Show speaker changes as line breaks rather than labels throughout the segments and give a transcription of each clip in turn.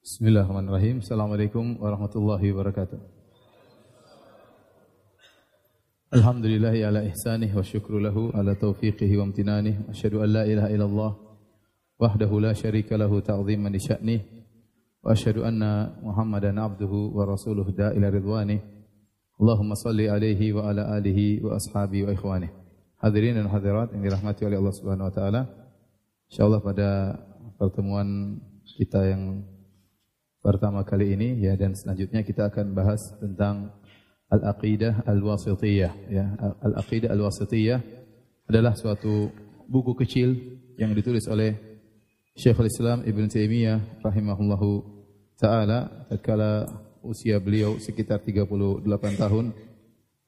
Bismillahirrahmanirrahim. Assalamualaikum warahmatullahi wabarakatuh. Alhamdulillahi ala ihsanih wa syukru lahu ala taufiqihi wa amtinanih. Asyhadu an la ilaha illallah wahdahu la syarika lahu ta'ziman li sya'nih. Wa asyhadu anna Muhammadan abduhu wa rasuluhu da'ila ridwanih. Allahumma salli alaihi wa ala alihi wa ashabi wa ikhwanih. Hadirin dan hadirat yang dirahmati oleh Allah Subhanahu wa taala. Insyaallah pada pertemuan kita yang pertama kali ini ya dan selanjutnya kita akan bahas tentang Al-Aqidah Al-Wasithiyah ya. Al-Aqidah Al-Wasithiyah adalah suatu buku kecil yang ditulis oleh Syekhul Islam Ibn Taimiyah rahimahullahu taala tatkala usia beliau sekitar 38 tahun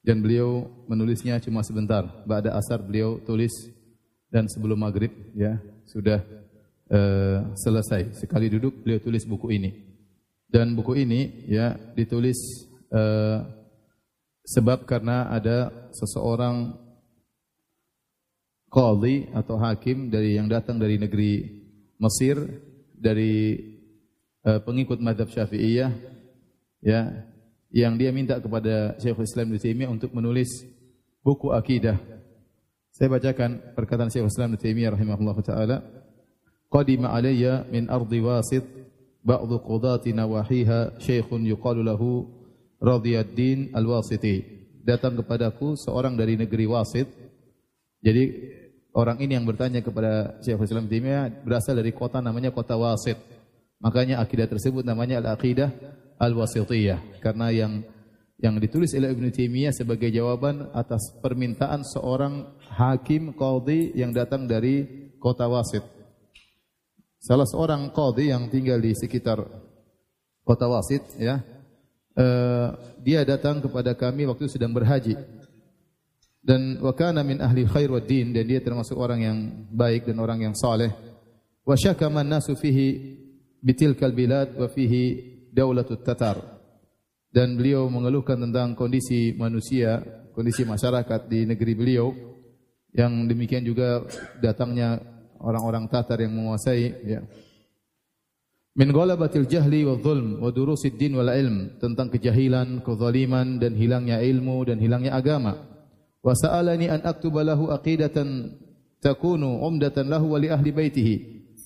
dan beliau menulisnya cuma sebentar. Ba'da asar beliau tulis dan sebelum maghrib ya sudah uh, selesai. Sekali duduk beliau tulis buku ini. Dan buku ini ya ditulis uh, sebab karena ada seseorang qadhi atau hakim dari yang datang dari negeri Mesir dari uh, pengikut mazhab Syafi'iyah ya yang dia minta kepada Syekhul Islam Ibnu Taimiyah untuk menulis buku akidah. Saya bacakan perkataan Syekhul Islam Ibnu Taimiyah rahimahullahu taala, "Qadima alayya min ardi wasit ba'dhu qudati nawahiha syekhun yuqalu lahu Radiyuddin Al-Wasiti. Datang kepadaku seorang dari negeri Wasit. Jadi orang ini yang bertanya kepada Syekhul Islam Taimiyah berasal dari kota namanya kota Wasit. Makanya akidah tersebut namanya Al-Aqidah Al-Wasitiyah karena yang yang ditulis oleh Ibnu Taimiyah sebagai jawaban atas permintaan seorang hakim qadhi yang datang dari kota Wasit. Salah seorang qadhi yang tinggal di sekitar kota Wasit ya. Uh, dia datang kepada kami waktu sedang berhaji. Dan wa min ahli khair wa din dan dia termasuk orang yang baik dan orang yang saleh. Wa syakama nasu fihi bitilkal bilad wa fihi daulatut tatar. Dan beliau mengeluhkan tentang kondisi manusia, kondisi masyarakat di negeri beliau yang demikian juga datangnya orang-orang Tatar yang menguasai ya. Min ghalabatil jahli wa dhulm wa durusid din wal ilm tentang kejahilan, kezaliman dan hilangnya ilmu dan hilangnya agama. Wa sa'alani an aktuba lahu aqidatan takunu umdatan lahu wa li ahli baitihi.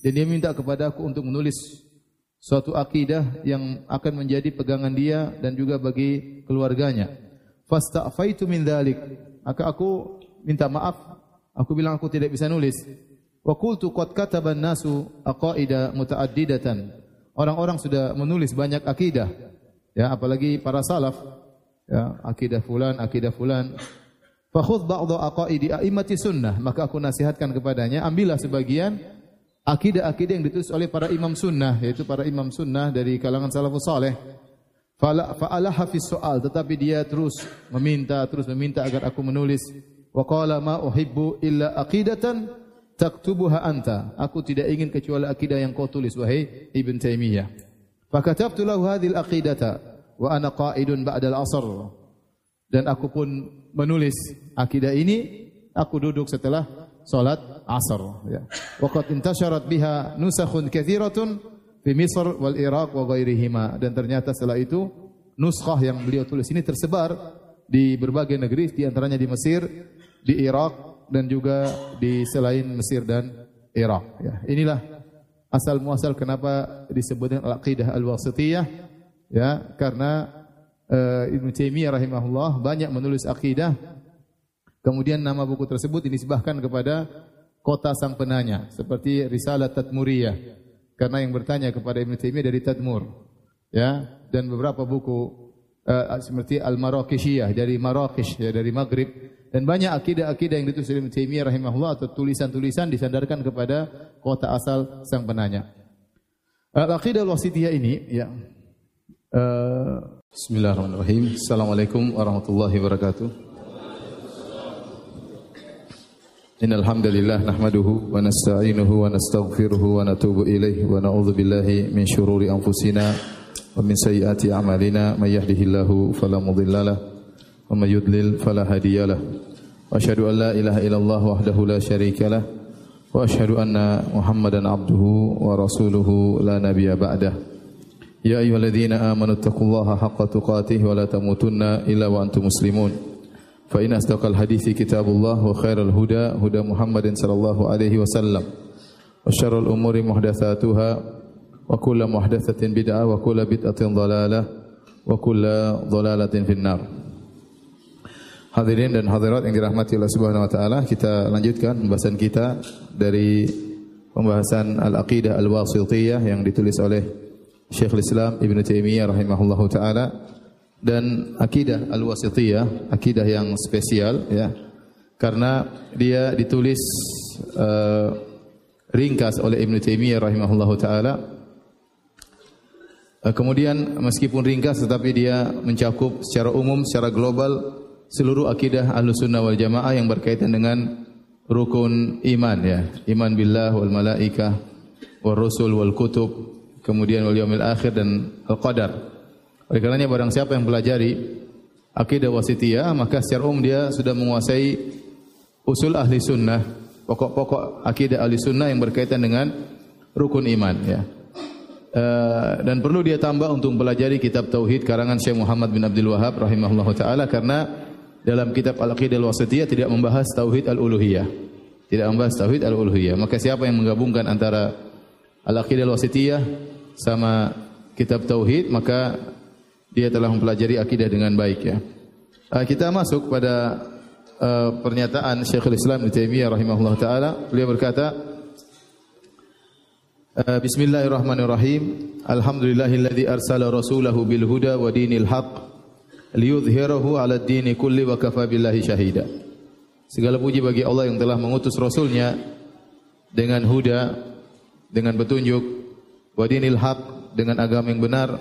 Dan dia minta kepadaku untuk menulis suatu akidah yang akan menjadi pegangan dia dan juga bagi keluarganya. Fasta'faitu min dzalik. Maka aku minta maaf, aku bilang aku tidak bisa nulis. Wa qultu qad kataba an-nasu aqaida mutaaddidatan. Orang-orang sudah menulis banyak akidah. Ya, apalagi para salaf. Ya, akidah fulan, akidah fulan. Fa khudh ba'd aqaidi a'immati sunnah. Maka aku nasihatkan kepadanya, ambillah sebagian akidah-akidah yang ditulis oleh para imam sunnah, yaitu para imam sunnah dari kalangan salafus saleh. Fa'ala hafiz soal, tetapi dia terus meminta, terus meminta agar aku menulis. Wa qala ma uhibbu illa aqidatan taktubuha anta. Aku tidak ingin kecuali akidah yang kau tulis wahai Ibn Taimiyah. Fakatabtu lahu hadhil aqidata wa ana qa'idun ba'dal asr. Dan aku pun menulis akidah ini aku duduk setelah salat asar ya. Waqad intasharat biha nusakhun katsiratun fi Misr wal Iraq wa ghairihima dan ternyata setelah itu nuskhah yang beliau tulis ini tersebar di berbagai negeri di antaranya di Mesir, di Irak, dan juga di selain Mesir dan Irak. Ya, inilah asal muasal kenapa disebutkan al-aqidah al-wasitiyah ya. Karena uh, Ibnu Taimiyah rahimahullah banyak menulis akidah kemudian nama buku tersebut dinisbahkan kepada kota sang penanya seperti Risalah Tadmuriyah karena yang bertanya kepada Ibnu Taimiyah dari Tadmur ya. Dan beberapa buku uh, seperti Al-Marrakeshiyah dari Marrakesh ya dari Maghrib dan banyak akidah-akidah yang ditulis oleh Taimiyah rahimahullah atau tulisan-tulisan disandarkan kepada kota asal sang penanya. Al-aqidah al-wasitiyah ini ya uh, Bismillahirrahmanirrahim. Assalamualaikum warahmatullahi wabarakatuh. Innal hamdalillah nahmaduhu wa nasta'inuhu wa nastaghfiruhu wa natubu ilayhi wa na'udzu billahi min shururi anfusina wa min sayyiati a'malina may yahdihillahu fala mudilla lahu ومن يضلل فلا هادي له. وأشهد أن لا إله إلا الله وحده لا شريك له. وأشهد أن محمدا عبده ورسوله لا نبي بعده. يا أيها الذين آمنوا اتقوا الله حق تقاته ولا تموتن إلا وأنتم مسلمون. فإن أصدق الحديث كتاب الله وخير الهدى هدى محمد صلى الله عليه وسلم. وشر الأمور محدثاتها وكل محدثة بدعة وكل بدعة ضلالة وكل ضلالة في النار. Hadirin dan hadirat yang dirahmati Allah Subhanahu wa taala, kita lanjutkan pembahasan kita dari pembahasan Al-Aqidah Al-Wasithiyah yang ditulis oleh Syekhul Islam Ibn Taimiyah rahimahullahu taala dan akidah Al-Wasithiyah, akidah yang spesial ya. Karena dia ditulis uh, ringkas oleh Ibn Taimiyah rahimahullahu taala. Uh, kemudian meskipun ringkas tetapi dia mencakup secara umum, secara global seluruh akidah Ahlussunnah wal Jamaah yang berkaitan dengan rukun iman ya, iman billah wal malaikah wal rusul wal kutub, kemudian wal yaumil akhir dan al qadar. Oleh karenanya barang siapa yang pelajari akidah wasitiyah maka secara umum dia sudah menguasai usul ahli sunnah, pokok-pokok akidah ahli sunnah yang berkaitan dengan rukun iman ya. Uh, dan perlu dia tambah untuk mempelajari kitab tauhid karangan Syekh Muhammad bin Abdul Wahab rahimahullahu taala karena dalam kitab Al-Aqidah Al-Wasitiyah tidak membahas tauhid al-uluhiyah. Tidak membahas tauhid al-uluhiyah. Maka siapa yang menggabungkan antara Al-Aqidah Al-Wasitiyah sama kitab tauhid, maka dia telah mempelajari akidah dengan baik ya. Uh, kita masuk pada uh, pernyataan Syekhul Islam Ibnu Taimiyah rahimahullah taala. Beliau berkata, uh, Bismillahirrahmanirrahim. Alhamdulillahilladzi arsala rasulahu bil huda wa dinil haqq liyudhhirahu 'ala ad-dini kulli wa kafa billahi syahida. Segala puji bagi Allah yang telah mengutus rasulnya dengan huda, dengan petunjuk, wa dinil haq dengan agama yang benar,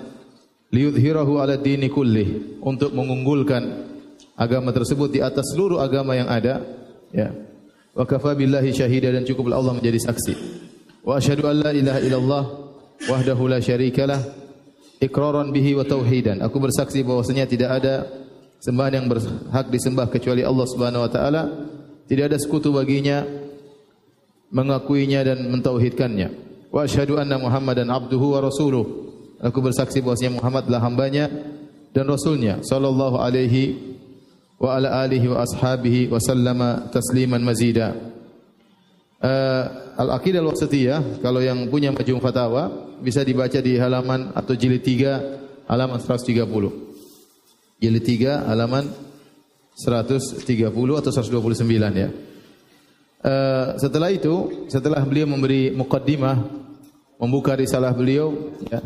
liyudhhirahu 'ala ad-dini kulli untuk mengunggulkan agama tersebut di atas seluruh agama yang ada, ya. Wa kafa billahi syahida dan cukuplah Allah menjadi saksi. Wa asyhadu an la ilaha illallah wahdahu la syarikalah ikraran bihi wa tauhidan. Aku bersaksi bahwasanya tidak ada sembahan yang berhak disembah kecuali Allah Subhanahu wa taala. Tidak ada sekutu baginya mengakuinya dan mentauhidkannya. Wa asyhadu anna Muhammadan abduhu wa rasuluh. Aku bersaksi bahwasanya Muhammad adalah hambanya dan rasulnya sallallahu alaihi wa ala alihi wa ashabihi wa sallama tasliman mazida. Uh, Al-Aqidah Al-Wasatiyah kalau yang punya majmu' fatawa bisa dibaca di halaman atau jilid 3 halaman 130. Jilid 3 halaman 130 atau 129 ya. Uh, setelah itu, setelah beliau memberi muqaddimah membuka risalah beliau ya.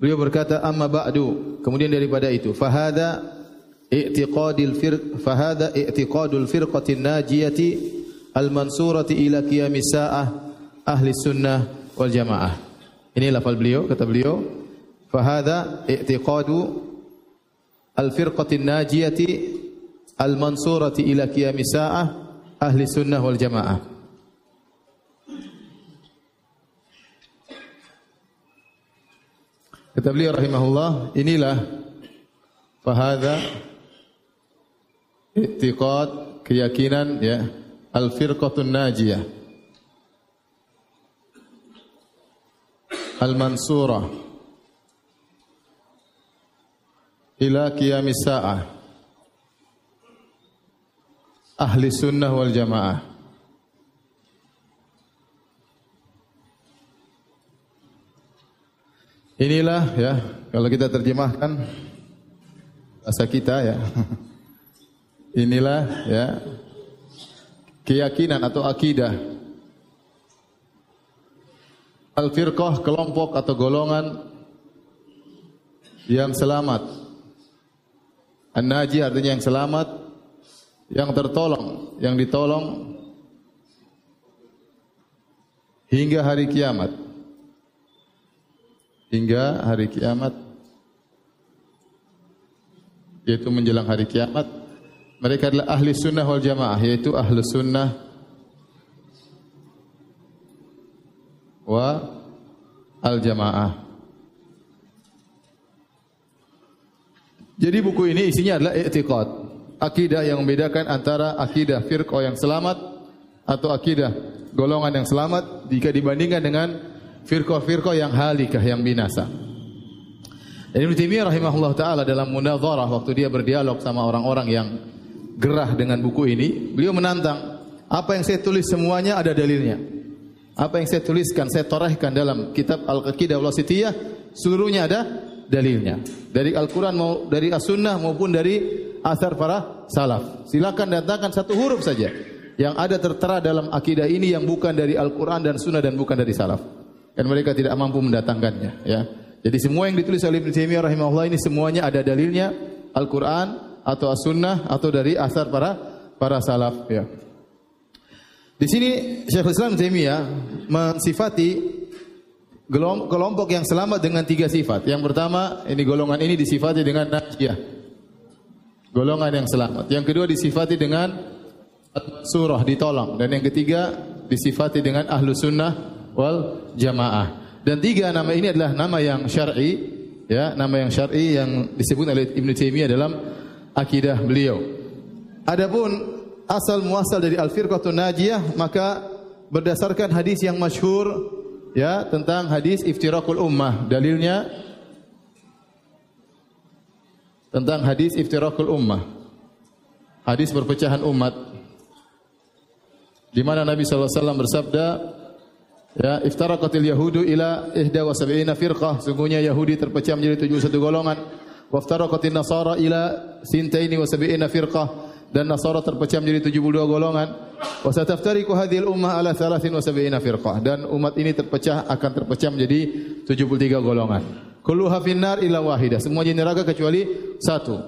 Beliau berkata amma ba'du, kemudian daripada itu fahada i'tiqadil firq fahada i'tiqadul firqatin najiyati al-mansurati ila qiyamis sa'ah ahli sunnah wal jamaah. Ini lafal beliau, kata beliau, fahada i'tiqadu al-firqatin najiyati al-mansurati ila qiyamis sa'ah ahli sunnah wal jamaah. Kata beliau rahimahullah, inilah fahada i'tiqad keyakinan ya Al-Firqatun Najiyah. Al-Mansurah. Ila qiyamis sa'ah. Ahli sunnah wal jamaah. Inilah ya kalau kita terjemahkan bahasa kita ya. Inilah ya keyakinan atau akidah. Al-firqah kelompok atau golongan yang selamat. An-naji artinya yang selamat, yang tertolong, yang ditolong hingga hari kiamat. Hingga hari kiamat yaitu menjelang hari kiamat mereka adalah ahli sunnah wal jamaah, yaitu ahli sunnah wa al jamaah. Jadi buku ini isinya adalah i'tiqad, akidah yang membedakan antara akidah firqah yang selamat atau akidah golongan yang selamat jika dibandingkan dengan firqah-firqah yang halikah yang binasa. Ibnu Taimiyah rahimahullah taala dalam munadharah waktu dia berdialog sama orang-orang yang gerah dengan buku ini, beliau menantang, apa yang saya tulis semuanya ada dalilnya. Apa yang saya tuliskan, saya torehkan dalam kitab Al-Qaqidah Wasitiyah, seluruhnya ada dalilnya. Dari Al-Quran mau dari As-Sunnah maupun dari asar para salaf. Silakan datangkan satu huruf saja yang ada tertera dalam akidah ini yang bukan dari Al-Quran dan Sunnah dan bukan dari salaf. Dan mereka tidak mampu mendatangkannya. Ya. Jadi semua yang ditulis oleh Ibn Taimiyah rahimahullah ini semuanya ada dalilnya Al-Quran atau As-Sunnah atau dari asar para para salaf. Ya. Di sini Syekhul Islam Taimiyah mensifati kelompok yang selamat dengan tiga sifat. Yang pertama, ini golongan ini disifati dengan najiyah. Golongan yang selamat. Yang kedua disifati dengan surah ditolong dan yang ketiga disifati dengan ahlu sunnah wal jamaah. Dan tiga nama ini adalah nama yang syar'i, ya, nama yang syar'i yang disebut oleh Ibnu Taimiyah dalam akidah beliau. Adapun asal muasal dari al-firqatun najiyah maka berdasarkan hadis yang masyhur ya tentang hadis iftirakul ummah. Dalilnya tentang hadis iftirakul ummah. Hadis perpecahan umat. Di mana Nabi sallallahu alaihi wasallam bersabda, Ya, iftaraqatil yahudu ila ihda wa sab'ina firqah. Sungguhnya Yahudi terpecah menjadi 71 golongan. Waftaraqatin nasara ila sintaini wa sab'ina firqah. Dan Nasara terpecah menjadi 72 golongan. Wa sataftariqu hadhil ummah ala 73 firqah. Dan umat ini terpecah akan terpecah menjadi 73 golongan. Kulluha finnar ila wahidah. Semuanya neraka kecuali satu.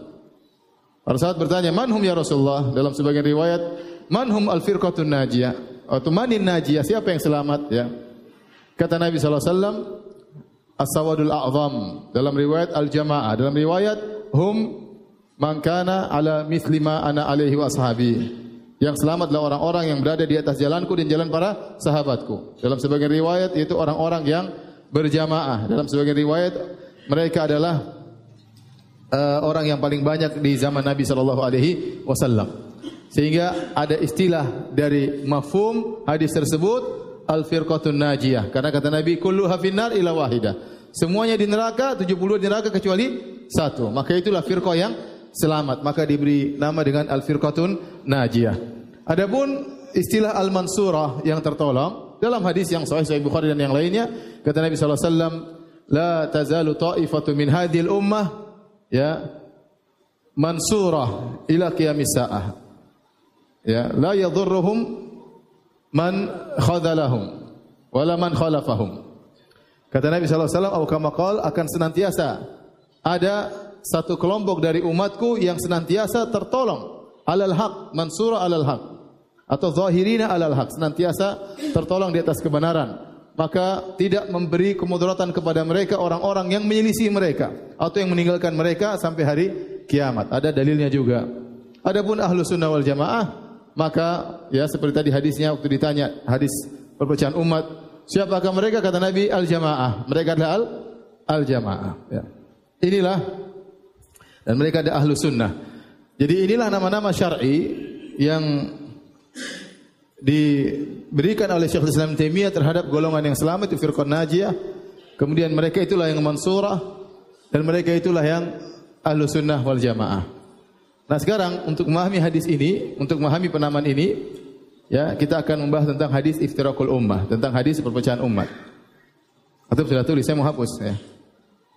Para sahabat bertanya, "Manhum ya Rasulullah?" Dalam sebagian riwayat, "Manhum al-firqatun najiyah?" atau manin najiyah siapa yang selamat ya kata Nabi sallallahu alaihi wasallam as-sawadul a'zam. Dalam riwayat al-jamaah. Dalam riwayat hum man kana ala mithli ma ana alaihi wa ashabi yang selamat adalah orang-orang yang berada di atas jalanku dan jalan para sahabatku. Dalam sebagian riwayat yaitu orang-orang yang berjamaah. Dalam sebagian riwayat mereka adalah uh, orang yang paling banyak di zaman Nabi sallallahu alaihi wasallam. Sehingga ada istilah dari mafhum hadis tersebut al-firqatun najiyah. Karena kata Nabi kulluha finnar ila wahida. Semuanya di neraka, 70 di neraka kecuali satu. Maka itulah firqah yang selamat. Maka diberi nama dengan al-firqatun najiyah. Adapun istilah al-mansurah yang tertolong dalam hadis yang sahih Sahih Bukhari dan yang lainnya kata Nabi wasallam la tazalu ta'ifatu min hadhil ummah ya mansurah ila qiyamis saah ya la yadhurruhum man khadalahum wala man khalafahum kata Nabi sallallahu alaihi wasallam qala akan senantiasa ada satu kelompok dari umatku yang senantiasa tertolong alal haq mansura alal haq atau zahirina alal haq senantiasa tertolong di atas kebenaran maka tidak memberi kemudaratan kepada mereka orang-orang yang menyelisih mereka atau yang meninggalkan mereka sampai hari kiamat. Ada dalilnya juga. Adapun ahlu sunnah wal jamaah maka ya seperti tadi hadisnya waktu ditanya hadis perpecahan umat, siapakah mereka kata Nabi al-jamaah. Mereka adalah al al-jamaah ya. Inilah dan mereka ada ahlu sunnah. Jadi inilah nama-nama syar'i yang diberikan oleh Syekh Islam Taimiyah terhadap golongan yang selamat itu firqah najiyah. Kemudian mereka itulah yang mansurah dan mereka itulah yang ahlu sunnah wal jamaah. Nah sekarang untuk memahami hadis ini, untuk memahami penamaan ini, ya kita akan membahas tentang hadis iftirakul ummah, tentang hadis perpecahan umat. Atau sudah tulis, saya mau hapus ya.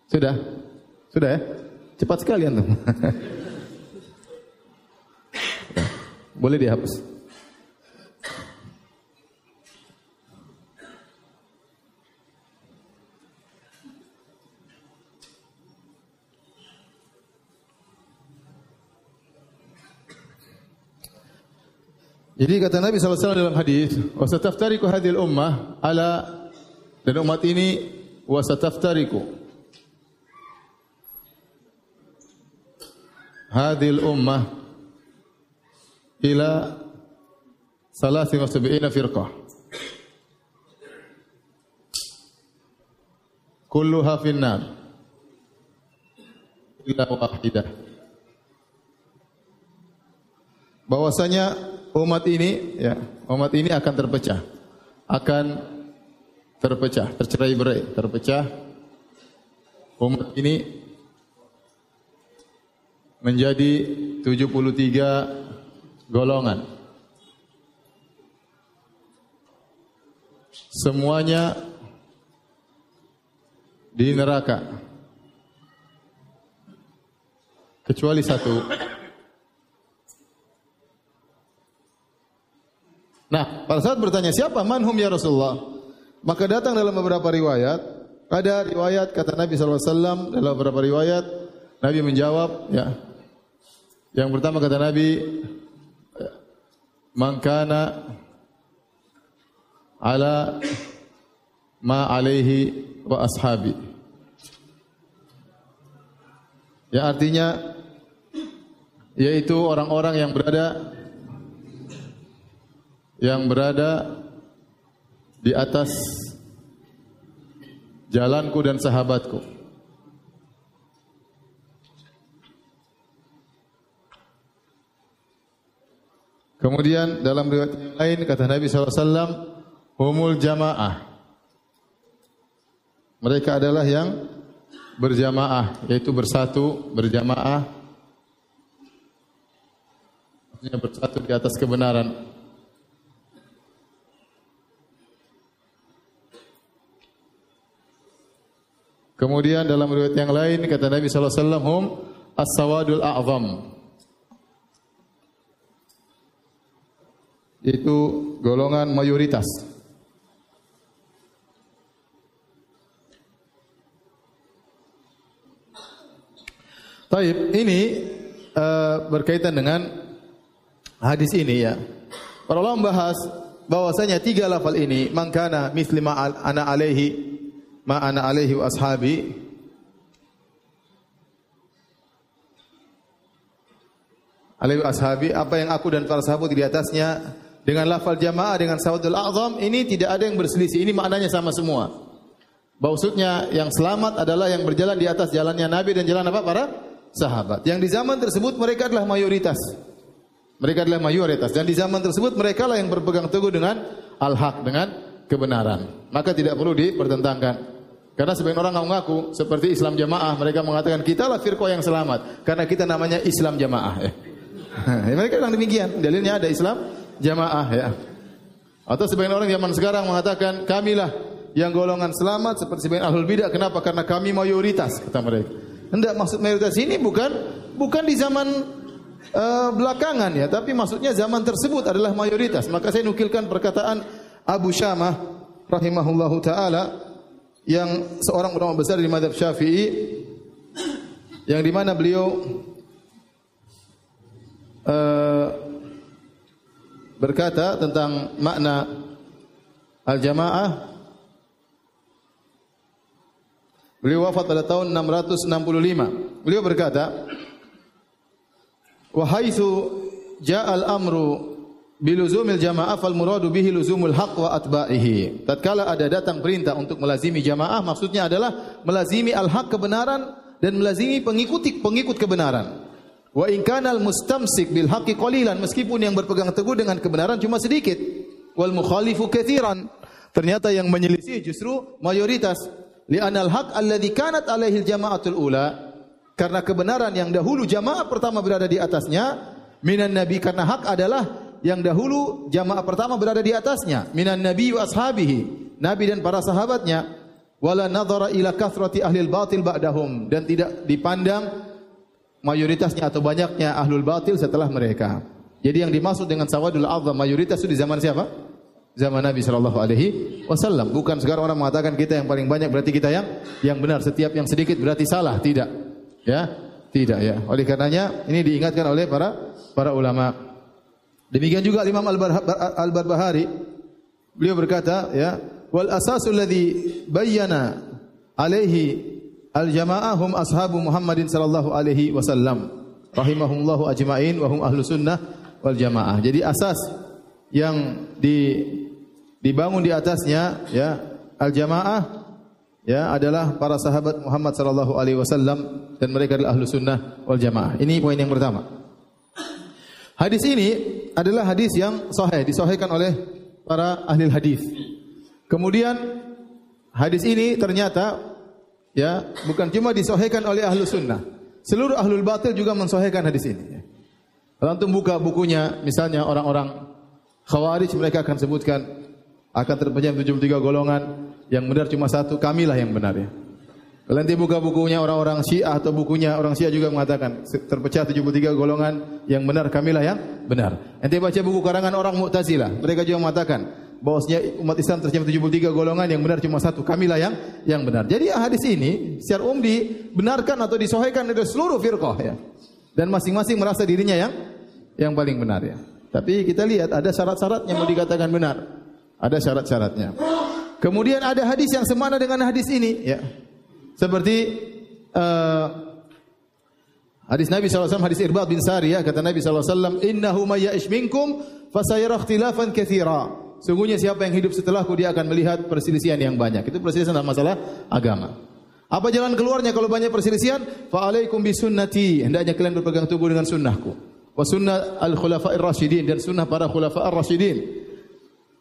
Sudah? Sudah ya? Cepat sekali antum. Boleh dihapus. Jadi kata Nabi SAW dalam hadis, "Wasataftariku hadil ummah ala dan umat ini wasataftariku hadil ummah ila salasi wa sab'ina firqah. Kulluha finnar illa wahidah. Bahwasanya umat ini ya, umat ini akan terpecah. Akan terpecah, tercerai berai, terpecah. Umat ini menjadi 73 golongan. Semuanya di neraka. Kecuali satu. Nah, pada saat bertanya siapa manhum ya Rasulullah, maka datang dalam beberapa riwayat, ada riwayat kata Nabi SAW dalam beberapa riwayat, Nabi menjawab, ya. Yang pertama kata Nabi, mangkana ala ma alaihi wa ashabi. Ya artinya yaitu orang-orang yang berada yang berada di atas jalanku dan sahabatku. Kemudian dalam riwayat yang lain kata Nabi SAW, humul jamaah. Mereka adalah yang berjamaah, yaitu bersatu, berjamaah. Bersatu di atas kebenaran. Kemudian dalam riwayat yang lain kata Nabi sallallahu alaihi wasallam hum as-sawadul a'zam. Itu golongan mayoritas. Taib, ini uh, berkaitan dengan hadis ini ya. Para ulama membahas bahwasanya tiga lafal ini mangkana mislima ana alaihi ma ana alaihi wa ashabi. Alaihi ashabi apa yang aku dan para sahabat di atasnya dengan lafal jamaah dengan sawadul a'zam ini tidak ada yang berselisih. Ini maknanya sama semua. Maksudnya yang selamat adalah yang berjalan di atas jalannya Nabi dan jalan apa? Para sahabat. Yang di zaman tersebut mereka adalah mayoritas. Mereka adalah mayoritas. Dan di zaman tersebut mereka lah yang berpegang teguh dengan al-haq dengan kebenaran. Maka tidak perlu dipertentangkan karena sebagian orang mengaku seperti Islam Jamaah, mereka mengatakan kita lah firqah yang selamat karena kita namanya Islam Jamaah. Ya. mereka bilang demikian. Dalilnya ada Islam Jamaah ya. Atau sebagian orang zaman sekarang mengatakan kamilah yang golongan selamat seperti sebagian ahlul bidah. Kenapa? Karena kami mayoritas kata mereka. Hendak maksud mayoritas ini bukan bukan di zaman uh, belakangan ya, tapi maksudnya zaman tersebut adalah mayoritas. Maka saya nukilkan perkataan Abu Syamah rahimahullahu taala yang seorang ulama besar di madhab Syafi'i yang di mana beliau uh, berkata tentang makna al-jamaah Beliau wafat pada tahun 665. Beliau berkata, "Wa haitsu ja'al amru biluzumil jamaah fal muradu bihi luzumul haq wa atba'ihi. Tatkala ada datang perintah untuk melazimi jamaah maksudnya adalah melazimi al-haq kebenaran dan melazimi pengikuti pengikut kebenaran. Wa in kana al-mustamsik bil haqqi qalilan meskipun yang berpegang teguh dengan kebenaran cuma sedikit. Wal mukhalifu katsiran. Ternyata yang menyelisih justru mayoritas. Li'anna al-haq alladhi kanat alaihi al-jama'atul ula. Karena kebenaran yang dahulu jamaah pertama berada di atasnya minan nabi karena hak adalah yang dahulu jamaah pertama berada di atasnya minan nabi wa ashabihi nabi dan para sahabatnya wala nadhara ila kathrati ahli batil ba'dahum dan tidak dipandang mayoritasnya atau banyaknya ahlul batil setelah mereka. Jadi yang dimaksud dengan sawadul azam mayoritas itu di zaman siapa? Zaman Nabi sallallahu alaihi wasallam. Bukan sekarang orang mengatakan kita yang paling banyak berarti kita yang yang benar. Setiap yang sedikit berarti salah. Tidak. Ya? Tidak ya. Oleh karenanya ini diingatkan oleh para para ulama Demikian juga Imam Al-Barbahari beliau berkata ya wal asasul ladzi bayyana alaihi al-jamaah hum ashabu Muhammadin sallallahu alaihi wasallam rahimahumullahu ajmain wa hum ahlu sunnah wal jamaah. Jadi asas yang di dibangun di atasnya ya al-jamaah ya adalah para sahabat Muhammad sallallahu alaihi wasallam dan mereka adalah ahlu sunnah wal jamaah. Ini poin yang pertama. Hadis ini adalah hadis yang sahih, disahihkan oleh para ahli hadis. Kemudian hadis ini ternyata ya bukan cuma disahihkan oleh ahlu sunnah. Seluruh ahlul batil juga mensahihkan hadis ini. Kalau antum buka bukunya, misalnya orang-orang Khawarij mereka akan sebutkan akan terpecah 73 golongan, yang benar cuma satu, kamilah yang benar ya. Kalau nanti buka bukunya orang-orang Syiah atau bukunya orang Syiah juga mengatakan terpecah 73 golongan yang benar kamilah yang benar. Nanti baca buku karangan orang Mu'tazilah, mereka juga mengatakan bahwasanya umat Islam terpecah 73 golongan yang benar cuma satu, kamilah yang yang benar. Jadi hadis ini secara umum dibenarkan atau disohhikan oleh seluruh firqah ya. Dan masing-masing merasa dirinya yang yang paling benar ya. Tapi kita lihat ada syarat-syaratnya mau dikatakan benar. Ada syarat-syaratnya. Kemudian ada hadis yang semana dengan hadis ini ya. Seperti uh, hadis Nabi SAW, hadis Irbad bin Sariyah, kata Nabi SAW, Innahu mayya'ish minkum, fasayara ikhtilafan kathira. Sungguhnya siapa yang hidup setelahku, dia akan melihat perselisihan yang banyak. Itu perselisihan dalam masalah agama. Apa jalan keluarnya kalau banyak perselisihan? Fa'alaikum bisunnati. Hendaknya kalian berpegang teguh dengan sunnahku. Wa sunnah al-khulafa'ir rasyidin. Dan sunnah para khulafa'ir rasyidin.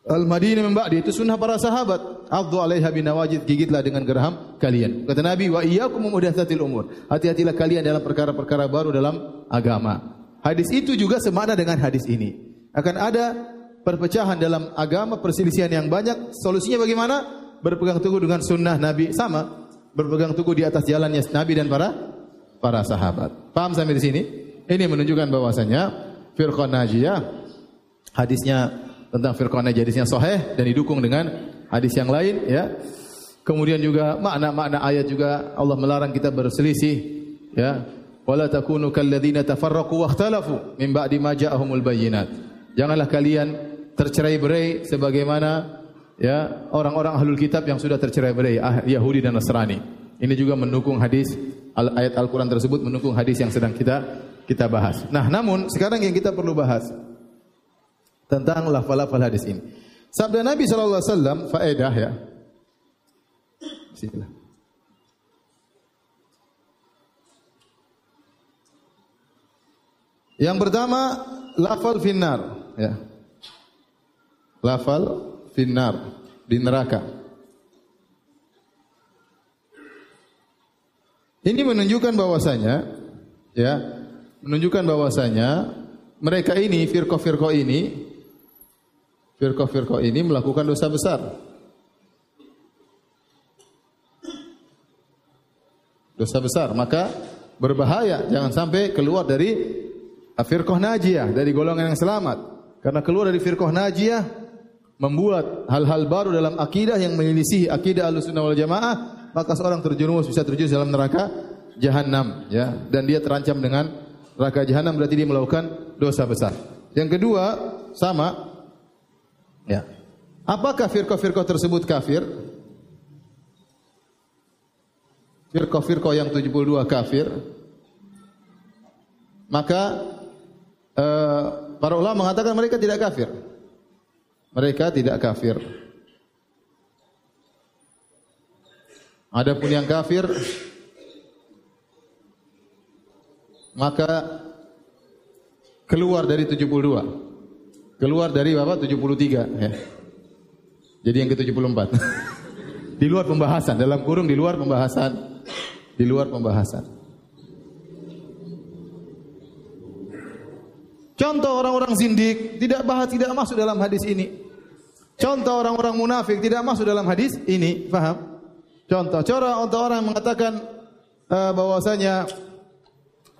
Al-Madinah min ba'di itu sunnah para sahabat. Addu 'alaiha binawajid, gigitlah dengan geraham kalian. Kata Nabi, wa iyyakum muhdatsatil umur. Hati-hatilah kalian dalam perkara-perkara baru dalam agama. Hadis itu juga semakna dengan hadis ini. Akan ada perpecahan dalam agama, perselisihan yang banyak. Solusinya bagaimana? Berpegang teguh dengan sunnah Nabi sama. Berpegang teguh di atas jalannya Nabi dan para para sahabat. Paham sampai di sini? Ini menunjukkan bahwasanya firqah najiyah hadisnya tentang firqah najisnya sahih dan didukung dengan hadis yang lain ya. Kemudian juga makna-makna ayat juga Allah melarang kita berselisih ya. Wala takunu kalladzina tafarraqu wakhtalafu min ba'di ma ja'ahumul bayyinat. Janganlah kalian tercerai-berai sebagaimana ya orang-orang ahlul kitab yang sudah tercerai-berai ah, Yahudi dan Nasrani. Ini juga mendukung hadis ayat Al-Qur'an tersebut mendukung hadis yang sedang kita kita bahas. Nah, namun sekarang yang kita perlu bahas tentang lafal-lafal hadis ini. Sabda Nabi sallallahu alaihi wasallam faedah ya. Bismillah. Yang pertama lafal finnar ya. Lafal finnar di neraka. Ini menunjukkan bahwasanya ya, menunjukkan bahwasanya mereka ini firqah-firqah ini firqah-firqah ini melakukan dosa besar. Dosa besar, maka berbahaya jangan sampai keluar dari firqah najiyah, dari golongan yang selamat. Karena keluar dari firqah najiyah membuat hal-hal baru dalam akidah yang menyelisih akidah Ahlussunnah wal Jamaah, maka seorang terjerumus bisa terjerumus dalam neraka jahanam ya dan dia terancam dengan neraka jahanam berarti dia melakukan dosa besar. Yang kedua, sama Ya. Apakah firqah-firqah tersebut kafir? Firqah-firqah yang 72 kafir. Maka uh, para ulama mengatakan mereka tidak kafir. Mereka tidak kafir. Adapun yang kafir maka keluar dari 72. Keluar dari Bapak 73 ya. Jadi yang ke-74. di luar pembahasan, dalam kurung di luar pembahasan. Di luar pembahasan. Contoh orang-orang zindik tidak bahas tidak masuk dalam hadis ini. Contoh orang-orang munafik tidak masuk dalam hadis ini, faham? Contoh, cara untuk orang mengatakan uh, bahwasanya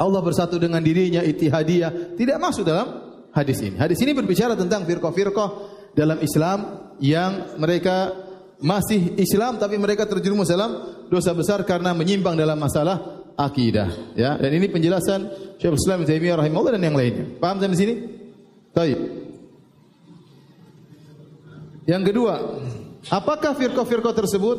Allah bersatu dengan dirinya itihadiyah tidak masuk dalam hadis ini. Hadis ini berbicara tentang firqah-firqah dalam Islam yang mereka masih Islam tapi mereka terjerumus dalam dosa besar karena menyimpang dalam masalah akidah ya. Dan ini penjelasan Syekh Islam Taimiyah rahimahullah dan yang lainnya. Paham sampai sini? Baik. Yang kedua apakah firqah-firqah tersebut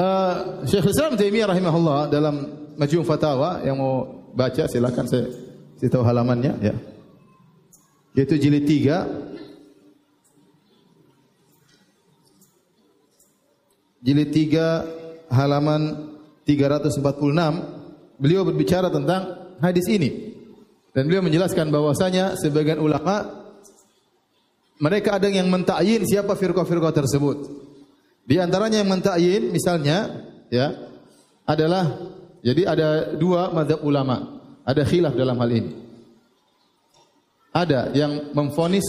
Uh, Syekh Islam Taimiyah rahimahullah dalam Majmu' Fatawa yang mau baca silakan saya saya tahu halamannya ya. Yaitu jilid 3 Jilid 3 halaman 346 beliau berbicara tentang hadis ini dan beliau menjelaskan bahwasanya sebagian ulama mereka ada yang mentakyin siapa firqah-firqah tersebut. Di antaranya yang mentakyin misalnya ya adalah jadi ada dua madhab ulama. Ada khilaf dalam hal ini. Ada yang memfonis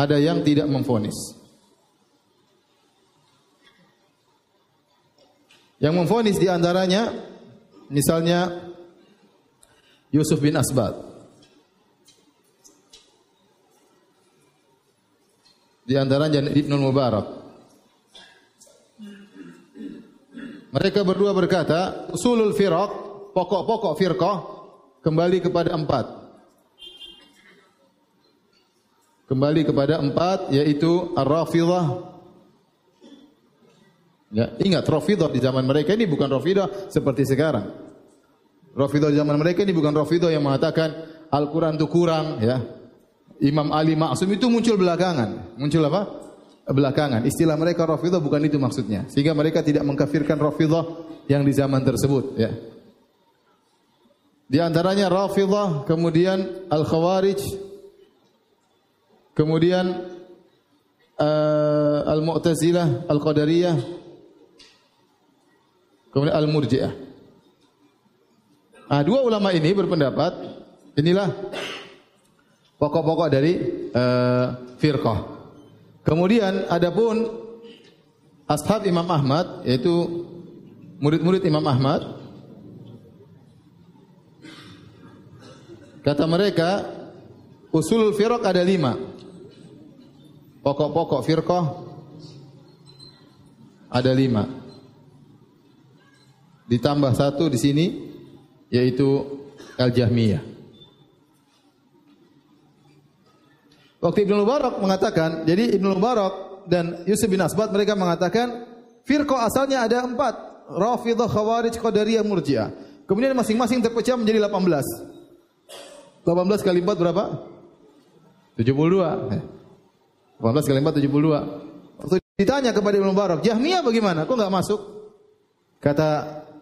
ada yang tidak memfonis. Yang memfonis di antaranya misalnya Yusuf bin Asbad. Di antaranya Ibnu Mubarak. Mereka berdua berkata, usulul firaq, pokok-pokok firqah kembali kepada empat. Kembali kepada empat, yaitu Ar-Rafidah. Ya, ingat Rafidah di zaman mereka ini bukan Rafidah seperti sekarang. Rafidah di zaman mereka ini bukan Rafidah yang mengatakan Al-Quran itu kurang, ya. Imam Ali Maksum itu muncul belakangan. Muncul apa? Belakangan. Istilah mereka Rafidah bukan itu maksudnya. Sehingga mereka tidak mengkafirkan Rafidah yang di zaman tersebut, ya. Di antaranya Rafidah, kemudian Al-Khawarij, kemudian uh, Al-Mu'tazilah, Al-Qadariyah, kemudian Al-Murji'ah. Nah, dua ulama ini berpendapat inilah pokok-pokok dari uh, firqah. Kemudian adapun ashab Imam Ahmad yaitu murid-murid Imam Ahmad kata mereka usul firqah ada lima pokok-pokok firqah ada lima ditambah satu di sini yaitu Al-Jahmiyah. Waktu Ibnu Mubarak mengatakan, jadi Ibnu Mubarak dan Yusuf bin Asbat mereka mengatakan firqah asalnya ada empat, Rafidah, Khawarij, Qadariyah, Murji'ah. Kemudian masing-masing terpecah menjadi 18. 18 kali 4 berapa? 72. 18 kali 4 72. Waktu ditanya kepada Ibnu Mubarak, Jahmiyah bagaimana? Kok enggak masuk? Kata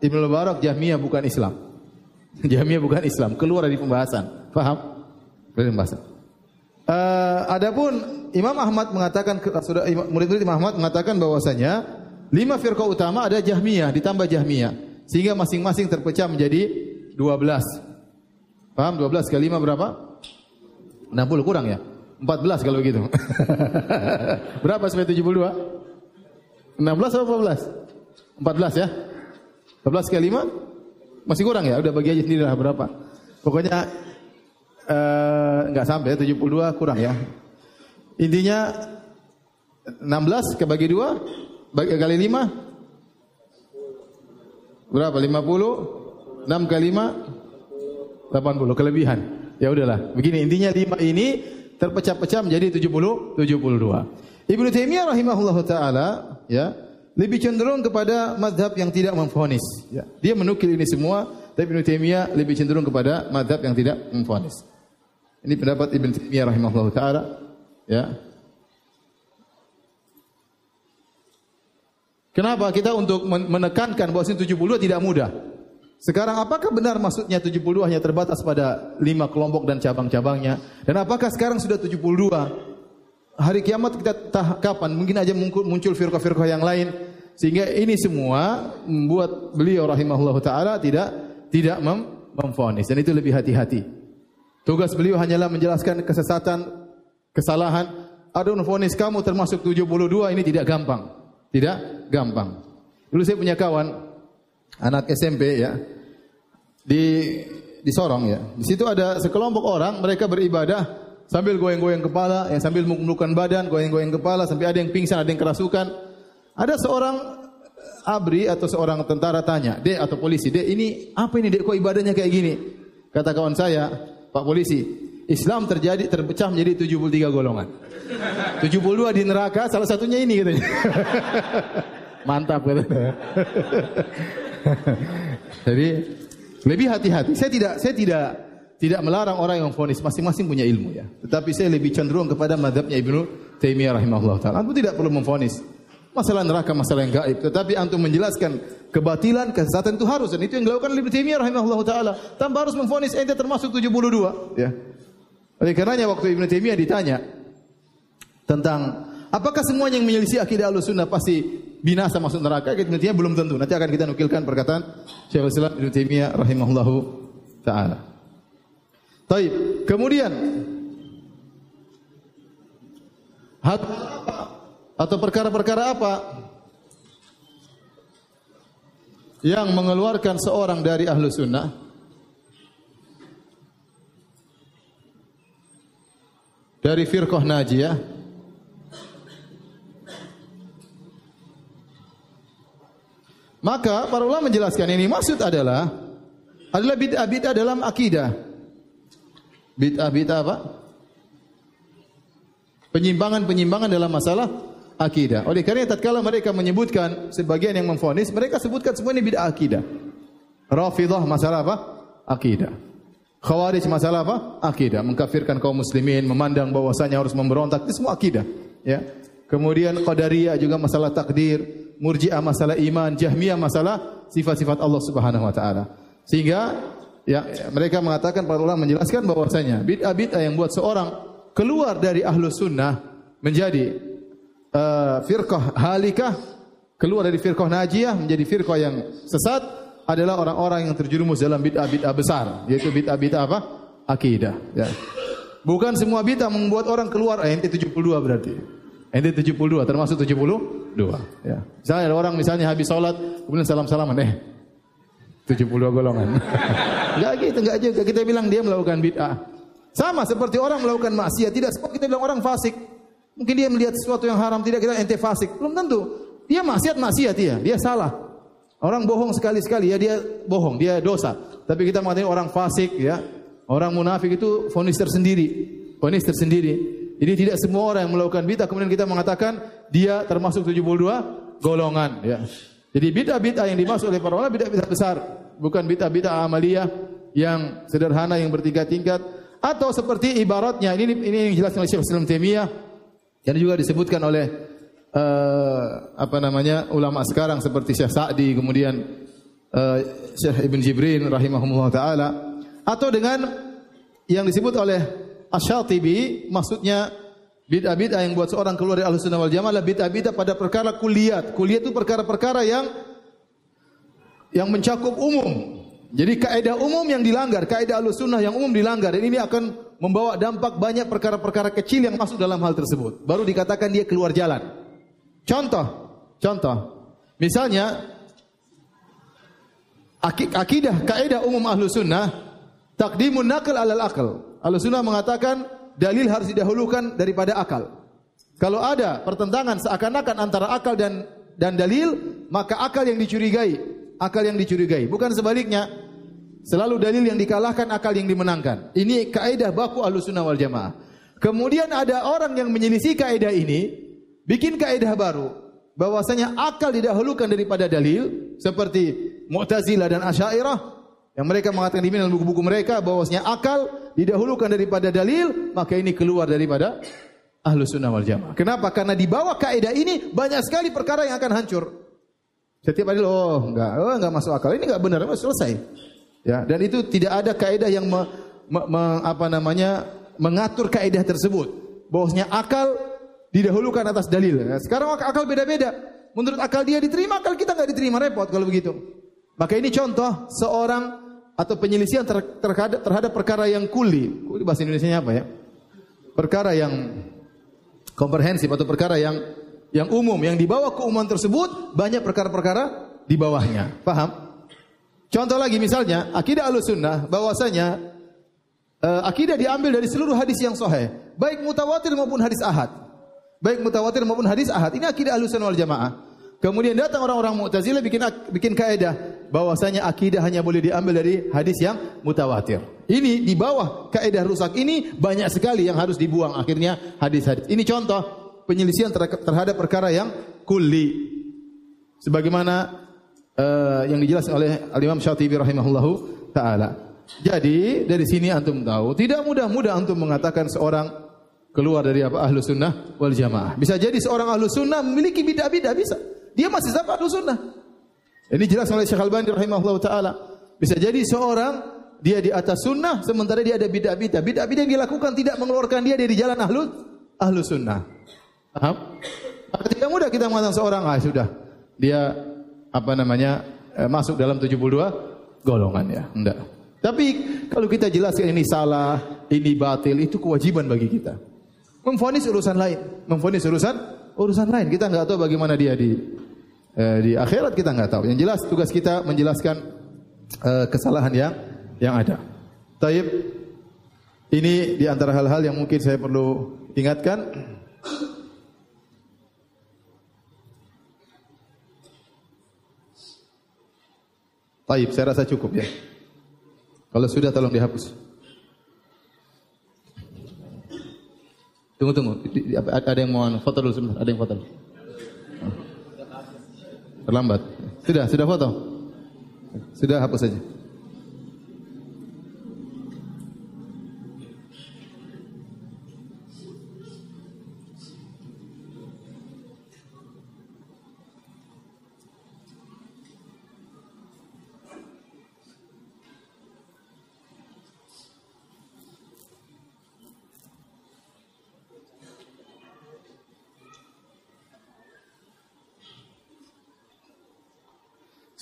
Ibnu Mubarak, Jahmiyah bukan Islam. Jahmiyah bukan Islam, keluar dari pembahasan. Faham? Dari pembahasan. Uh, adapun Imam Ahmad mengatakan sudah murid-murid Imam Ahmad mengatakan bahwasanya lima firqah utama ada Jahmiyah ditambah Jahmiyah sehingga masing-masing terpecah menjadi 12. Paham? 12 kali 5 berapa? 60 kurang ya? 14 kalau begitu. berapa sampai 72? 16 atau 14? 14 ya? 14 kali 5 masih kurang ya? Udah bagi aja sendiri lah berapa. Pokoknya enggak uh, sampai 72 kurang ya. Intinya 16 kebagi 2 bagi kali 5 berapa? 50 6 kali 5 80 kelebihan. Ya udahlah. Begini intinya 5 ini terpecah-pecah menjadi 70 72. Ibnu Taimiyah rahimahullahu taala ya lebih cenderung kepada madhab yang tidak memfonis. Ya. Dia menukil ini semua, tapi Ibn Taimiyah lebih cenderung kepada madhab yang tidak memfonis. Ini pendapat Ibn Taimiyah rahimahullah taala. Ya. Kenapa kita untuk menekankan bahwa 72 tidak mudah? Sekarang apakah benar maksudnya 72 hanya terbatas pada lima kelompok dan cabang-cabangnya? Dan apakah sekarang sudah 72? Hari kiamat kita tah kapan? Mungkin aja muncul firqah-firqah yang lain sehingga ini semua membuat beliau rahimahullah taala tidak tidak mem memfonis dan itu lebih hati-hati. Tugas beliau hanyalah menjelaskan kesesatan, kesalahan. Ada memfonis kamu termasuk 72 ini tidak gampang. Tidak gampang. Dulu saya punya kawan anak SMP ya di di Sorong ya. Di situ ada sekelompok orang mereka beribadah sambil goyang-goyang kepala, ya sambil menundukkan badan, goyang-goyang kepala sampai ada yang pingsan, ada yang kerasukan. Ada seorang abri atau seorang tentara tanya, "Dek atau polisi, Dek ini apa ini Dek kok ibadahnya kayak gini?" Kata kawan saya, "Pak polisi, Islam terjadi terpecah menjadi 73 golongan. 72 di neraka, salah satunya ini katanya." Mantap katanya. Jadi lebih hati-hati. Saya tidak saya tidak tidak melarang orang yang fonis masing-masing punya ilmu ya. Tetapi saya lebih cenderung kepada madhabnya Ibnu Taimiyah rahimahullah taala. Antum tidak perlu memfonis. Masalah neraka masalah yang gaib. Tetapi antum menjelaskan kebatilan, kesesatan itu harus dan itu yang dilakukan oleh Ibnu Taimiyah rahimahullah taala. Tanpa harus memfonis ente termasuk 72, ya. Oleh karenanya waktu Ibnu Taimiyah ditanya tentang apakah semua yang menyelisih akidah Ahlussunnah pasti binasa masuk neraka? Ibnu Taimiyah belum tentu. Nanti akan kita nukilkan perkataan Syekhul Islam Ibnu Taimiyah rahimahullahu taala. Taib. Kemudian hal atau perkara-perkara apa? Yang mengeluarkan seorang dari ahlu sunnah. Dari firqah najiyah. Maka para ulama menjelaskan ini maksud adalah adalah bid'ah-bid'ah dalam akidah. Bid'ah-bid'ah apa? Penyimpangan-penyimpangan dalam masalah akidah. Oleh karena tatkala mereka menyebutkan sebagian yang memfonis, mereka sebutkan semua ini bid'ah akidah. Rafidah masalah apa? Akidah. Khawarij masalah apa? Akidah. Mengkafirkan kaum muslimin, memandang bahwasanya harus memberontak, itu semua akidah. Ya. Kemudian Qadariyah juga masalah takdir, Murji'ah masalah iman, Jahmiyah masalah sifat-sifat Allah Subhanahu wa taala. Sehingga ya mereka mengatakan para ulama menjelaskan bahwasanya bid'ah-bid'ah yang buat seorang keluar dari ahlu sunnah menjadi uh, firqah halikah keluar dari firqah najiyah menjadi firqah yang sesat adalah orang-orang yang terjerumus dalam bid'ah-bid'ah besar yaitu bid'ah-bid'ah apa? akidah ya. Bukan semua bid'ah membuat orang keluar eh, ente 72 berarti. Ente 72 termasuk 72 ya. Misalnya ada orang misalnya habis salat kemudian salam-salaman eh 72 golongan. enggak gitu, enggak juga kita bilang dia melakukan bid'ah. Sama seperti orang melakukan maksiat, tidak semua kita bilang orang fasik. Mungkin dia melihat sesuatu yang haram, tidak kita ente fasik. Belum tentu. Dia maksiat maksiat dia, dia salah. Orang bohong sekali-sekali ya dia bohong, dia dosa. Tapi kita mengatakan orang fasik ya, orang munafik itu fonis tersendiri, fonis tersendiri. Jadi tidak semua orang yang melakukan bid'ah kemudian kita mengatakan dia termasuk 72 golongan ya. Jadi bid'ah-bid'ah yang dimaksud oleh para ulama bid'ah-bid'ah besar, bukan bid'ah-bid'ah amaliyah yang sederhana yang bertingkat-tingkat atau seperti ibaratnya ini ini yang dijelaskan oleh Syekh Islam Taimiyah yang juga disebutkan oleh uh, apa namanya ulama sekarang seperti Syekh Sa'di kemudian uh, Syekh Ibn Jibrin rahimahumullah taala atau dengan yang disebut oleh Asy-Syatibi maksudnya bid'ah-bid'ah yang buat seorang keluar dari Ahlussunnah wal Jamaah bid'ah-bid'ah pada perkara kuliat. Kuliat itu perkara-perkara yang yang mencakup umum. Jadi kaidah umum yang dilanggar, kaidah Ahlussunnah yang umum dilanggar dan ini akan membawa dampak banyak perkara-perkara kecil yang masuk dalam hal tersebut. Baru dikatakan dia keluar jalan. Contoh, contoh. Misalnya akidah kaidah umum ahlu sunnah takdimun nakal alal akal. Ahlu sunnah mengatakan dalil harus didahulukan daripada akal. Kalau ada pertentangan seakan-akan antara akal dan dan dalil, maka akal yang dicurigai, akal yang dicurigai, bukan sebaliknya. Selalu dalil yang dikalahkan, akal yang dimenangkan. Ini kaidah baku sunnah wal jamaah. Kemudian ada orang yang menyelisih kaidah ini, bikin kaidah baru. Bahwasanya akal didahulukan daripada dalil, seperti Mu'tazilah dan Asy'ariyah yang mereka mengatakan di dalam buku-buku mereka bahwasanya akal didahulukan daripada dalil, maka ini keluar daripada ahlu sunnah wal jamaah. Kenapa? Karena di bawah kaidah ini banyak sekali perkara yang akan hancur. Setiap hari oh enggak, oh enggak masuk akal. Ini enggak benar, selesai. Ya, dan itu tidak ada kaidah yang me, me, me, apa namanya mengatur kaidah tersebut. Bahwasanya akal didahulukan atas dalil. Ya, sekarang akal beda-beda. Menurut akal dia diterima, akal kita nggak diterima repot kalau begitu. Maka ini contoh seorang atau penyelisihan ter, terhadap, terhadap perkara yang kuli. Kuli bahasa Indonesia apa ya? Perkara yang komprehensif atau perkara yang yang umum yang dibawa ke umum tersebut banyak perkara-perkara di bawahnya. Paham? Contoh lagi misalnya, akidah Ahlussunnah bahwasanya uh, akidah diambil dari seluruh hadis yang sahih, baik mutawatir maupun hadis ahad. Baik mutawatir maupun hadis ahad. Ini akidah Ahlussunnah wal Jamaah. Kemudian datang orang-orang Mu'tazilah bikin bikin kaidah bahwasanya akidah hanya boleh diambil dari hadis yang mutawatir. Ini di bawah kaidah rusak ini banyak sekali yang harus dibuang akhirnya hadis-hadis. Ini contoh penyelisihan terhadap perkara yang kulli. Sebagaimana uh, yang dijelaskan oleh Al-Imam Syatibi rahimahullahu taala. Jadi dari sini antum tahu, tidak mudah-mudah antum mengatakan seorang keluar dari apa ahlu sunnah wal jamaah. Bisa jadi seorang ahlu sunnah memiliki bidah-bidah bisa. Dia masih sama ahlu sunnah. Ini jelas oleh Syekh Al-Bani rahimahullahu taala. Bisa jadi seorang dia di atas sunnah sementara dia ada bid'ah-bid'ah. Bid'ah-bid'ah yang dilakukan tidak mengeluarkan dia dari jalan ahlu ahlu sunnah. Paham? Maka tidak mudah kita mengatakan seorang ah sudah dia apa namanya eh, masuk dalam 72 golongan ya. Enggak. Tapi kalau kita jelaskan ini salah, ini batil, itu kewajiban bagi kita. Memfonis urusan lain, memfonis urusan urusan lain. Kita nggak tahu bagaimana dia di eh, di akhirat kita nggak tahu. Yang jelas tugas kita menjelaskan eh, kesalahan yang yang ada. Taib ini di antara hal-hal yang mungkin saya perlu ingatkan. Taib, saya rasa cukup ya. Kalau sudah tolong dihapus. Tunggu tunggu, ada yang mau anu, foto dulu sebentar, ada yang foto. Terlambat. Sudah, sudah foto. Sudah hapus saja.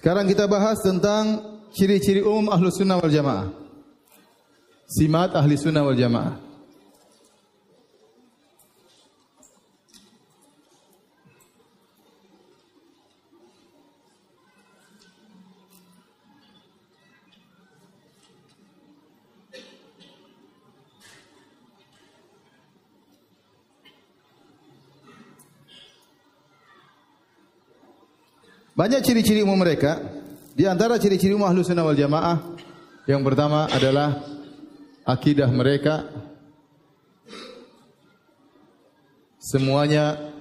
Sekarang kita bahas tentang ciri-ciri umum ahlu sunnah wal jamaah. Simat ahli sunnah wal jamaah. Banyak ciri-ciri umum mereka. Di antara ciri-ciri umum ahlu sunnah wal jamaah, yang pertama adalah akidah mereka semuanya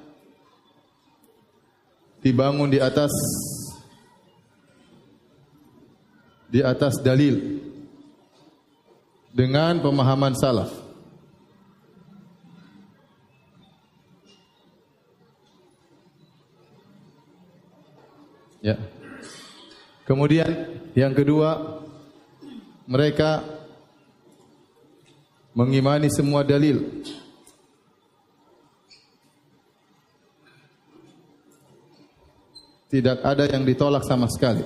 dibangun di atas di atas dalil dengan pemahaman salaf. Ya. Kemudian yang kedua mereka mengimani semua dalil tidak ada yang ditolak sama sekali.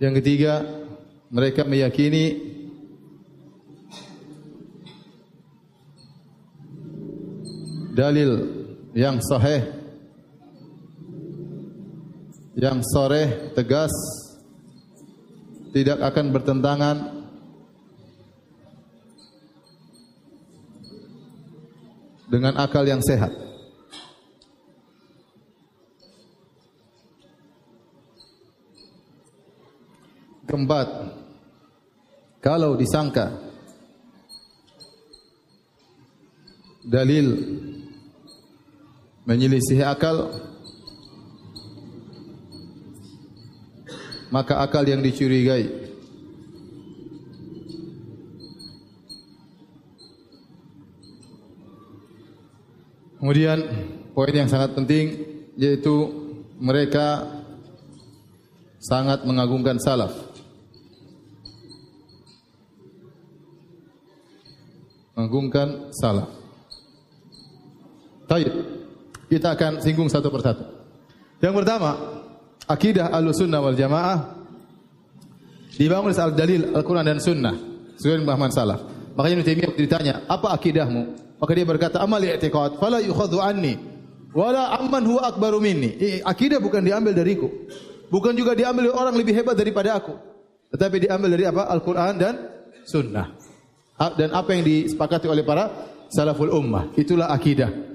Yang ketiga, mereka meyakini dalil yang sahih yang sore tegas tidak akan bertentangan dengan akal yang sehat. Keempat, kalau disangka dalil menyelisih akal. Maka akal yang dicurigai. Kemudian poin yang sangat penting yaitu mereka sangat mengagungkan salaf. Mengagungkan salaf. Taib. Kita akan singgung satu persatu. Yang pertama, akidah Ahlussunnah wal Jamaah dibangun al dalil Al-Qur'an dan Sunnah sesuai pemahaman salaf. Makanya Ibnu Taimiyah ditanya, "Apa akidahmu?" Maka dia berkata, "Amal i'tiqad, fala yukhadhu anni wala amman huwa akbaru minni." Akidah bukan diambil dariku. Bukan juga diambil oleh orang lebih hebat daripada aku. Tetapi diambil dari apa? Al-Qur'an dan Sunnah. Dan apa yang disepakati oleh para salaful ummah. Itulah akidah.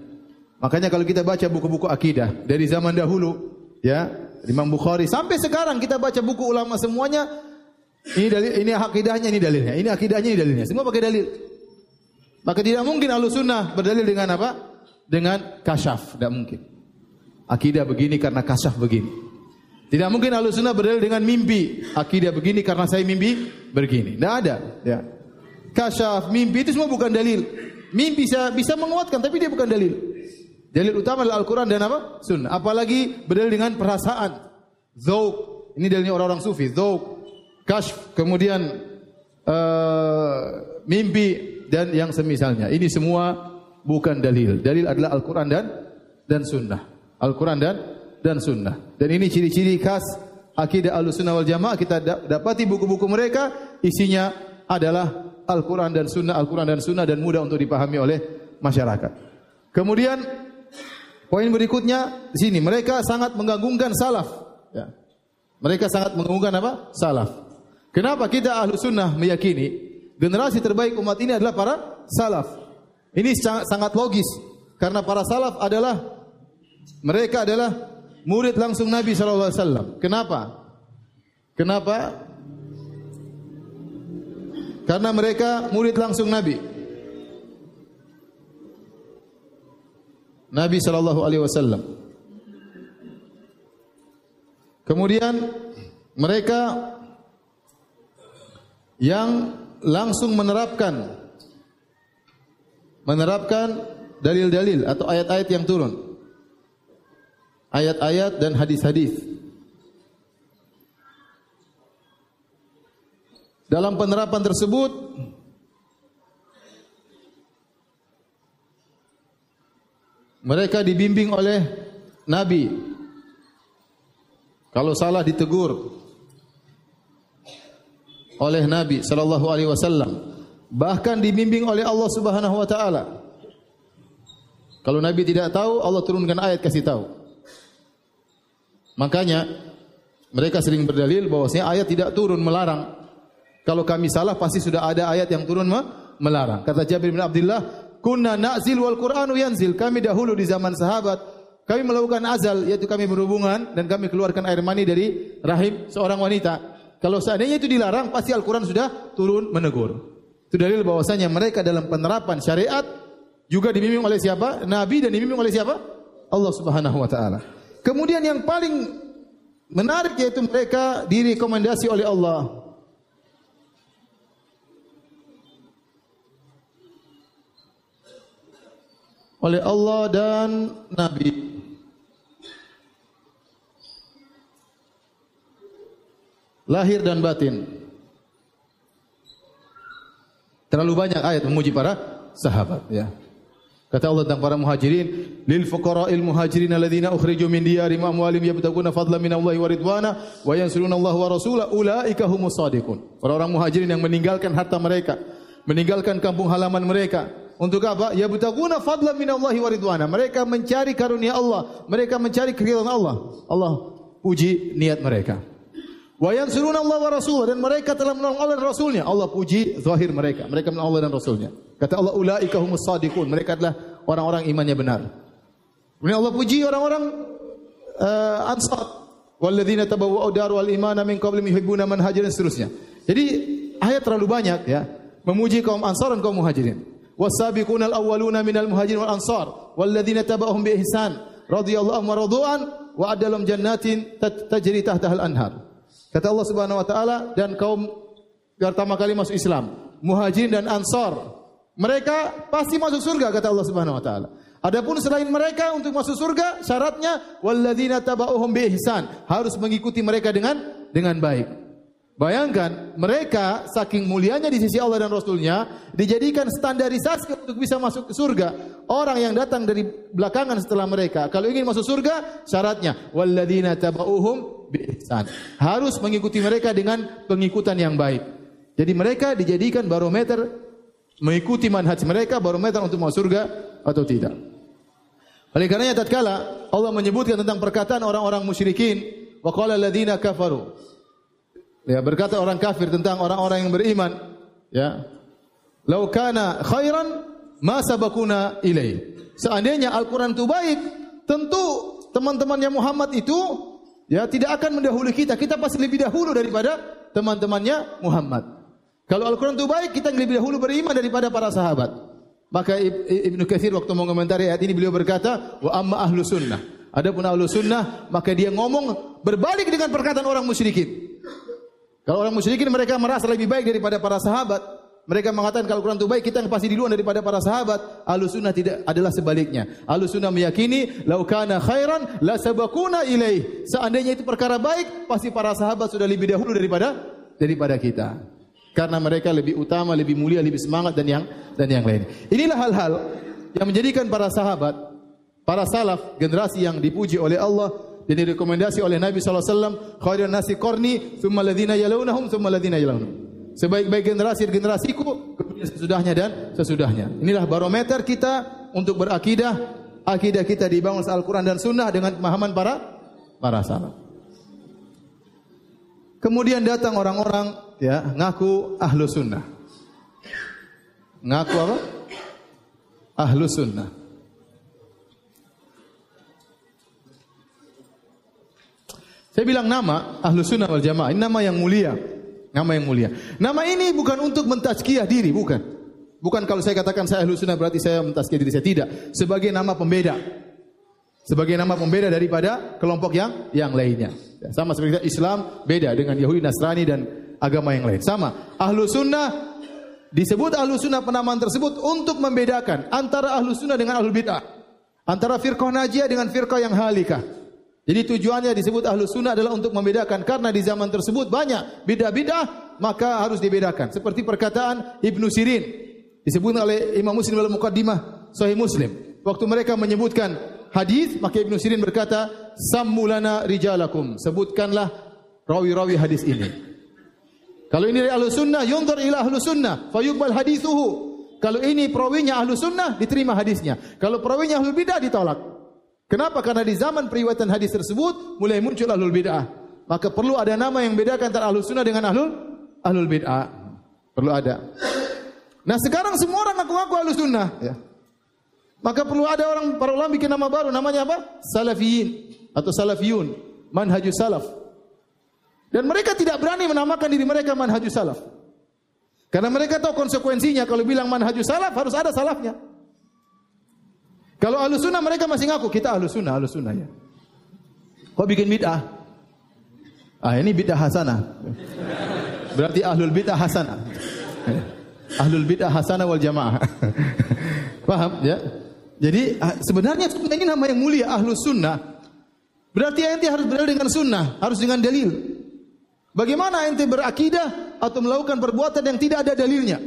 Makanya kalau kita baca buku-buku akidah dari zaman dahulu, ya, Imam Bukhari sampai sekarang kita baca buku ulama semuanya ini dalil, ini akidahnya, ini dalilnya, ini akidahnya, ini dalilnya. Semua pakai dalil. Maka tidak mungkin ahlu sunnah berdalil dengan apa? Dengan kasyaf, tidak mungkin. Akidah begini karena kasyaf begini. Tidak mungkin ahlu sunnah berdalil dengan mimpi. Akidah begini karena saya mimpi begini. Tidak ada. Ya. Kasyaf, mimpi itu semua bukan dalil. Mimpi bisa bisa menguatkan, tapi dia bukan dalil. Dalil utama adalah Al-Quran dan apa? Sunnah. Apalagi berdalil dengan perasaan. Zauk. Ini dalilnya orang-orang sufi. Zauk. Kashf. Kemudian uh, mimpi. Dan yang semisalnya. Ini semua bukan dalil. Dalil adalah Al-Quran dan dan Sunnah. Al-Quran dan dan Sunnah. Dan ini ciri-ciri khas akidah Ahlussunnah wal Jamaah. Kita dapati buku-buku mereka isinya adalah Al-Quran dan Sunnah, Al-Quran dan Sunnah dan mudah untuk dipahami oleh masyarakat. Kemudian Poin berikutnya di sini mereka sangat mengganggukan salaf. Ya. Mereka sangat mengganggukan apa? Salaf. Kenapa kita ahlu sunnah meyakini generasi terbaik umat ini adalah para salaf? Ini sangat, logis karena para salaf adalah mereka adalah murid langsung Nabi wasallam. Kenapa? Kenapa? Karena mereka murid langsung Nabi. Nabi sallallahu alaihi wasallam. Kemudian mereka yang langsung menerapkan menerapkan dalil-dalil atau ayat-ayat yang turun. Ayat-ayat dan hadis-hadis. Dalam penerapan tersebut Mereka dibimbing oleh Nabi. Kalau salah ditegur oleh Nabi sallallahu alaihi wasallam. Bahkan dibimbing oleh Allah Subhanahu wa taala. Kalau Nabi tidak tahu, Allah turunkan ayat kasih tahu. Makanya mereka sering berdalil bahwasanya ayat tidak turun melarang. Kalau kami salah pasti sudah ada ayat yang turun melarang. Kata Jabir bin Abdullah, Kunna na'zil wal Qur'anu yanzil. Kami dahulu di zaman sahabat, kami melakukan azal, yaitu kami berhubungan dan kami keluarkan air mani dari rahim seorang wanita. Kalau seandainya itu dilarang, pasti Al-Quran sudah turun menegur. Itu dalil bahwasanya mereka dalam penerapan syariat juga dibimbing oleh siapa? Nabi dan dibimbing oleh siapa? Allah Subhanahu wa taala. Kemudian yang paling menarik yaitu mereka direkomendasi oleh Allah oleh Allah dan Nabi. Lahir dan batin. Terlalu banyak ayat memuji para sahabat ya. Kata Allah tentang para muhajirin, lil fuqara'il muhajirin alladziina ukhriju min diyarihim amwalihim yabtaguna fadlan min Allah wa ridwana wa yansuruna Allah wa rasulahu ulaika humus shadiqun. Orang-orang muhajirin yang meninggalkan harta mereka, meninggalkan kampung halaman mereka, untuk apa? Ya butaguna fadlan minallahi wa ridwana. Mereka mencari karunia Allah, mereka mencari keridhaan Allah. Allah puji niat mereka. Wa yansuruna Allah wa rasul dan mereka telah menolong Allah dan Rasulnya. Allah puji zahir mereka. Mereka menolong Allah dan Rasulnya. Kata Allah ulaika humus sadiqun. Mereka adalah orang-orang imannya benar. Kemudian Allah puji orang-orang uh, Ansar. Walladzina tabawwa'u daru wal imana min qablihim yuhibbuna man hajaran seterusnya. Jadi ayat terlalu banyak ya memuji kaum Ansar dan kaum Muhajirin. والسابقون الأولون من المهاجرين والأنصار والذين تبعهم بإحسان رضي الله عنهم anhum radu'an wa جنات تجري تحتها الأنهار. Kata Allah Subhanahu wa taala dan kaum pertama kali masuk Islam, Muhajirin dan Ansar, mereka pasti masuk surga kata Allah Subhanahu wa taala. Adapun selain mereka untuk masuk surga syaratnya walladzina tabauhum bi ihsan, harus mengikuti mereka dengan dengan baik. Bayangkan, mereka saking mulianya di sisi Allah dan Rasulnya, dijadikan standarisasi untuk bisa masuk ke surga. Orang yang datang dari belakangan setelah mereka, kalau ingin masuk surga, syaratnya, walladzina taba'uhum biihsan. Harus mengikuti mereka dengan pengikutan yang baik. Jadi mereka dijadikan barometer, mengikuti manhaj mereka, barometer untuk masuk surga atau tidak. Oleh karenanya tatkala Allah menyebutkan tentang perkataan orang-orang musyrikin, wa qala alladziina kafaru Ya, berkata orang kafir tentang orang-orang yang beriman, ya. Lau kana khairan ma sabakuna ilai. Seandainya Al-Qur'an itu baik, tentu teman-temannya Muhammad itu ya tidak akan mendahului kita. Kita pasti lebih dahulu daripada teman-temannya Muhammad. Kalau Al-Qur'an itu baik, kita lebih dahulu beriman daripada para sahabat. Maka Ibnu Katsir waktu mengomentari ayat ini beliau berkata, "Wa amma ahlu sunnah." Adapun ahlu sunnah, maka dia ngomong berbalik dengan perkataan orang musyrikin. Kalau orang musyrikin mereka merasa lebih baik daripada para sahabat. mereka mengatakan kalau Quran itu baik, kita yang pasti duluan daripada para sahabat. Ahlus sunnah tidak adalah sebaliknya. Ahlus sunnah meyakini, laukana khairan la sabakuna ilaih. Seandainya itu perkara baik, pasti para sahabat sudah lebih dahulu daripada daripada kita. Karena mereka lebih utama, lebih mulia, lebih semangat dan yang dan yang lain. Inilah hal-hal yang menjadikan para sahabat, para salaf, generasi yang dipuji oleh Allah dan direkomendasi oleh Nabi SAW, khairun nasi korni, thumma ladhina yalaunahum, thumma ladhina yalaunahum. Sebaik-baik generasi generasiku, kemudian sesudahnya dan sesudahnya. Inilah barometer kita untuk berakidah. Akidah kita dibangun Al-Quran dan Sunnah dengan pemahaman para para salaf. Kemudian datang orang-orang ya ngaku ahlu sunnah. Ngaku apa? Ahlu sunnah. Saya bilang nama ahlu sunnah wal jamaah ini nama yang mulia. Nama yang mulia. Nama ini bukan untuk mentazkiyah diri, bukan. Bukan kalau saya katakan saya ahlu sunnah berarti saya mentazkiyah diri saya. Tidak. Sebagai nama pembeda. Sebagai nama pembeda daripada kelompok yang yang lainnya. Ya, sama seperti Islam beda dengan Yahudi, Nasrani dan agama yang lain. Sama. Ahlu sunnah disebut ahlu sunnah penamaan tersebut untuk membedakan antara ahlu sunnah dengan ahlu bid'ah. Antara firqah najiyah dengan firqah yang halikah. Jadi tujuannya disebut ahlu sunnah adalah untuk membedakan karena di zaman tersebut banyak bidah-bidah maka harus dibedakan. Seperti perkataan Ibnu Sirin disebut oleh Imam Muslim dalam mukaddimah Sahih Muslim. Waktu mereka menyebutkan hadis maka Ibnu Sirin berkata sammulana rijalakum sebutkanlah rawi-rawi hadis ini. Kalau ini dari ahlu sunnah yunzur ila ahlu sunnah fayuqbal hadithuhu. Kalau ini perawinya ahlu sunnah diterima hadisnya. Kalau perawinya ahlu bidah ditolak. Kenapa? Karena di zaman periwayatan hadis tersebut mulai muncul ahlul bid'ah. Maka perlu ada nama yang bedakan antara ahlul sunnah dengan ahlul ahlul bid'ah. Perlu ada. Nah sekarang semua orang ngaku-ngaku ahlul sunnah. Ya. Maka perlu ada orang para ulama bikin nama baru. Namanya apa? Salafiyin atau salafiyun. Manhajus salaf. Dan mereka tidak berani menamakan diri mereka manhajus salaf. Karena mereka tahu konsekuensinya kalau bilang manhajus salaf harus ada salafnya. Kalau ahlu sunnah mereka masih ngaku kita ahlu sunnah, ahlu sunnah ya. Kok bikin bid'ah? Ah ini bid'ah hasanah. Berarti ahlul bid'ah hasanah. Ahlul bid'ah hasanah wal jamaah. Paham ya? Jadi ah, sebenarnya ini nama yang mulia ahlu sunnah. Berarti ente harus berada dengan sunnah, harus dengan dalil. Bagaimana ente berakidah atau melakukan perbuatan yang tidak ada dalilnya?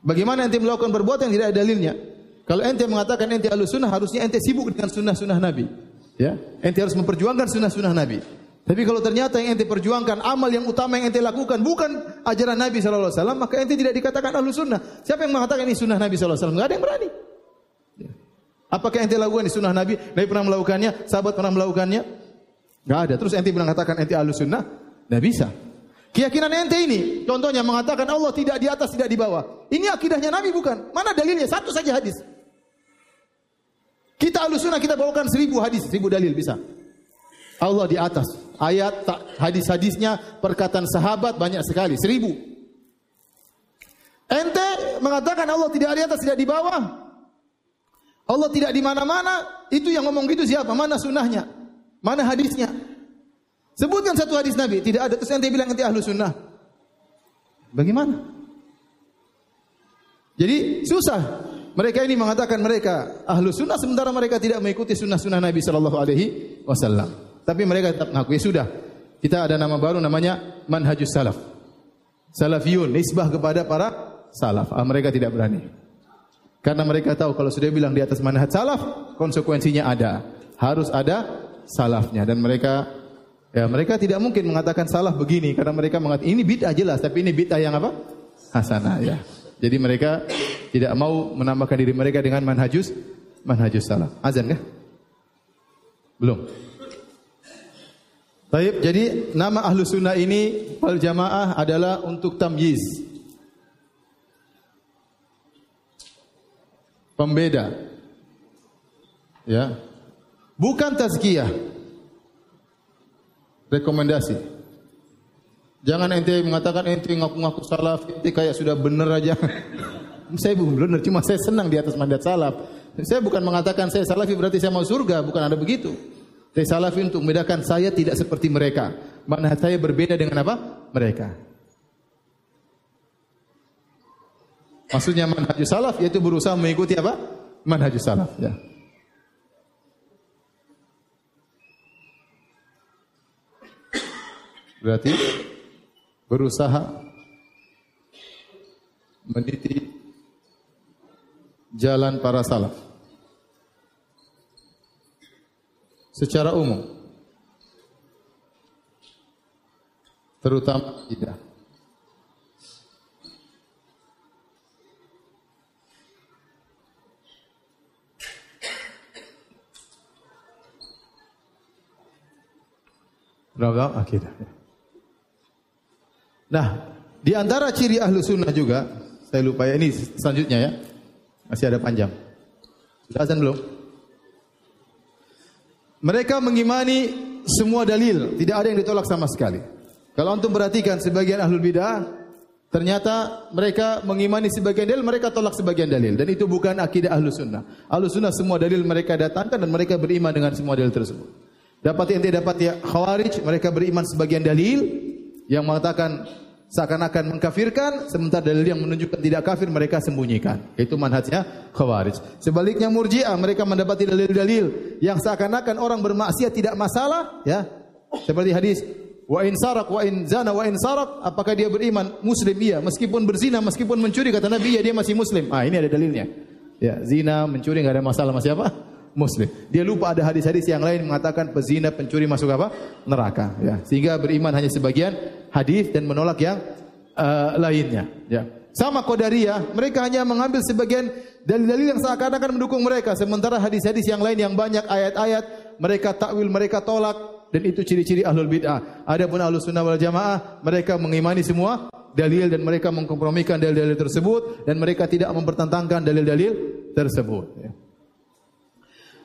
Bagaimana ente melakukan perbuatan yang tidak ada dalilnya? Kalau ente mengatakan ente ahlu sunnah, harusnya ente sibuk dengan sunnah-sunnah Nabi. Ya, ente harus memperjuangkan sunnah-sunnah Nabi. Tapi kalau ternyata yang ente perjuangkan amal yang utama yang ente lakukan bukan ajaran Nabi sallallahu alaihi wasallam, maka ente tidak dikatakan ahlu sunnah. Siapa yang mengatakan ini sunnah Nabi sallallahu alaihi wasallam? Enggak ada yang berani. Ya. Apakah ente lakukan di sunnah Nabi? Nabi pernah melakukannya, sahabat pernah melakukannya? Enggak ada. Terus ente bilang katakan ente ahlu sunnah? Enggak bisa. Keyakinan ente ini, contohnya mengatakan Allah tidak di atas, tidak di bawah. Ini akidahnya Nabi bukan? Mana dalilnya? Satu saja hadis. Kita alusuna kita bawakan seribu hadis, seribu dalil bisa. Allah di atas. Ayat hadis-hadisnya perkataan sahabat banyak sekali, seribu. Ente mengatakan Allah tidak di atas, tidak di bawah. Allah tidak di mana-mana. Itu yang ngomong gitu siapa? Mana sunnahnya? Mana hadisnya? Sebutkan satu hadis Nabi, tidak ada. Terus ente bilang nanti ahlu sunnah. Bagaimana? Jadi susah. Mereka ini mengatakan mereka ahlu sunnah sementara mereka tidak mengikuti sunnah-sunnah Nabi Shallallahu Alaihi Wasallam. Tapi mereka tetap mengaku ya sudah. Kita ada nama baru namanya manhajus salaf. Salafiyun nisbah kepada para salaf. Ah, mereka tidak berani. Karena mereka tahu kalau sudah bilang di atas manhaj salaf, konsekuensinya ada. Harus ada salafnya dan mereka ya mereka tidak mungkin mengatakan salah begini karena mereka mengatakan ini bid'ah jelas tapi ini bid'ah yang apa? hasanah ya. Jadi mereka tidak mau menambahkan diri mereka dengan manhajus manhajus salah. Azan kah? Belum. Baik, jadi nama ahlu sunnah ini wal jamaah adalah untuk tamyiz. Pembeda. Ya. Bukan tazkiyah. Rekomendasi. Jangan ente mengatakan ente ngaku-ngaku salaf, ente kayak sudah benar aja. saya belum benar, cuma saya senang di atas mandat salaf. Saya bukan mengatakan saya salafi berarti saya mau surga, bukan ada begitu. Saya salafi untuk membedakan saya tidak seperti mereka. Mana saya berbeda dengan apa? Mereka. Maksudnya manhajus salaf yaitu berusaha mengikuti apa? Manhajus salaf, ya. Berarti berusaha meniti jalan para salaf. Secara umum. Terutama tidak. Berapa akidah. Nah, di antara ciri ahlu sunnah juga, saya lupa ya, ini selanjutnya ya. Masih ada panjang. Sudah azan belum? Mereka mengimani semua dalil, tidak ada yang ditolak sama sekali. Kalau antum perhatikan sebagian ahlul bidah, ternyata mereka mengimani sebagian dalil, mereka tolak sebagian dalil. Dan itu bukan akidah ahlu sunnah. Ahlu sunnah semua dalil mereka datangkan dan mereka beriman dengan semua dalil tersebut. Dapat yang tidak dapat ya khawarij, mereka beriman sebagian dalil yang mengatakan seakan-akan mengkafirkan, sementara dalil yang menunjukkan tidak kafir mereka sembunyikan. Itu manhajnya khawarij. Sebaliknya murji'ah, mereka mendapati dalil-dalil yang seakan-akan orang bermaksiat tidak masalah, ya. Seperti hadis Wa in sarak wa in zana wa in sarak, apakah dia beriman? Muslim iya, meskipun berzina, meskipun mencuri kata Nabi ya dia masih muslim. Ah, ini ada dalilnya. Ya, zina, mencuri enggak ada masalah masih apa? Muslim. Dia lupa ada hadis-hadis yang lain mengatakan pezina, pencuri masuk apa? Neraka. Ya. Sehingga beriman hanya sebagian hadis dan menolak yang uh, lainnya. Ya. Sama Qadariyah, mereka hanya mengambil sebagian dalil-dalil yang seakan-akan mendukung mereka. Sementara hadis-hadis yang lain yang banyak ayat-ayat, mereka takwil, mereka tolak. Dan itu ciri-ciri ahlul bid'ah. Adapun ahlus sunnah wal jamaah, mereka mengimani semua dalil dan mereka mengkompromikan dalil-dalil tersebut dan mereka tidak mempertentangkan dalil-dalil tersebut. Ya.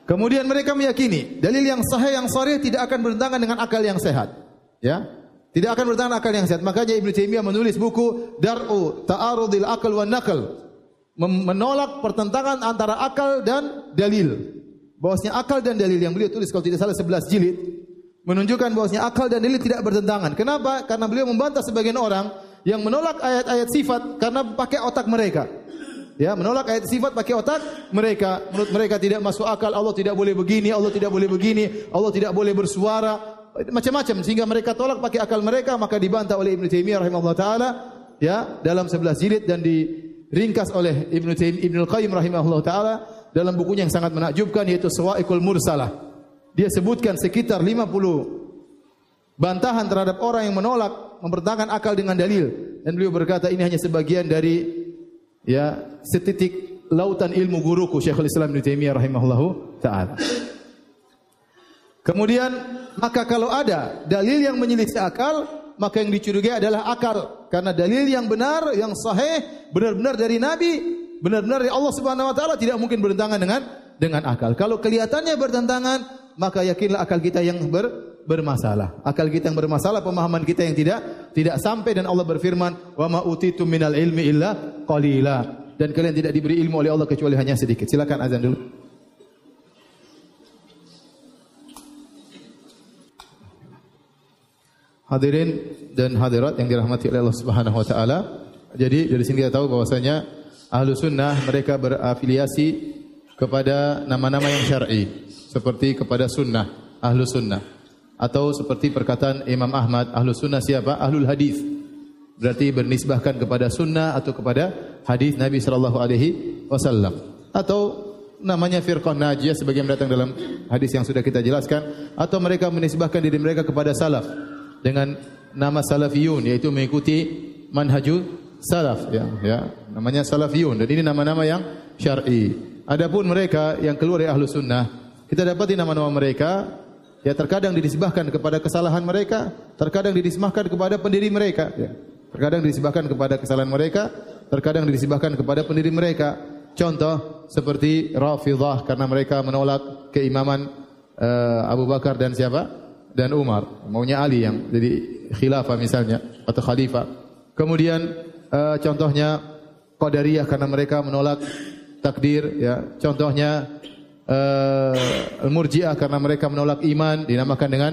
Kemudian mereka meyakini dalil yang sahih yang sharih tidak akan bertentangan dengan akal yang sehat. Ya. Tidak akan bertentangan akal yang sehat. Makanya Ibnu Taimiyah menulis buku Dar'u Ta'arudil Aql wan Naql. Menolak pertentangan antara akal dan dalil. Bahwasanya akal dan dalil yang beliau tulis kalau tidak salah 11 jilid menunjukkan bahwasanya akal dan dalil tidak bertentangan. Kenapa? Karena beliau membantah sebagian orang yang menolak ayat-ayat sifat karena pakai otak mereka. Ya, menolak ayat sifat pakai otak mereka. Menurut mereka tidak masuk akal, Allah tidak boleh begini, Allah tidak boleh begini, Allah tidak boleh bersuara, macam-macam sehingga mereka tolak pakai akal mereka maka dibantah oleh Ibnu Taimiyah rahimahullah taala ya dalam 11 jilid dan diringkas oleh Ibnu Taimiyah Qayyim rahimahullah taala dalam bukunya yang sangat menakjubkan yaitu Sawa'iqul Mursalah. Dia sebutkan sekitar 50 bantahan terhadap orang yang menolak mempertahankan akal dengan dalil dan beliau berkata ini hanya sebagian dari ya setitik lautan ilmu guruku Syekhul Islam Ibnu Taimiyah rahimahullahu taala. Kemudian maka kalau ada dalil yang menyelisih akal, maka yang dicurigai adalah akal. Karena dalil yang benar, yang sahih, benar-benar dari Nabi, benar-benar dari Allah Subhanahu wa taala tidak mungkin bertentangan dengan dengan akal. Kalau kelihatannya bertentangan, maka yakinlah akal kita yang ber, bermasalah. Akal kita yang bermasalah, pemahaman kita yang tidak tidak sampai dan Allah berfirman, "Wa ma utitum minal ilmi illa qalila." Dan kalian tidak diberi ilmu oleh Allah kecuali hanya sedikit. Silakan azan dulu. Hadirin dan hadirat yang dirahmati oleh Allah Subhanahu wa taala. Jadi dari sini kita tahu bahwasanya Ahlu Sunnah mereka berafiliasi kepada nama-nama yang syar'i seperti kepada sunnah, ahlu sunnah. Atau seperti perkataan Imam Ahmad, ahlu sunnah siapa? Ahlul hadis. Berarti bernisbahkan kepada sunnah atau kepada hadis Nabi sallallahu alaihi wasallam. Atau namanya firqah najiyah sebagian datang dalam hadis yang sudah kita jelaskan atau mereka menisbahkan diri mereka kepada salaf dengan nama salafiyun yaitu mengikuti manhajul salaf ya ya namanya salafiyun dan ini nama-nama yang syar'i adapun mereka yang keluar dari ahlu sunnah kita dapati nama-nama mereka ya terkadang dinisbahkan kepada kesalahan mereka, terkadang dinisbahkan kepada pendiri mereka, ya. Terkadang dinisbahkan kepada kesalahan mereka, terkadang dinisbahkan kepada pendiri mereka. Contoh seperti Rafidhah karena mereka menolak keimaman uh, Abu Bakar dan siapa? Dan Umar. Maunya Ali yang jadi khilafah misalnya atau khalifah. Kemudian uh, contohnya Qadariyah karena mereka menolak takdir ya. Contohnya uh, Murji'ah karena mereka menolak iman dinamakan dengan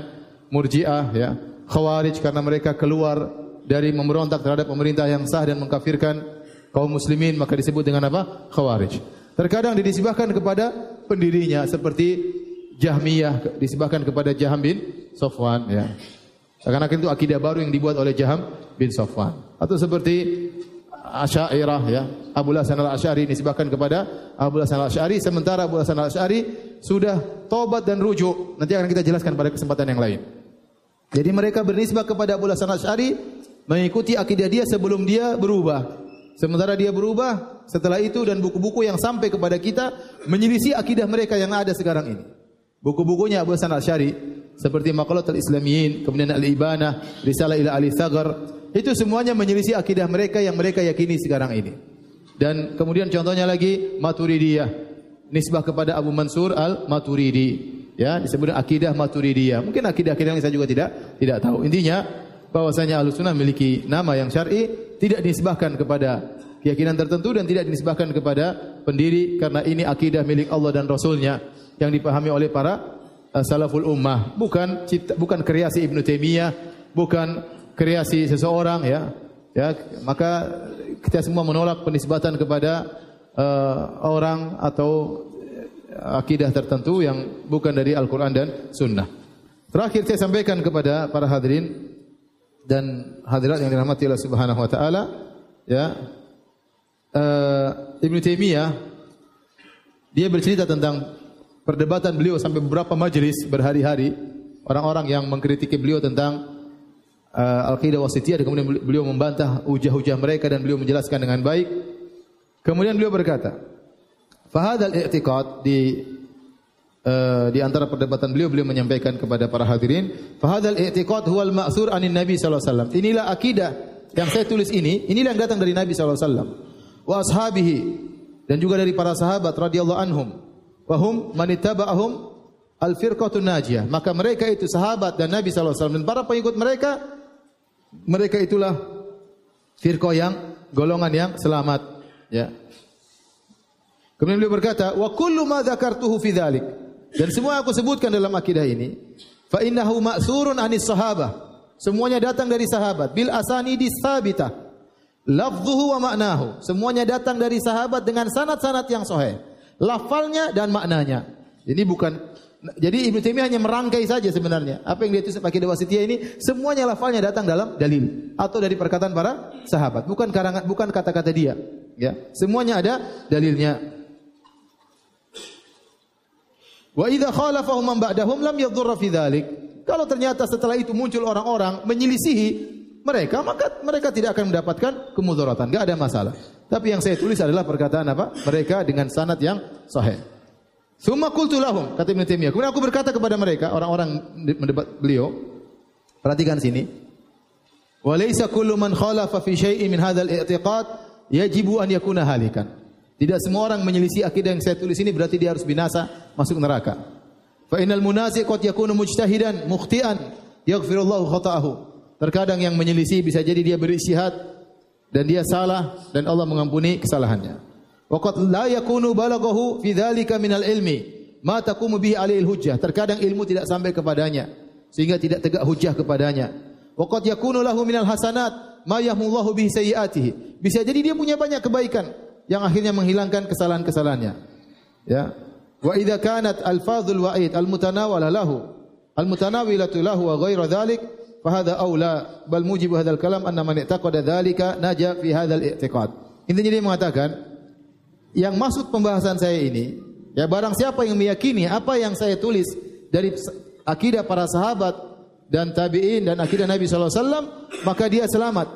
Murji'ah ya. Khawarij karena mereka keluar dari memberontak terhadap pemerintah yang sah dan mengkafirkan kaum muslimin maka disebut dengan apa? Khawarij. Terkadang dinisbahkan kepada pendirinya seperti Jahmiyah disebabkan kepada Jaham bin Sofwan ya. Seakan-akan itu akidah baru yang dibuat oleh Jaham bin Sofwan. Atau seperti Asy'ariyah ya. Abu Hasan Al-Asy'ari disebabkan kepada Abu Hasan Al-Asy'ari sementara Abu Hasan Al-Asy'ari sudah tobat dan rujuk. Nanti akan kita jelaskan pada kesempatan yang lain. Jadi mereka bernisbah kepada Abu Hasan Al-Asy'ari mengikuti akidah dia sebelum dia berubah. Sementara dia berubah setelah itu dan buku-buku yang sampai kepada kita menyelisih akidah mereka yang ada sekarang ini. Buku-bukunya Abu Hasan Al-Syari seperti Maqalat al-Islamiyin, kemudian Al-Ibanah, Risalah ila Ali Thagar, itu semuanya menyelisih akidah mereka yang mereka yakini sekarang ini. Dan kemudian contohnya lagi Maturidiyah, nisbah kepada Abu Mansur Al-Maturidi. Ya, disebut akidah Maturidiyah. Mungkin akidah-akidah yang saya juga tidak tidak tahu. Intinya bahwasanya Ahlussunnah memiliki nama yang syar'i, tidak dinisbahkan kepada keyakinan tertentu dan tidak dinisbahkan kepada pendiri karena ini akidah milik Allah dan Rasulnya yang dipahami oleh para uh, salaful ummah, bukan cipta, bukan kreasi Ibnu Taimiyah, bukan kreasi seseorang ya. Ya, maka kita semua menolak penisbatan kepada uh, orang atau akidah tertentu yang bukan dari Al-Qur'an dan Sunnah. Terakhir saya sampaikan kepada para hadirin dan hadirat yang dirahmati Allah Subhanahu wa taala, ya. Uh, Ibnu Taimiyah dia bercerita tentang perdebatan beliau sampai beberapa majelis berhari-hari orang-orang yang mengkritiki beliau tentang uh, al-qidah wasitiyah dan kemudian beliau membantah hujah-hujah mereka dan beliau menjelaskan dengan baik. Kemudian beliau berkata, "Fahadal i'tiqad di uh, di antara perdebatan beliau beliau menyampaikan kepada para hadirin, "Fahadal i'tiqad huwal ma'thur anin Nabi sallallahu alaihi wasallam." Inilah akidah yang saya tulis ini, inilah yang datang dari Nabi sallallahu alaihi wasallam wa ashabihi dan juga dari para sahabat radhiyallahu anhum Wahum manittaba'ahum al-firqatun najiyah. Maka mereka itu sahabat dan Nabi SAW dan para pengikut mereka mereka itulah firqah yang golongan yang selamat ya. Kemudian beliau berkata, "Wa kullu ma dzakartuhu fi dzalik." Dan semua aku sebutkan dalam akidah ini, fa innahu ma'surun anis sahabah. Semuanya datang dari sahabat bil asanidi tsabitah. Lafzuhu wa ma'nahu. Semuanya datang dari sahabat dengan sanad-sanad yang sahih lafalnya dan maknanya. Ini bukan jadi Ibnu Taimiyah hanya merangkai saja sebenarnya. Apa yang dia tulis pakai Wasitiyah ini semuanya lafalnya datang dalam dalil atau dari perkataan para sahabat, bukan karangan bukan kata-kata dia, ya. Semuanya ada dalilnya. Wa idza khalafahu man ba'dahum lam yadhurra fi dzalik. Kalau ternyata setelah itu muncul orang-orang menyelisihi mereka, maka mereka tidak akan mendapatkan kemudaratan, enggak ada masalah. Tapi yang saya tulis adalah perkataan apa? Mereka dengan sanad yang sahih. Summa qultu lahum, kata Ibnu Taimiyah. Kemudian aku berkata kepada mereka, orang-orang mendebat beliau, perhatikan sini. Wa laisa kullu man khalafa fi syai'in min hadzal i'tiqad yajibu an yakuna halikan. Tidak semua orang menyelisih akidah yang saya tulis ini berarti dia harus binasa, masuk neraka. Fa innal munazi qad yakunu mujtahidan mukhtian yaghfirullahu khata'ahu. Terkadang yang menyelisih bisa jadi dia beristihad dan dia salah dan Allah mengampuni kesalahannya. Waqad la yakunu balaghahu fi dzalika minal ilmi ma taqumu bihi alil hujjah. Terkadang ilmu tidak sampai kepadanya sehingga tidak tegak hujjah kepadanya. Waqad yakunu lahu minal hasanat ma yahmullahu bihi sayyiatihi. Bisa jadi dia punya banyak kebaikan yang akhirnya menghilangkan kesalahan-kesalahannya. Ya. Wa idza kanat alfazul wa'id almutanawala lahu almutanawilatu lahu wa ghairu dzalik fahada aula bal mujibu hadzal kalam anna man i'taqada dzalika naja fi hadzal i'tiqad. Intinya dia mengatakan yang maksud pembahasan saya ini ya barang siapa yang meyakini apa yang saya tulis dari akidah para sahabat dan tabi'in dan akidah Nabi sallallahu alaihi wasallam maka dia selamat.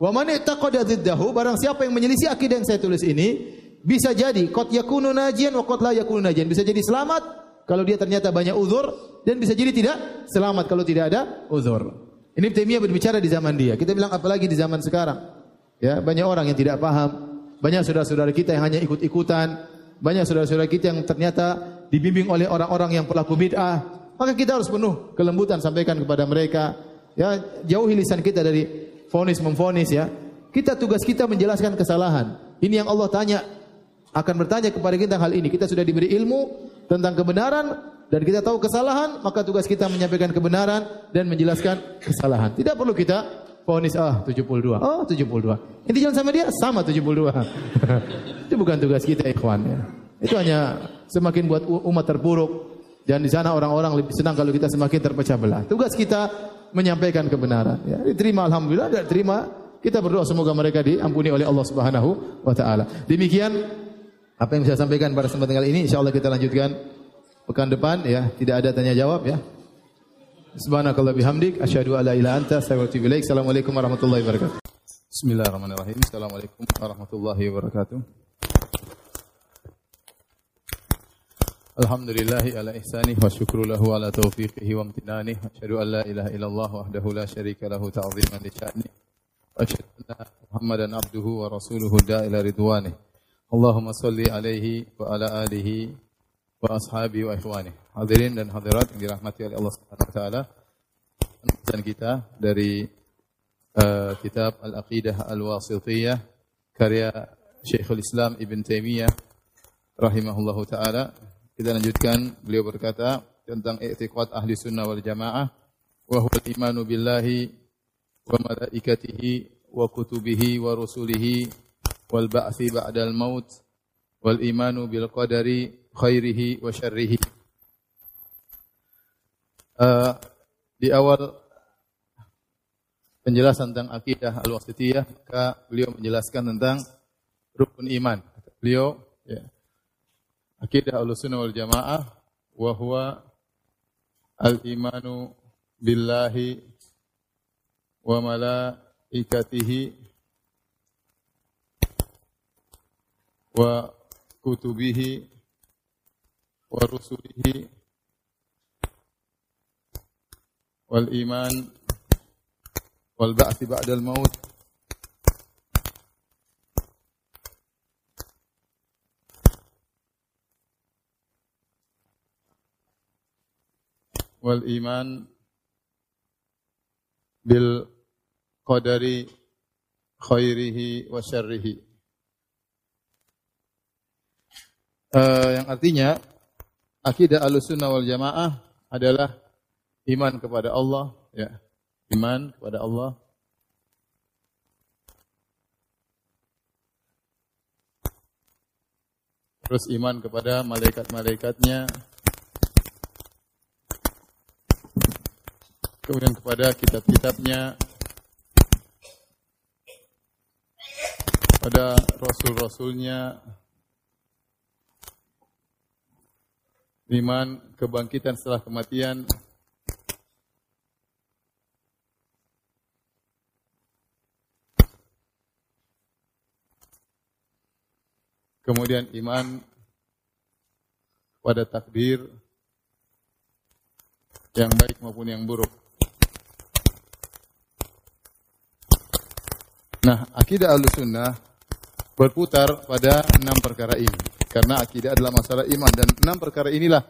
Wa man i'taqada barang siapa yang menyelisih akidah yang saya tulis ini bisa jadi qad yakunu najian wa qad la yakunu najian bisa jadi selamat kalau dia ternyata banyak uzur dan bisa jadi tidak selamat kalau tidak ada uzur. Ini Taimiyah berbicara di zaman dia. Kita bilang apalagi di zaman sekarang. Ya, banyak orang yang tidak paham, banyak saudara-saudara kita yang hanya ikut-ikutan, banyak saudara-saudara kita yang ternyata dibimbing oleh orang-orang yang pelaku bid'ah. Maka kita harus penuh kelembutan sampaikan kepada mereka. Ya, jauhi lisan kita dari fonis memfonis ya. Kita tugas kita menjelaskan kesalahan. Ini yang Allah tanya akan bertanya kepada kita hal ini. Kita sudah diberi ilmu, tentang kebenaran dan kita tahu kesalahan, maka tugas kita menyampaikan kebenaran dan menjelaskan kesalahan. Tidak perlu kita Fonis ah 72. Oh 72. Inti jalan sama dia sama 72. itu bukan tugas kita ikhwan ya. Itu hanya semakin buat umat terpuruk dan di sana orang-orang lebih senang kalau kita semakin terpecah belah. Tugas kita menyampaikan kebenaran. Ya, diterima alhamdulillah, tidak terima kita berdoa semoga mereka diampuni oleh Allah Subhanahu wa taala. Demikian apa yang saya sampaikan pada kesempatan kali ini insyaallah kita lanjutkan pekan depan ya, tidak ada tanya jawab ya. Subhanakallah bihamdik asyhadu alla ilaha anta astaghfiruka wa Assalamualaikum warahmatullahi wabarakatuh. Bismillahirrahmanirrahim. Assalamualaikum warahmatullahi wabarakatuh. Alhamdulillahi ala ihsanih wa syukru lahu ala taufiqihi wa amtinanih. Asyhadu an la ilaha illallah wahdahu la syarika lahu ta'ziman li sya'nih. Asyhadu anna Muhammadan abduhu wa rasuluhu da'ila ridwanih. Allahumma salli alaihi wa ala alihi wa ashabi wa ikhwani. Hadirin dan hadirat yang dirahmati oleh Allah Subhanahu wa taala. Dan kita dari uh, kitab Al-Aqidah Al-Wasithiyah karya Syekhul Islam Ibn Taimiyah rahimahullahu taala. Kita lanjutkan beliau berkata tentang i'tiqad ahli sunnah wal jamaah wa huwa al-imanu billahi wa malaikatihi wa kutubihi wa rusulihi wal ba'thi ba'dal maut wal imanu bil qadari khairihi wa syarrihi. Uh, di awal penjelasan tentang akidah al-wasitiyah, maka beliau menjelaskan tentang rukun iman. Beliau ya, akidah al-sunnah wal jamaah wa huwa al-imanu billahi wa malaikatihi wa kutubihi ba'dal maut. Wal iman bil qadari khairihi wa syarrihi. Uh, yang artinya akidah Ahlussunnah wal Jamaah adalah iman kepada Allah, ya. Iman kepada Allah. Terus iman kepada malaikat-malaikatnya. Kemudian kepada kitab-kitabnya. Pada rasul-rasulnya. Iman, kebangkitan setelah kematian, kemudian iman pada takdir yang baik maupun yang buruk. Nah, akidah al-sunnah berputar pada enam perkara ini. Karena akidah adalah masalah iman dan enam perkara inilah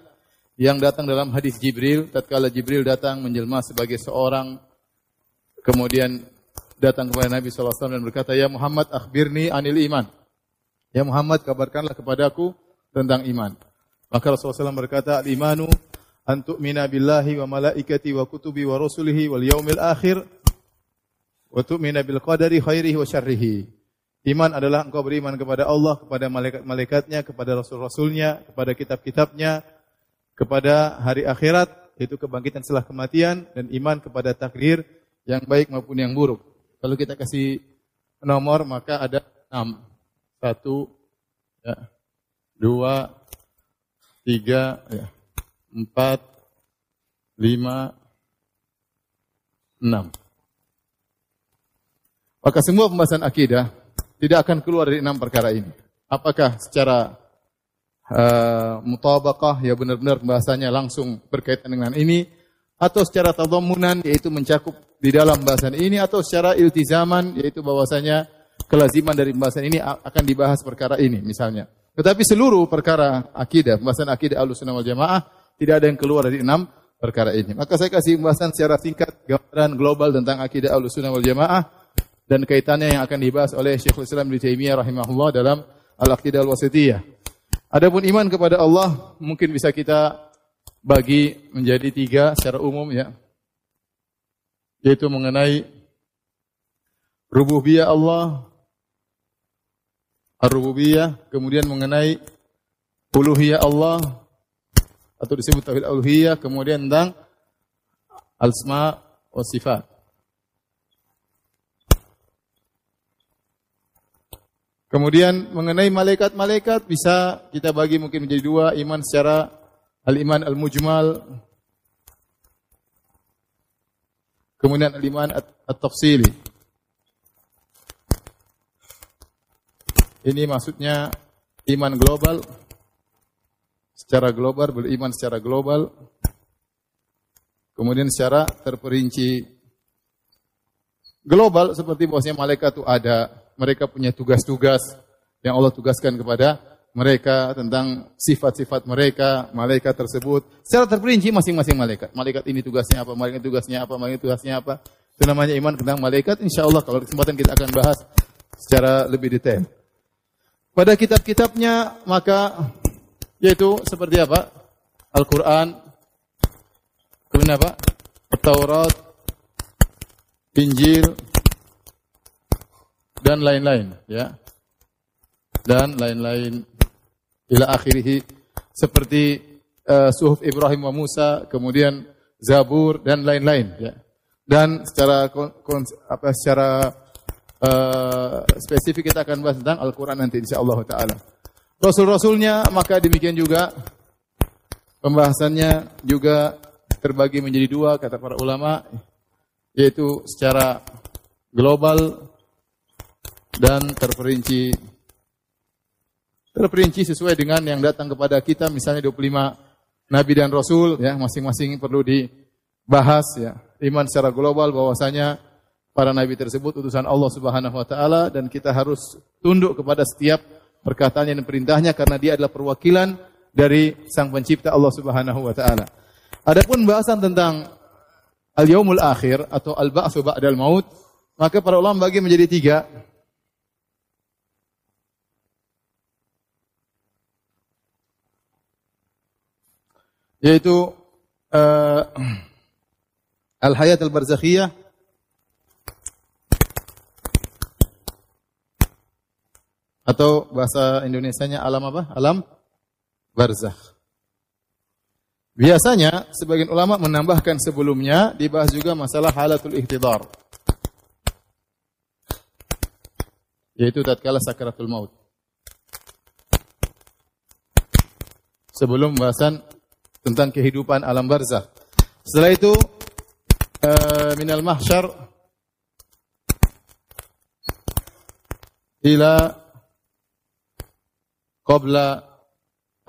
yang datang dalam hadis Jibril tatkala Jibril datang menjelma sebagai seorang kemudian datang kepada Nabi SAW dan berkata, Ya Muhammad akhbirni anil iman. Ya Muhammad kabarkanlah kepadaku tentang iman. Maka Rasulullah SAW berkata, Al-imanu antuk mina billahi wa malaikati wa kutubi wa rasulihi wal yaumil akhir wa tu'mina bil qadari khairihi wa syarrihi. Iman adalah engkau beriman kepada Allah, kepada malaikat-malaikatnya, kepada rasul-rasulnya, kepada kitab-kitabnya, kepada hari akhirat, yaitu kebangkitan setelah kematian, dan iman kepada takdir yang baik maupun yang buruk. Kalau kita kasih nomor, maka ada enam. Satu, ya, dua, tiga, ya, empat, lima, enam. Maka semua pembahasan akidah tidak akan keluar dari enam perkara ini. Apakah secara uh, mutabakah ya benar-benar bahasanya langsung berkaitan dengan ini atau secara tadammunan yaitu mencakup di dalam bahasan ini atau secara iltizaman yaitu bahwasanya kelaziman dari pembahasan ini akan dibahas perkara ini misalnya. Tetapi seluruh perkara akidah, pembahasan akidah Ahlussunnah wal Jamaah tidak ada yang keluar dari enam perkara ini. Maka saya kasih pembahasan secara singkat gambaran global tentang akidah Ahlussunnah wal Jamaah dan kaitannya yang akan dibahas oleh Syekhul Islam Ibnu Taimiyah rahimahullah dalam Al-Aqidah Al-Wasithiyah. Adapun iman kepada Allah mungkin bisa kita bagi menjadi tiga secara umum ya. Yaitu mengenai rububiyah Allah, ar-rububiyah, kemudian mengenai uluhiyah Allah atau disebut tauhid uluhiyah, kemudian tentang al-asma wa sifat. Kemudian mengenai malaikat-malaikat bisa kita bagi mungkin menjadi dua, iman secara al-iman al-mujmal, kemudian al-iman at-tafsili. Ini maksudnya iman global, secara global, beriman secara global, kemudian secara terperinci. Global seperti bahwasanya malaikat itu ada, mereka punya tugas-tugas yang Allah tugaskan kepada mereka tentang sifat-sifat mereka, malaikat tersebut. Secara terperinci masing-masing malaikat. Malaikat ini tugasnya apa, malaikat tugasnya apa, malaikat tugasnya apa. Itu namanya iman tentang malaikat. Insya Allah kalau kesempatan kita akan bahas secara lebih detail. Pada kitab-kitabnya maka yaitu seperti apa? Al-Quran, kemudian apa? Taurat, Injil, dan lain-lain ya. Dan lain-lain. Ila akhirih seperti uh, suhuf Ibrahim wa Musa kemudian Zabur dan lain-lain ya. Dan secara apa secara uh, spesifik kita akan bahas tentang Al-Qur'an nanti insyaallah taala. Rasul-rasulnya maka demikian juga. Pembahasannya juga terbagi menjadi dua kata para ulama yaitu secara global dan terperinci terperinci sesuai dengan yang datang kepada kita misalnya 25 nabi dan rasul ya masing-masing perlu dibahas ya iman secara global bahwasanya para nabi tersebut utusan Allah Subhanahu wa taala dan kita harus tunduk kepada setiap perkataannya dan perintahnya karena dia adalah perwakilan dari sang pencipta Allah Subhanahu wa taala. Adapun bahasan tentang al-yaumul akhir atau al-ba'tsu ba'dal maut, maka para ulama bagi menjadi tiga. Yaitu uh, al-hayat al-barzakhiyah atau bahasa Indonesianya alam apa? Alam barzakh. Biasanya sebagian ulama menambahkan sebelumnya dibahas juga masalah halatul ihtidar. Yaitu tatkala sakaratul maut. Sebelum pembahasan tentang kehidupan alam barzah. Setelah itu uh, minal mahsyar ila qabla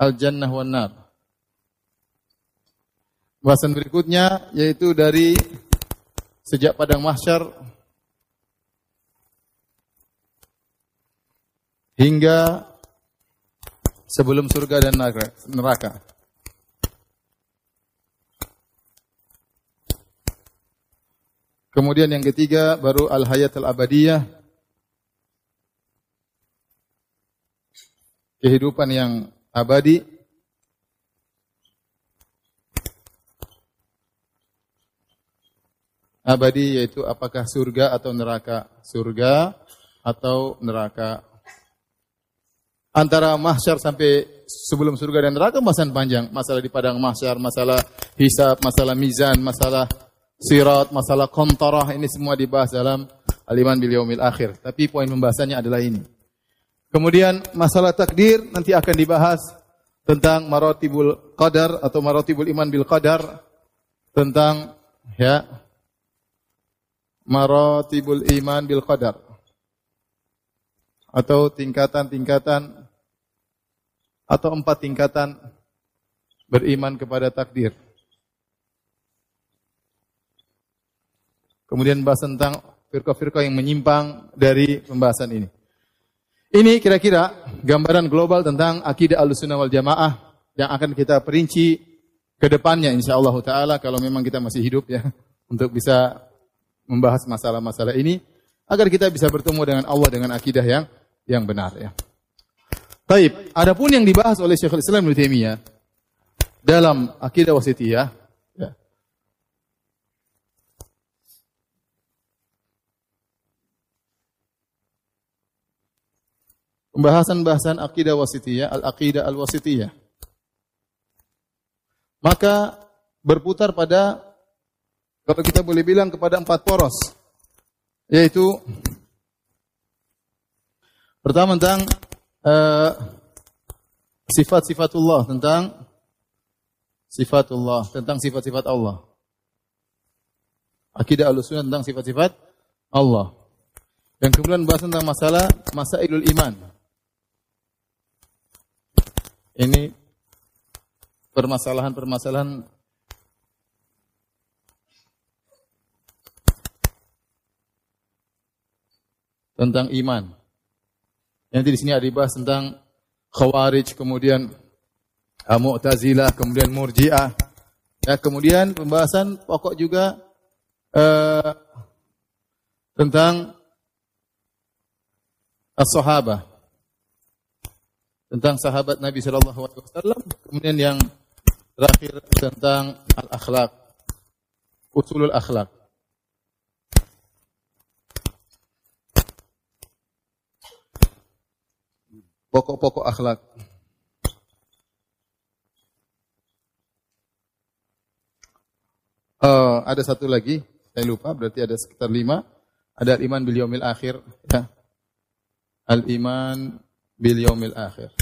al-jannah wan nar. Bahasan berikutnya yaitu dari sejak padang mahsyar hingga sebelum surga dan neraka. Kemudian yang ketiga baru al-hayat al-abadiyah. Kehidupan yang abadi. Abadi yaitu apakah surga atau neraka? Surga atau neraka? Antara mahsyar sampai sebelum surga dan neraka masalah panjang. Masalah di padang mahsyar, masalah hisab, masalah mizan, masalah sirat, masalah kontorah, ini semua dibahas dalam aliman bil yaumil akhir. Tapi poin pembahasannya adalah ini. Kemudian masalah takdir nanti akan dibahas tentang maratibul qadar atau maratibul iman bil qadar tentang ya maratibul iman bil qadar atau tingkatan-tingkatan atau empat tingkatan beriman kepada takdir. Kemudian bahas tentang firqa-firqa yang menyimpang dari pembahasan ini. Ini kira-kira gambaran global tentang akidah al-sunnah wal jamaah yang akan kita perinci ke depannya insyaallah taala kalau memang kita masih hidup ya untuk bisa membahas masalah-masalah ini agar kita bisa bertemu dengan Allah dengan akidah yang yang benar ya. Taib, adapun yang dibahas oleh Syekhul Islam Ibnu Taimiyah dalam akidah wasitiyah pembahasan-bahasan akidah wasitiyah, al-aqidah al-wasitiyah. Maka berputar pada kalau kita boleh bilang kepada empat poros yaitu pertama tentang uh, sifat-sifatullah tentang sifatullah tentang sifat-sifat Allah. Akidah al-sunnah tentang sifat-sifat Allah. Dan kemudian bahas tentang masalah masailul iman. Ini permasalahan-permasalahan tentang iman. Nanti di sini ada dibahas tentang Khawarij, kemudian Mu'tazilah, kemudian Murji'ah. Ya, kemudian pembahasan pokok juga uh, tentang as-sahabah tentang sahabat Nabi sallallahu alaihi wasallam kemudian yang terakhir tentang al-akhlak usulul akhlak pokok-pokok akhlak Uh, ada satu lagi, saya lupa, berarti ada sekitar lima. Ada iman bil akhir, ya. Al-iman bil yaumil akhir.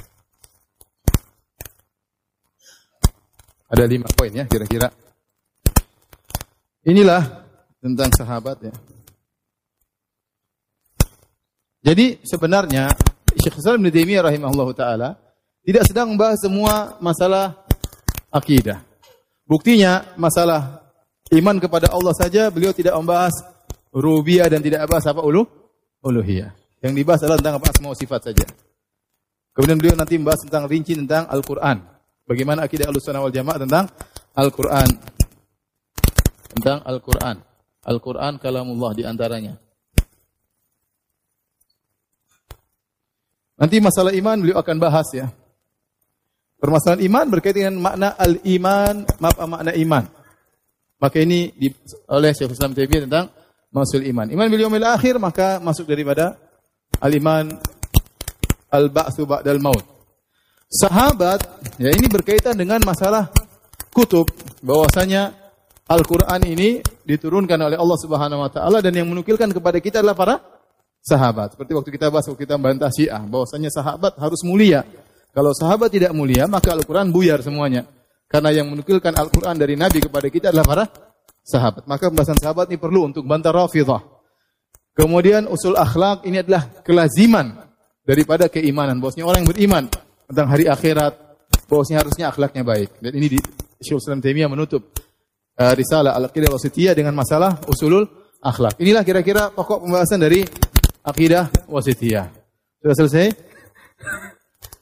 Ada lima poin ya kira-kira. Inilah tentang sahabat ya. Jadi sebenarnya Syekh Islam Ibn Taimiyah rahimahullah taala tidak sedang membahas semua masalah akidah. Buktinya masalah iman kepada Allah saja beliau tidak membahas rububiyah dan tidak membahas apa uluh uluhiyah. Yang dibahas adalah tentang apa semua sifat saja. Kemudian beliau nanti membahas tentang rinci tentang Al-Qur'an. Bagaimana akidah Ahlussunnah wal Jamaah tentang Al-Qur'an. Tentang Al-Qur'an. Al-Qur'an kalamullah di antaranya. Nanti masalah iman beliau akan bahas ya. Permasalahan iman berkaitan dengan makna al-iman, apa makna iman. Maka ini di, oleh Syekh Islam Taimiyah tentang masul iman. Iman bil yaumil akhir maka masuk daripada al-iman al-ba'tsu ba'dal maut. Sahabat, ya ini berkaitan dengan masalah kutub bahwasanya Al-Qur'an ini diturunkan oleh Allah Subhanahu wa taala dan yang menukilkan kepada kita adalah para sahabat. Seperti waktu kita bahas waktu kita bantah Syiah bahwasanya sahabat harus mulia. Kalau sahabat tidak mulia, maka Al-Qur'an buyar semuanya. Karena yang menukilkan Al-Qur'an dari Nabi kepada kita adalah para sahabat. Maka pembahasan sahabat ini perlu untuk bantah Rafidhah. Kemudian usul akhlak ini adalah kelaziman daripada keimanan. Bosnya orang yang beriman tentang hari akhirat, bosnya harusnya akhlaknya baik. Dan ini di Syaikhul Islam Taimiyah menutup uh, risalah Al-Aqidah Wasitiyah dengan masalah usulul akhlak. Inilah kira-kira pokok pembahasan dari akidah wasitiyah. Sudah selesai?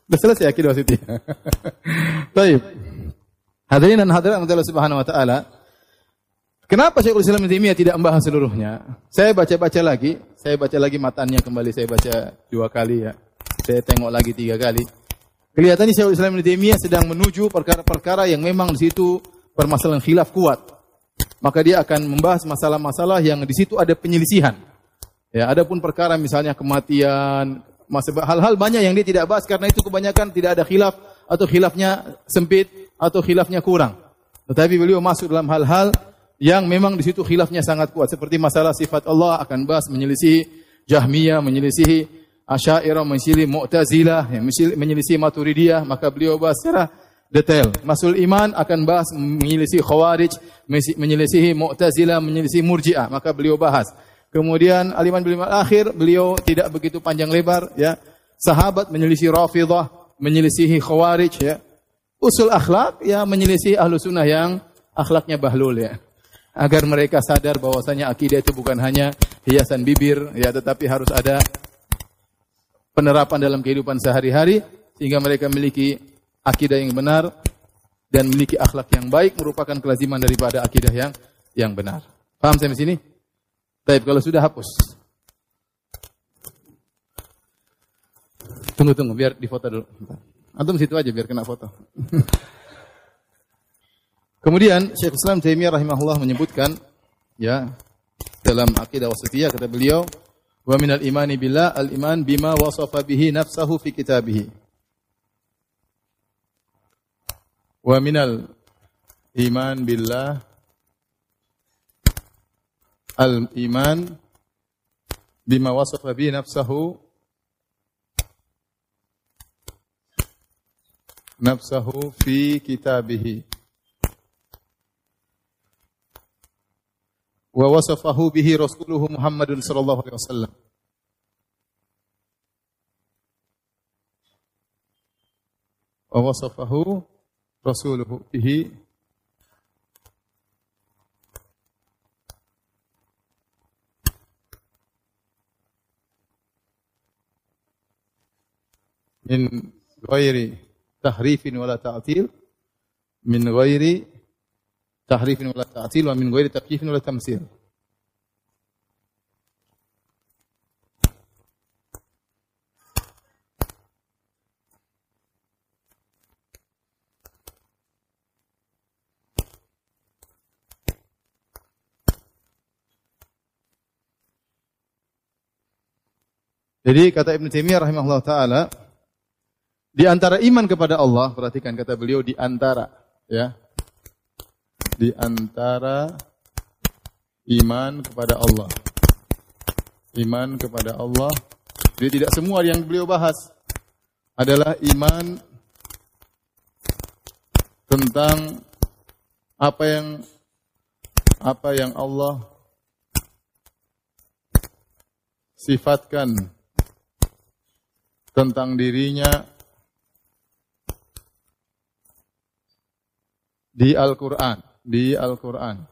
Sudah selesai akidah wasitiyah. Baik. Hadirin dan hadirat Allah Subhanahu wa taala, Kenapa Syekhul Islam Taimiyah tidak membahas seluruhnya? Saya baca-baca lagi, saya baca lagi matanya kembali, saya baca dua kali ya. Saya tengok lagi tiga kali. Kelihatannya Syekhul Islam Taimiyah sedang menuju perkara-perkara yang memang di situ permasalahan khilaf kuat. Maka dia akan membahas masalah-masalah yang di situ ada penyelisihan. Ya, adapun perkara misalnya kematian, hal-hal banyak yang dia tidak bahas karena itu kebanyakan tidak ada khilaf atau khilafnya sempit atau khilafnya kurang. Tetapi beliau masuk dalam hal-hal yang memang di situ khilafnya sangat kuat seperti masalah sifat Allah akan bahas menyelisihi Jahmiyah, menyelisihi Asy'ariyah, menyelisihi Mu'tazilah, menyelisihi Maturidiyah, maka beliau bahas secara detail. Masul iman akan bahas menyelisihi Khawarij, menyelisihi Mu'tazilah, menyelisihi Murji'ah, maka beliau bahas. Kemudian aliman bil akhir beliau tidak begitu panjang lebar ya. Sahabat menyelisihi Rafidhah, menyelisihi Khawarij ya. Usul akhlak ya menyelisihi ahlu sunnah yang akhlaknya bahlul ya agar mereka sadar bahwasanya akidah itu bukan hanya hiasan bibir ya tetapi harus ada penerapan dalam kehidupan sehari-hari sehingga mereka memiliki akidah yang benar dan memiliki akhlak yang baik merupakan kelaziman daripada akidah yang yang benar. Paham sampai sini? Baik, kalau sudah hapus. Tunggu tunggu biar difoto dulu. Antum situ aja biar kena foto. Kemudian Syekh Islam Taimiyah rahimahullah menyebutkan ya dalam akidah wasitiyah kata beliau Wa minal imani billah al-iman bima wasafa bihi nafsahu fi kitabih. Wa minal iman billah al-iman bima wasafa bihi nafsahu nafsahu fi kitabih. Wa wasafahu bihi rasuluhu Muhammadun sallallahu alaihi wasallam. Wa wasafahu rasuluhu bihi min ghairi tahrifin wala ta'til min ghairi tahrifin wala ta'til wa min ghairi takyifin wala tamsil. Jadi kata Ibn Taimiyah rahimahullah taala di antara iman kepada Allah, perhatikan kata beliau di antara ya di antara iman kepada Allah. Iman kepada Allah. Jadi tidak semua yang beliau bahas adalah iman tentang apa yang apa yang Allah sifatkan tentang dirinya di Al-Qur'an di Al-Quran.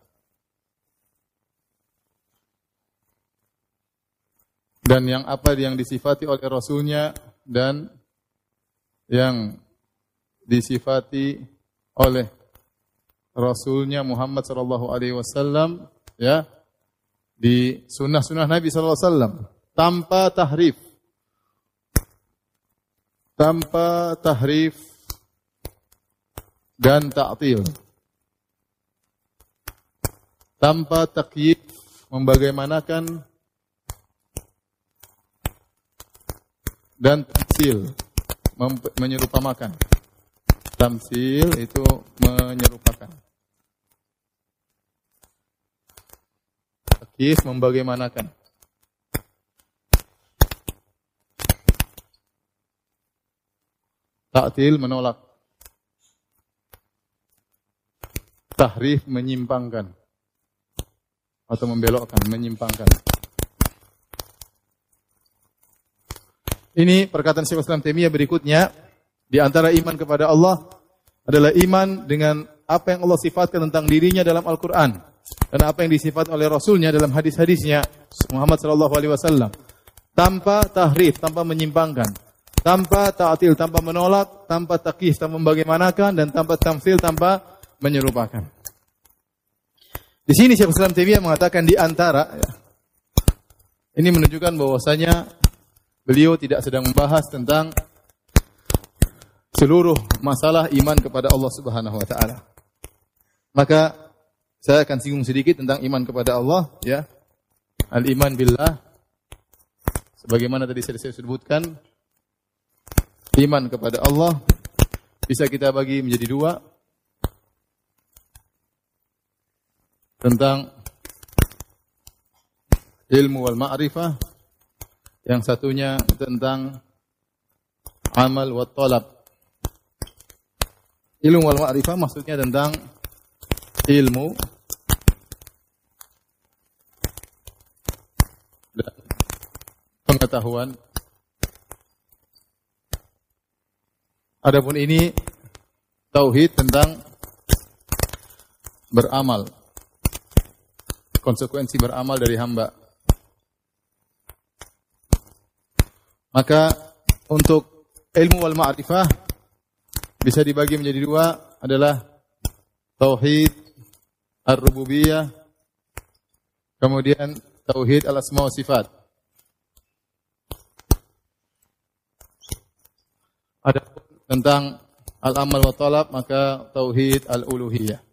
Dan yang apa yang disifati oleh Rasulnya dan yang disifati oleh Rasulnya Muhammad sallallahu alaihi wasallam ya di sunnah-sunnah Nabi sallallahu alaihi wasallam tanpa tahrif tanpa tahrif dan ta'til tanpa takyif membagaimanakan dan tamsil menyerupamakan. Tamsil itu menyerupakan. Takyif membagaimanakan. Taktil menolak. Tahrif menyimpangkan atau membelokkan, menyimpangkan. Ini perkataan Syekh Islam Taimiyah berikutnya. Di antara iman kepada Allah adalah iman dengan apa yang Allah sifatkan tentang dirinya dalam Al-Qur'an. Dan apa yang disifat oleh Rasulnya dalam hadis-hadisnya Muhammad sallallahu alaihi wasallam. Tanpa tahrif, tanpa menyimpangkan, tanpa ta'til, tanpa menolak, tanpa takis, tanpa membagaimanakan. Dan tanpa tamsil, tanpa menyerupakan. Di sini Syekh Islam Taimiyah mengatakan di antara ya, ini menunjukkan bahwasanya beliau tidak sedang membahas tentang seluruh masalah iman kepada Allah Subhanahu wa taala. Maka saya akan singgung sedikit tentang iman kepada Allah ya. Al-iman billah sebagaimana tadi saya sebutkan iman kepada Allah bisa kita bagi menjadi dua tentang ilmu wal ma'rifah, yang satunya tentang amal wa talab. Ilmu wal ma'rifah maksudnya tentang ilmu dan pengetahuan. Adapun ini tauhid tentang beramal konsekuensi beramal dari hamba. Maka untuk ilmu wal ma'rifah bisa dibagi menjadi dua adalah tauhid ar-rububiyah kemudian tauhid al-asma wa sifat. Ada tentang al-amal wa talab maka tauhid al-uluhiyah.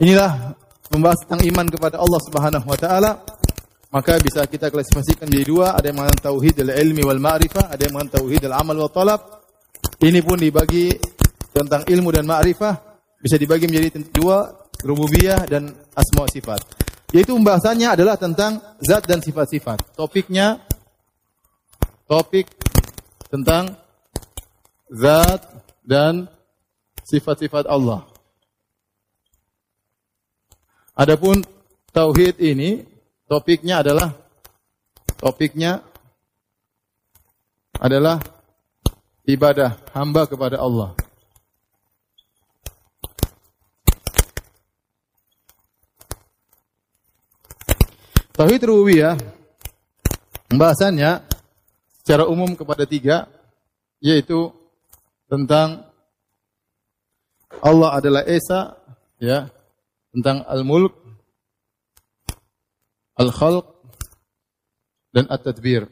Inilah membahas tentang iman kepada Allah Subhanahu wa taala, maka bisa kita klasifikasikan menjadi dua, ada yang mengatakan tauhid al-ilmi wal ma'rifah, ada yang mengatakan tauhid al-amal wa talab. Ini pun dibagi tentang ilmu dan ma'rifah bisa dibagi menjadi dua, rububiyah dan asma sifat. Yaitu pembahasannya adalah tentang zat dan sifat-sifat. Topiknya topik tentang zat dan sifat-sifat Allah. Adapun tauhid ini topiknya adalah topiknya adalah ibadah hamba kepada Allah. Tauhid rububiyah pembahasannya secara umum kepada tiga yaitu tentang Allah adalah Esa ya tentang al-mulk al-khalq dan at-tadbir.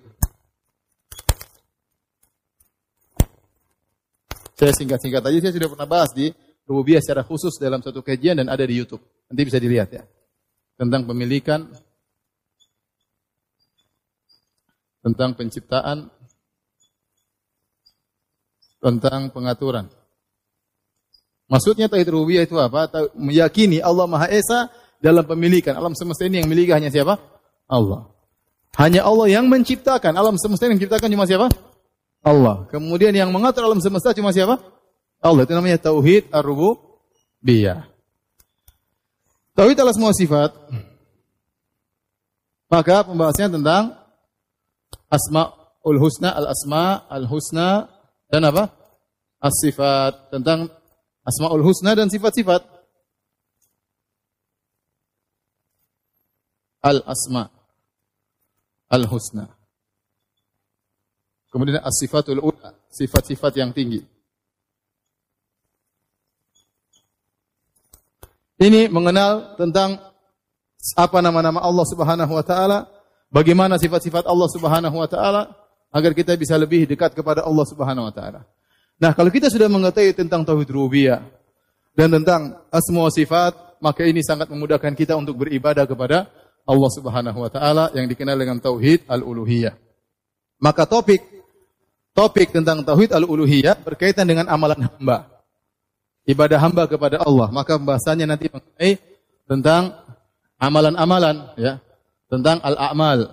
Saya singkat-singkat aja saya sudah pernah bahas di rububiyah secara khusus dalam satu kajian dan ada di YouTube. Nanti bisa dilihat ya. Tentang pemilikan tentang penciptaan, tentang pengaturan. Maksudnya tauhid rububiyah itu apa? Meyakini Allah Maha Esa dalam pemilikan. Alam semesta ini yang miliki hanya siapa? Allah. Hanya Allah yang menciptakan. Alam semesta yang menciptakan cuma siapa? Allah. Kemudian yang mengatur alam semesta cuma siapa? Allah. Itu namanya tauhid ar-rububiyah. Tauhid alas semua sifat. Maka pembahasannya tentang Asmaul Husna, Al-Asma, Al-Husna, dan apa? As-Sifat. Tentang Asmaul Husna dan sifat-sifat. Al-Asma. Al-Husna. Kemudian as-sifatul ula, sifat-sifat yang tinggi. Ini mengenal tentang apa nama-nama Allah Subhanahu wa taala, Bagaimana sifat-sifat Allah Subhanahu wa taala agar kita bisa lebih dekat kepada Allah Subhanahu wa taala. Nah, kalau kita sudah mengetahui tentang tauhid rububiyah dan tentang asma sifat, maka ini sangat memudahkan kita untuk beribadah kepada Allah Subhanahu wa taala yang dikenal dengan tauhid al-uluhiyah. Maka topik topik tentang tauhid al-uluhiyah berkaitan dengan amalan hamba. Ibadah hamba kepada Allah. Maka pembahasannya nanti mengenai tentang amalan-amalan ya tentang al-a'mal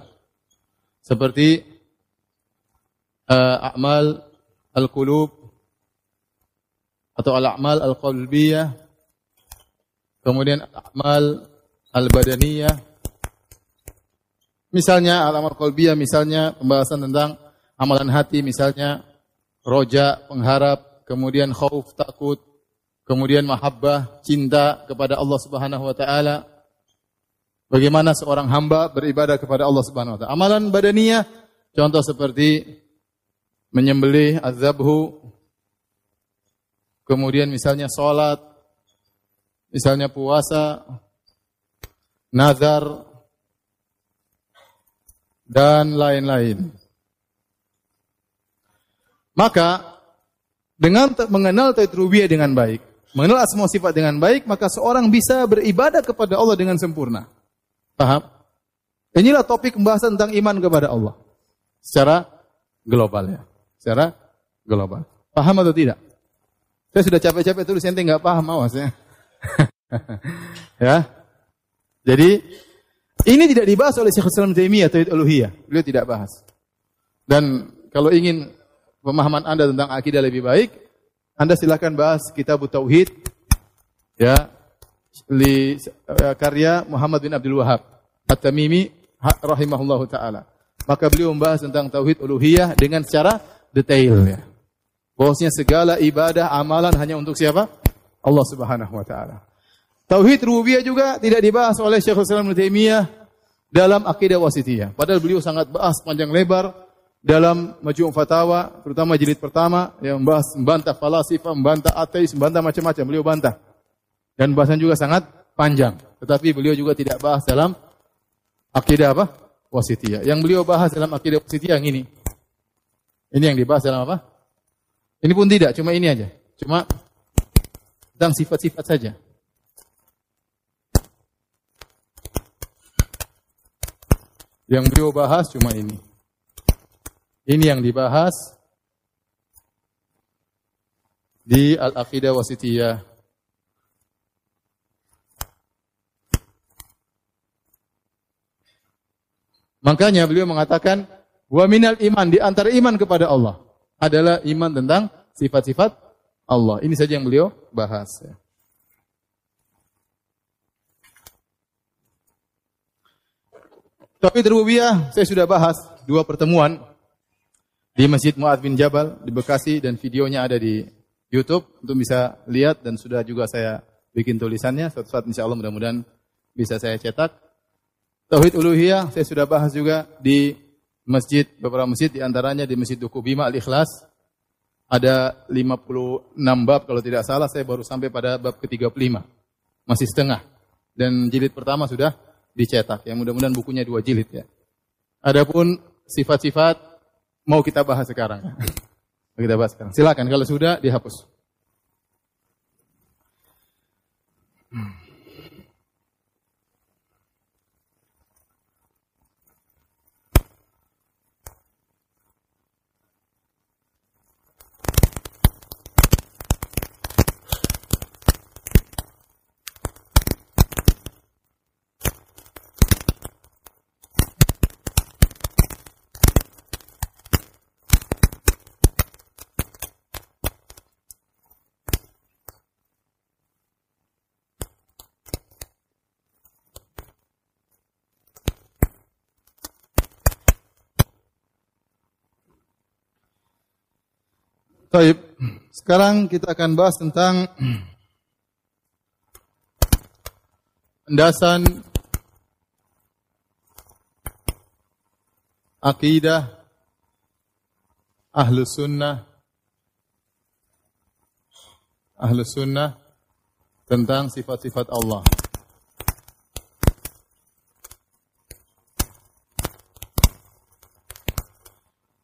seperti uh, a'mal al-qulub atau al-a'mal al-qalbiyah. Kemudian a'mal al-badaniyah. Misalnya al-amal qalbiyah misalnya pembahasan tentang amalan hati misalnya roja pengharap kemudian khauf takut kemudian mahabbah cinta kepada Allah Subhanahu wa taala. Bagaimana seorang hamba beribadah kepada Allah Subhanahu wa taala. Amalan badaniyah contoh seperti menyembelih azabhu kemudian misalnya salat, misalnya puasa, nazar dan lain-lain. Maka dengan mengenal tauhid dengan baik, mengenal asma sifat dengan baik, maka seorang bisa beribadah kepada Allah dengan sempurna. Paham? Inilah topik pembahasan tentang iman kepada Allah. Secara global ya. Secara global. Paham atau tidak? Saya sudah capek-capek tulis ente nggak paham awas ya. Jadi ini tidak dibahas oleh Syekh Islam Taimiyah atau uluhiyah. Beliau tidak bahas. Dan kalau ingin pemahaman Anda tentang akidah lebih baik, Anda silakan bahas kitab Tauhid ya li uh, karya Muhammad bin Abdul Wahab At-Tamimi rahimahullahu taala. Maka beliau membahas tentang tauhid uluhiyah dengan secara detail ya. Bahwasanya segala ibadah amalan hanya untuk siapa? Allah Subhanahu wa taala. Tauhid rububiyah juga tidak dibahas oleh Syekhul Islam Taimiyah dalam akidah wasitiyah. Padahal beliau sangat bahas panjang lebar dalam Majmu' Fatawa, terutama jilid pertama yang membahas membantah falasifah, membantah ateis, membantah macam-macam. Beliau bantah. Dan bahasan juga sangat panjang. Tetapi beliau juga tidak bahas dalam akidah apa? Wasitiyah. Yang beliau bahas dalam akidah wasitiyah yang ini. Ini yang dibahas dalam apa? Ini pun tidak, cuma ini aja. Cuma tentang sifat-sifat saja. Yang beliau bahas cuma ini. Ini yang dibahas di Al-Aqidah Wasitiyah. Makanya beliau mengatakan, wa minal iman di antara iman kepada Allah adalah iman tentang sifat-sifat Allah. Ini saja yang beliau bahas. Ya. Tauhid rububiyah saya sudah bahas dua pertemuan di Masjid Muad bin Jabal di Bekasi dan videonya ada di YouTube untuk bisa lihat dan sudah juga saya bikin tulisannya suatu saat insya Allah mudah-mudahan bisa saya cetak. Tauhid uluhiyah saya sudah bahas juga di masjid beberapa masjid di antaranya di Masjid Duku Bima Al Ikhlas ada 56 bab kalau tidak salah saya baru sampai pada bab ke-35 masih setengah dan jilid pertama sudah dicetak. Ya mudah-mudahan bukunya dua jilid ya. Adapun sifat-sifat mau kita bahas sekarang. kita bahas sekarang. Silakan kalau sudah dihapus. Hmm. Baik, sekarang kita akan bahas tentang pendasan akidah ahlu sunnah ahlu sunnah tentang sifat-sifat Allah.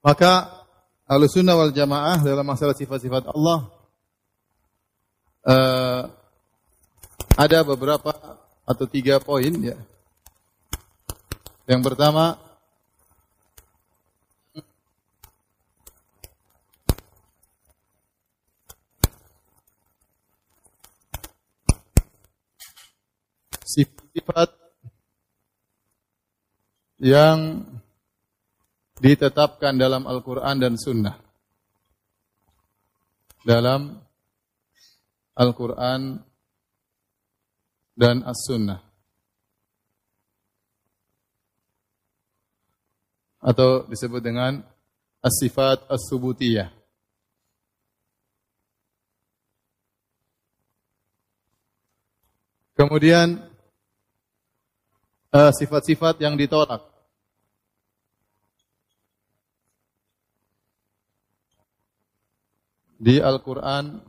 Maka Ahlu sunnah wal jamaah dalam masalah sifat-sifat Allah uh, ada beberapa atau tiga poin ya. Yang pertama sifat yang ditetapkan dalam Al-Quran dan Sunnah. Dalam Al-Quran dan As-Sunnah. Atau disebut dengan As-Sifat As-Subutiyah. Kemudian eh, sifat-sifat uh, yang ditolak. Di Al-Quran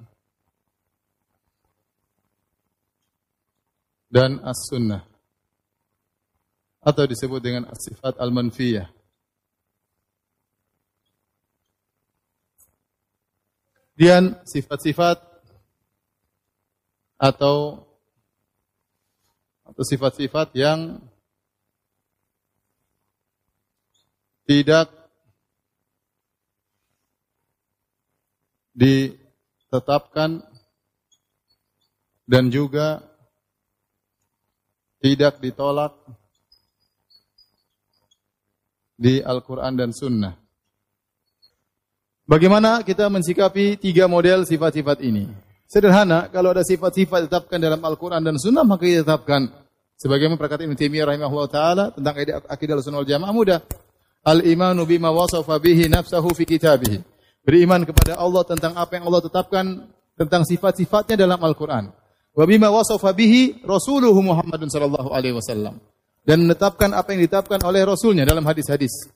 dan As-Sunnah atau disebut dengan as-sifat al-manfiyah. Kemudian sifat-sifat atau atau sifat-sifat yang tidak ditetapkan dan juga tidak ditolak di Al-Quran dan Sunnah. Bagaimana kita mensikapi tiga model sifat-sifat ini? Sederhana, kalau ada sifat-sifat ditetapkan dalam Al-Quran dan Sunnah, maka ditetapkan. Sebagaimana perkataan Ibn Taimiyah rahimahullah ta'ala tentang akidah sunnah wal jamaah mudah. Al-imanu bima wasafa bihi nafsahu fi kitabihi. Beriman kepada Allah tentang apa yang Allah tetapkan tentang sifat-sifatnya dalam Al-Quran. Wa bima bihi rasuluhu Muhammadun sallallahu alaihi wasallam. Dan menetapkan apa yang ditetapkan oleh Rasulnya dalam hadis-hadis.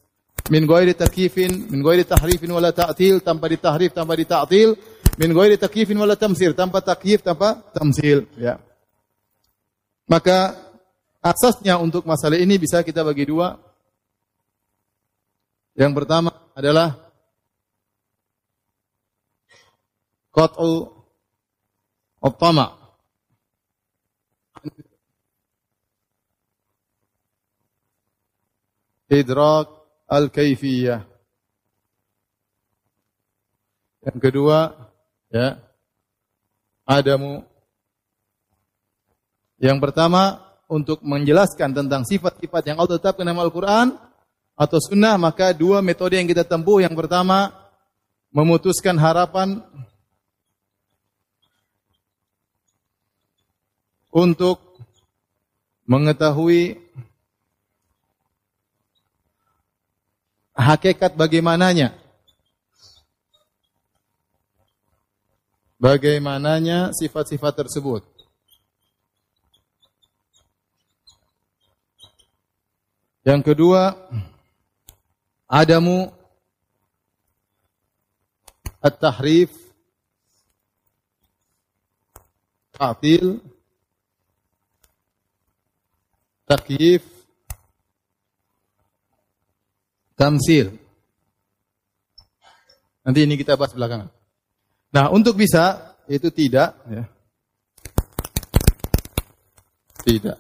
Min ghairi takyifin, min ghairi tahrifin wala ta'til, tanpa ditahrif, tanpa dita'til. Min ghairi takyifin wala tamsir, tanpa takyif, tanpa tamsil. Ya. Maka asasnya untuk masalah ini bisa kita bagi dua. Yang pertama adalah qat'u at-tama idrak al-kaifiyah. Yang kedua, ya, adamu. Yang pertama, untuk menjelaskan tentang sifat-sifat yang Allah tetapkan dalam Al-Quran atau Sunnah, maka dua metode yang kita tempuh. Yang pertama, memutuskan harapan untuk mengetahui hakikat bagaimananya. Bagaimananya sifat-sifat tersebut. Yang kedua, adamu at-tahrif, ta'til, takyif, tamsil. Nanti ini kita bahas belakangan. Nah, untuk bisa itu tidak ya. Tidak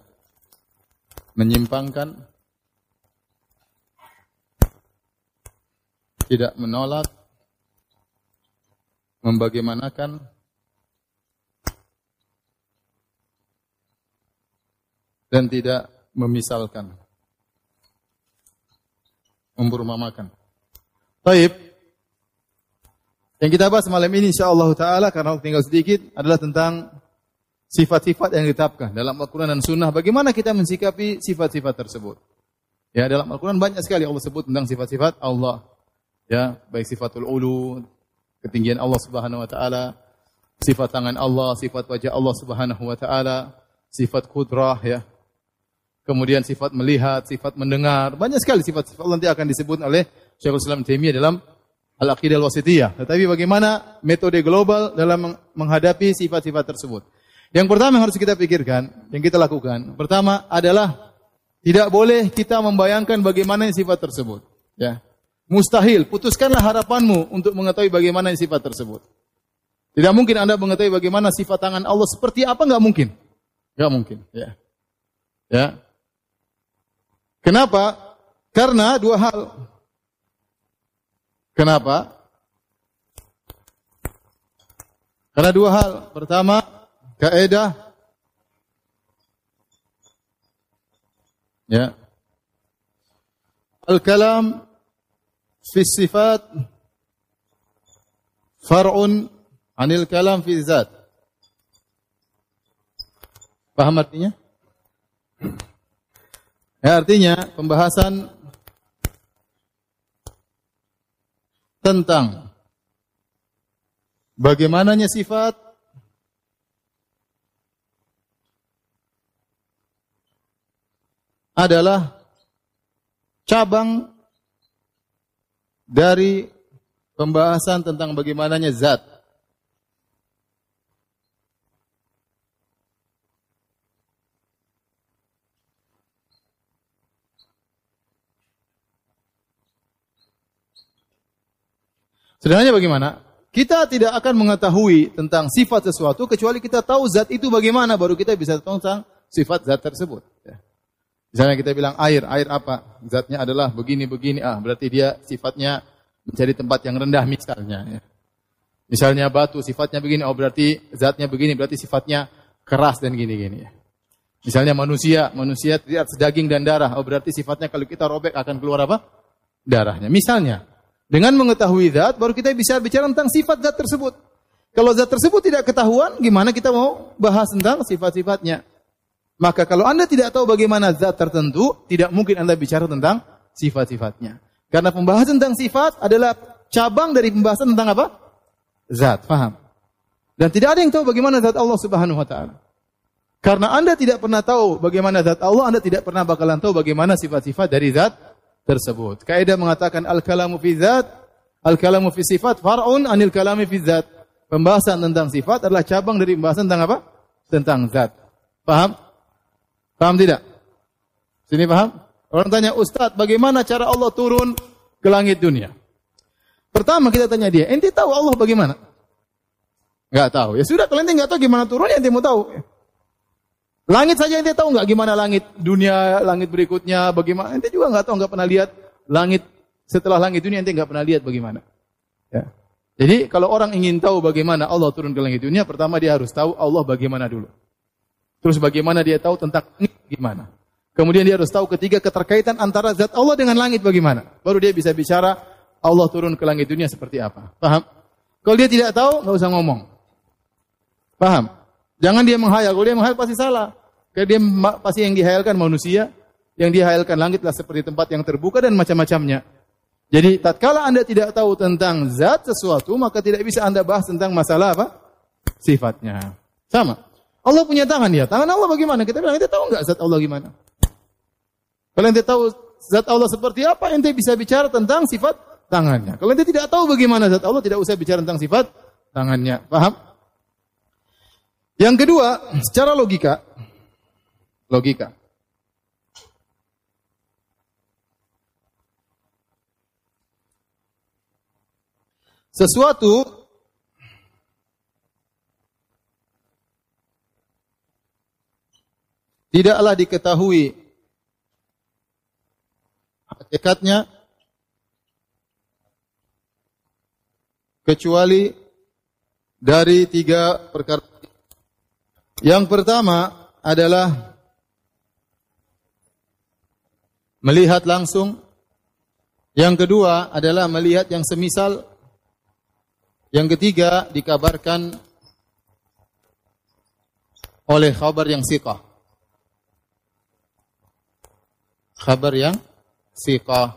menyimpangkan tidak menolak membagaimanakan dan tidak memisalkan memperumpamakan. Baik. Yang kita bahas malam ini insyaallah taala karena tinggal sedikit adalah tentang sifat-sifat yang ditetapkan dalam Al-Qur'an dan Sunnah. Bagaimana kita mensikapi sifat-sifat tersebut? Ya, dalam Al-Qur'an banyak sekali Allah sebut tentang sifat-sifat Allah. Ya, baik sifatul ulu, ketinggian Allah Subhanahu wa taala, sifat tangan Allah, sifat wajah Allah Subhanahu wa taala, sifat kudrah ya, kemudian sifat melihat, sifat mendengar, banyak sekali sifat-sifat nanti akan disebut oleh Syekhul Islam Taimiyah dalam Al-Aqidah Al-Wasitiyah. Tetapi bagaimana metode global dalam menghadapi sifat-sifat tersebut? Yang pertama yang harus kita pikirkan, yang kita lakukan, pertama adalah tidak boleh kita membayangkan bagaimana sifat tersebut. Ya. Mustahil, putuskanlah harapanmu untuk mengetahui bagaimana sifat tersebut. Tidak mungkin Anda mengetahui bagaimana sifat tangan Allah seperti apa, enggak mungkin. Enggak mungkin, ya. Ya, Kenapa? Karena dua hal. Kenapa? Karena dua hal. Pertama, kaidah ya. Al-kalam fi sifat far'un anil kalam fi zat. Paham artinya? Ya, artinya pembahasan tentang bagaimananya sifat adalah cabang dari pembahasan tentang bagaimananya zat. Sederhananya bagaimana? Kita tidak akan mengetahui tentang sifat sesuatu kecuali kita tahu zat itu bagaimana baru kita bisa tahu tentang sifat zat tersebut. Ya. Misalnya kita bilang air, air apa? Zatnya adalah begini-begini. Ah, berarti dia sifatnya menjadi tempat yang rendah misalnya. Ya. Misalnya batu sifatnya begini, oh berarti zatnya begini, berarti sifatnya keras dan gini-gini. Ya. Misalnya manusia, manusia tidak sedaging dan darah, oh berarti sifatnya kalau kita robek akan keluar apa? Darahnya. Misalnya, dengan mengetahui zat, baru kita bisa bicara tentang sifat zat tersebut. Kalau zat tersebut tidak ketahuan, gimana kita mau bahas tentang sifat-sifatnya? Maka kalau Anda tidak tahu bagaimana zat tertentu, tidak mungkin Anda bicara tentang sifat-sifatnya. Karena pembahasan tentang sifat adalah cabang dari pembahasan tentang apa? Zat, paham? Dan tidak ada yang tahu bagaimana zat Allah Subhanahu wa taala. Karena Anda tidak pernah tahu bagaimana zat Allah, Anda tidak pernah bakalan tahu bagaimana sifat-sifat dari zat tersebut. Kaidah mengatakan al-kalamu fi zat, al-kalamu fi sifat far'un anil kalami fi zat. Pembahasan tentang sifat adalah cabang dari pembahasan tentang apa? Tentang zat. Paham? Paham tidak? Sini paham? Orang tanya, Ustaz, bagaimana cara Allah turun ke langit dunia? Pertama kita tanya dia, ente tahu Allah bagaimana? Enggak tahu. Ya sudah, kalau ente enggak tahu gimana turun, ente mau tahu. Langit saja ente tahu nggak gimana langit dunia, langit berikutnya, bagaimana? Ente juga nggak tahu, nggak pernah lihat langit setelah langit dunia ente nggak pernah lihat bagaimana. Ya. Jadi kalau orang ingin tahu bagaimana Allah turun ke langit dunia, pertama dia harus tahu Allah bagaimana dulu. Terus bagaimana dia tahu tentang langit gimana. Kemudian dia harus tahu ketiga keterkaitan antara zat Allah dengan langit bagaimana. Baru dia bisa bicara Allah turun ke langit dunia seperti apa. Paham? Kalau dia tidak tahu, nggak usah ngomong. Paham? Jangan dia menghayal. Kalau dia menghayal pasti salah. Karena dia pasti yang dihayalkan manusia, yang dihayalkan langitlah seperti tempat yang terbuka dan macam-macamnya. Jadi tatkala Anda tidak tahu tentang zat sesuatu, maka tidak bisa Anda bahas tentang masalah apa? Sifatnya. Sama. Allah punya tangan ya. Tangan Allah bagaimana? Kita bilang, kita tahu nggak zat Allah gimana? Kalau ente tahu zat Allah seperti apa, ente bisa bicara tentang sifat tangannya. Kalau ente tidak tahu bagaimana zat Allah, tidak usah bicara tentang sifat tangannya. Paham? Yang kedua, secara logika, logika. Sesuatu tidaklah diketahui hakikatnya kecuali dari tiga perkara. Yang pertama adalah melihat langsung. Yang kedua adalah melihat yang semisal yang ketiga dikabarkan oleh khabar yang siqah. Khabar yang siqah.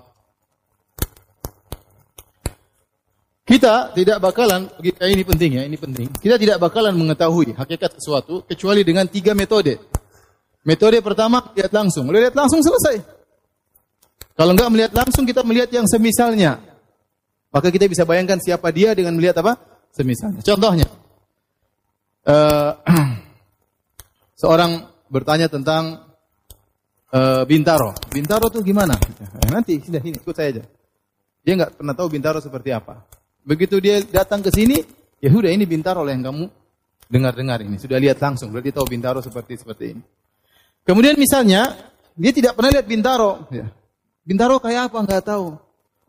Kita tidak bakalan, logika ini penting ya, ini penting. Kita tidak bakalan mengetahui hakikat sesuatu kecuali dengan tiga metode. Metode pertama, lihat langsung. Lihat langsung selesai. Kalau enggak melihat langsung, kita melihat yang semisalnya. Maka kita bisa bayangkan siapa dia dengan melihat apa? Semisalnya. Contohnya, uh, seorang bertanya tentang uh, Bintaro. Bintaro itu gimana? Eh, nanti sudah ini ikut saya aja. Dia nggak pernah tahu Bintaro seperti apa. Begitu dia datang ke sini, ya sudah ini Bintaro yang kamu dengar-dengar ini. Sudah lihat langsung, berarti tahu Bintaro seperti seperti ini. Kemudian misalnya dia tidak pernah lihat Bintaro. Ya. Bintaro kayak apa? Nggak tahu.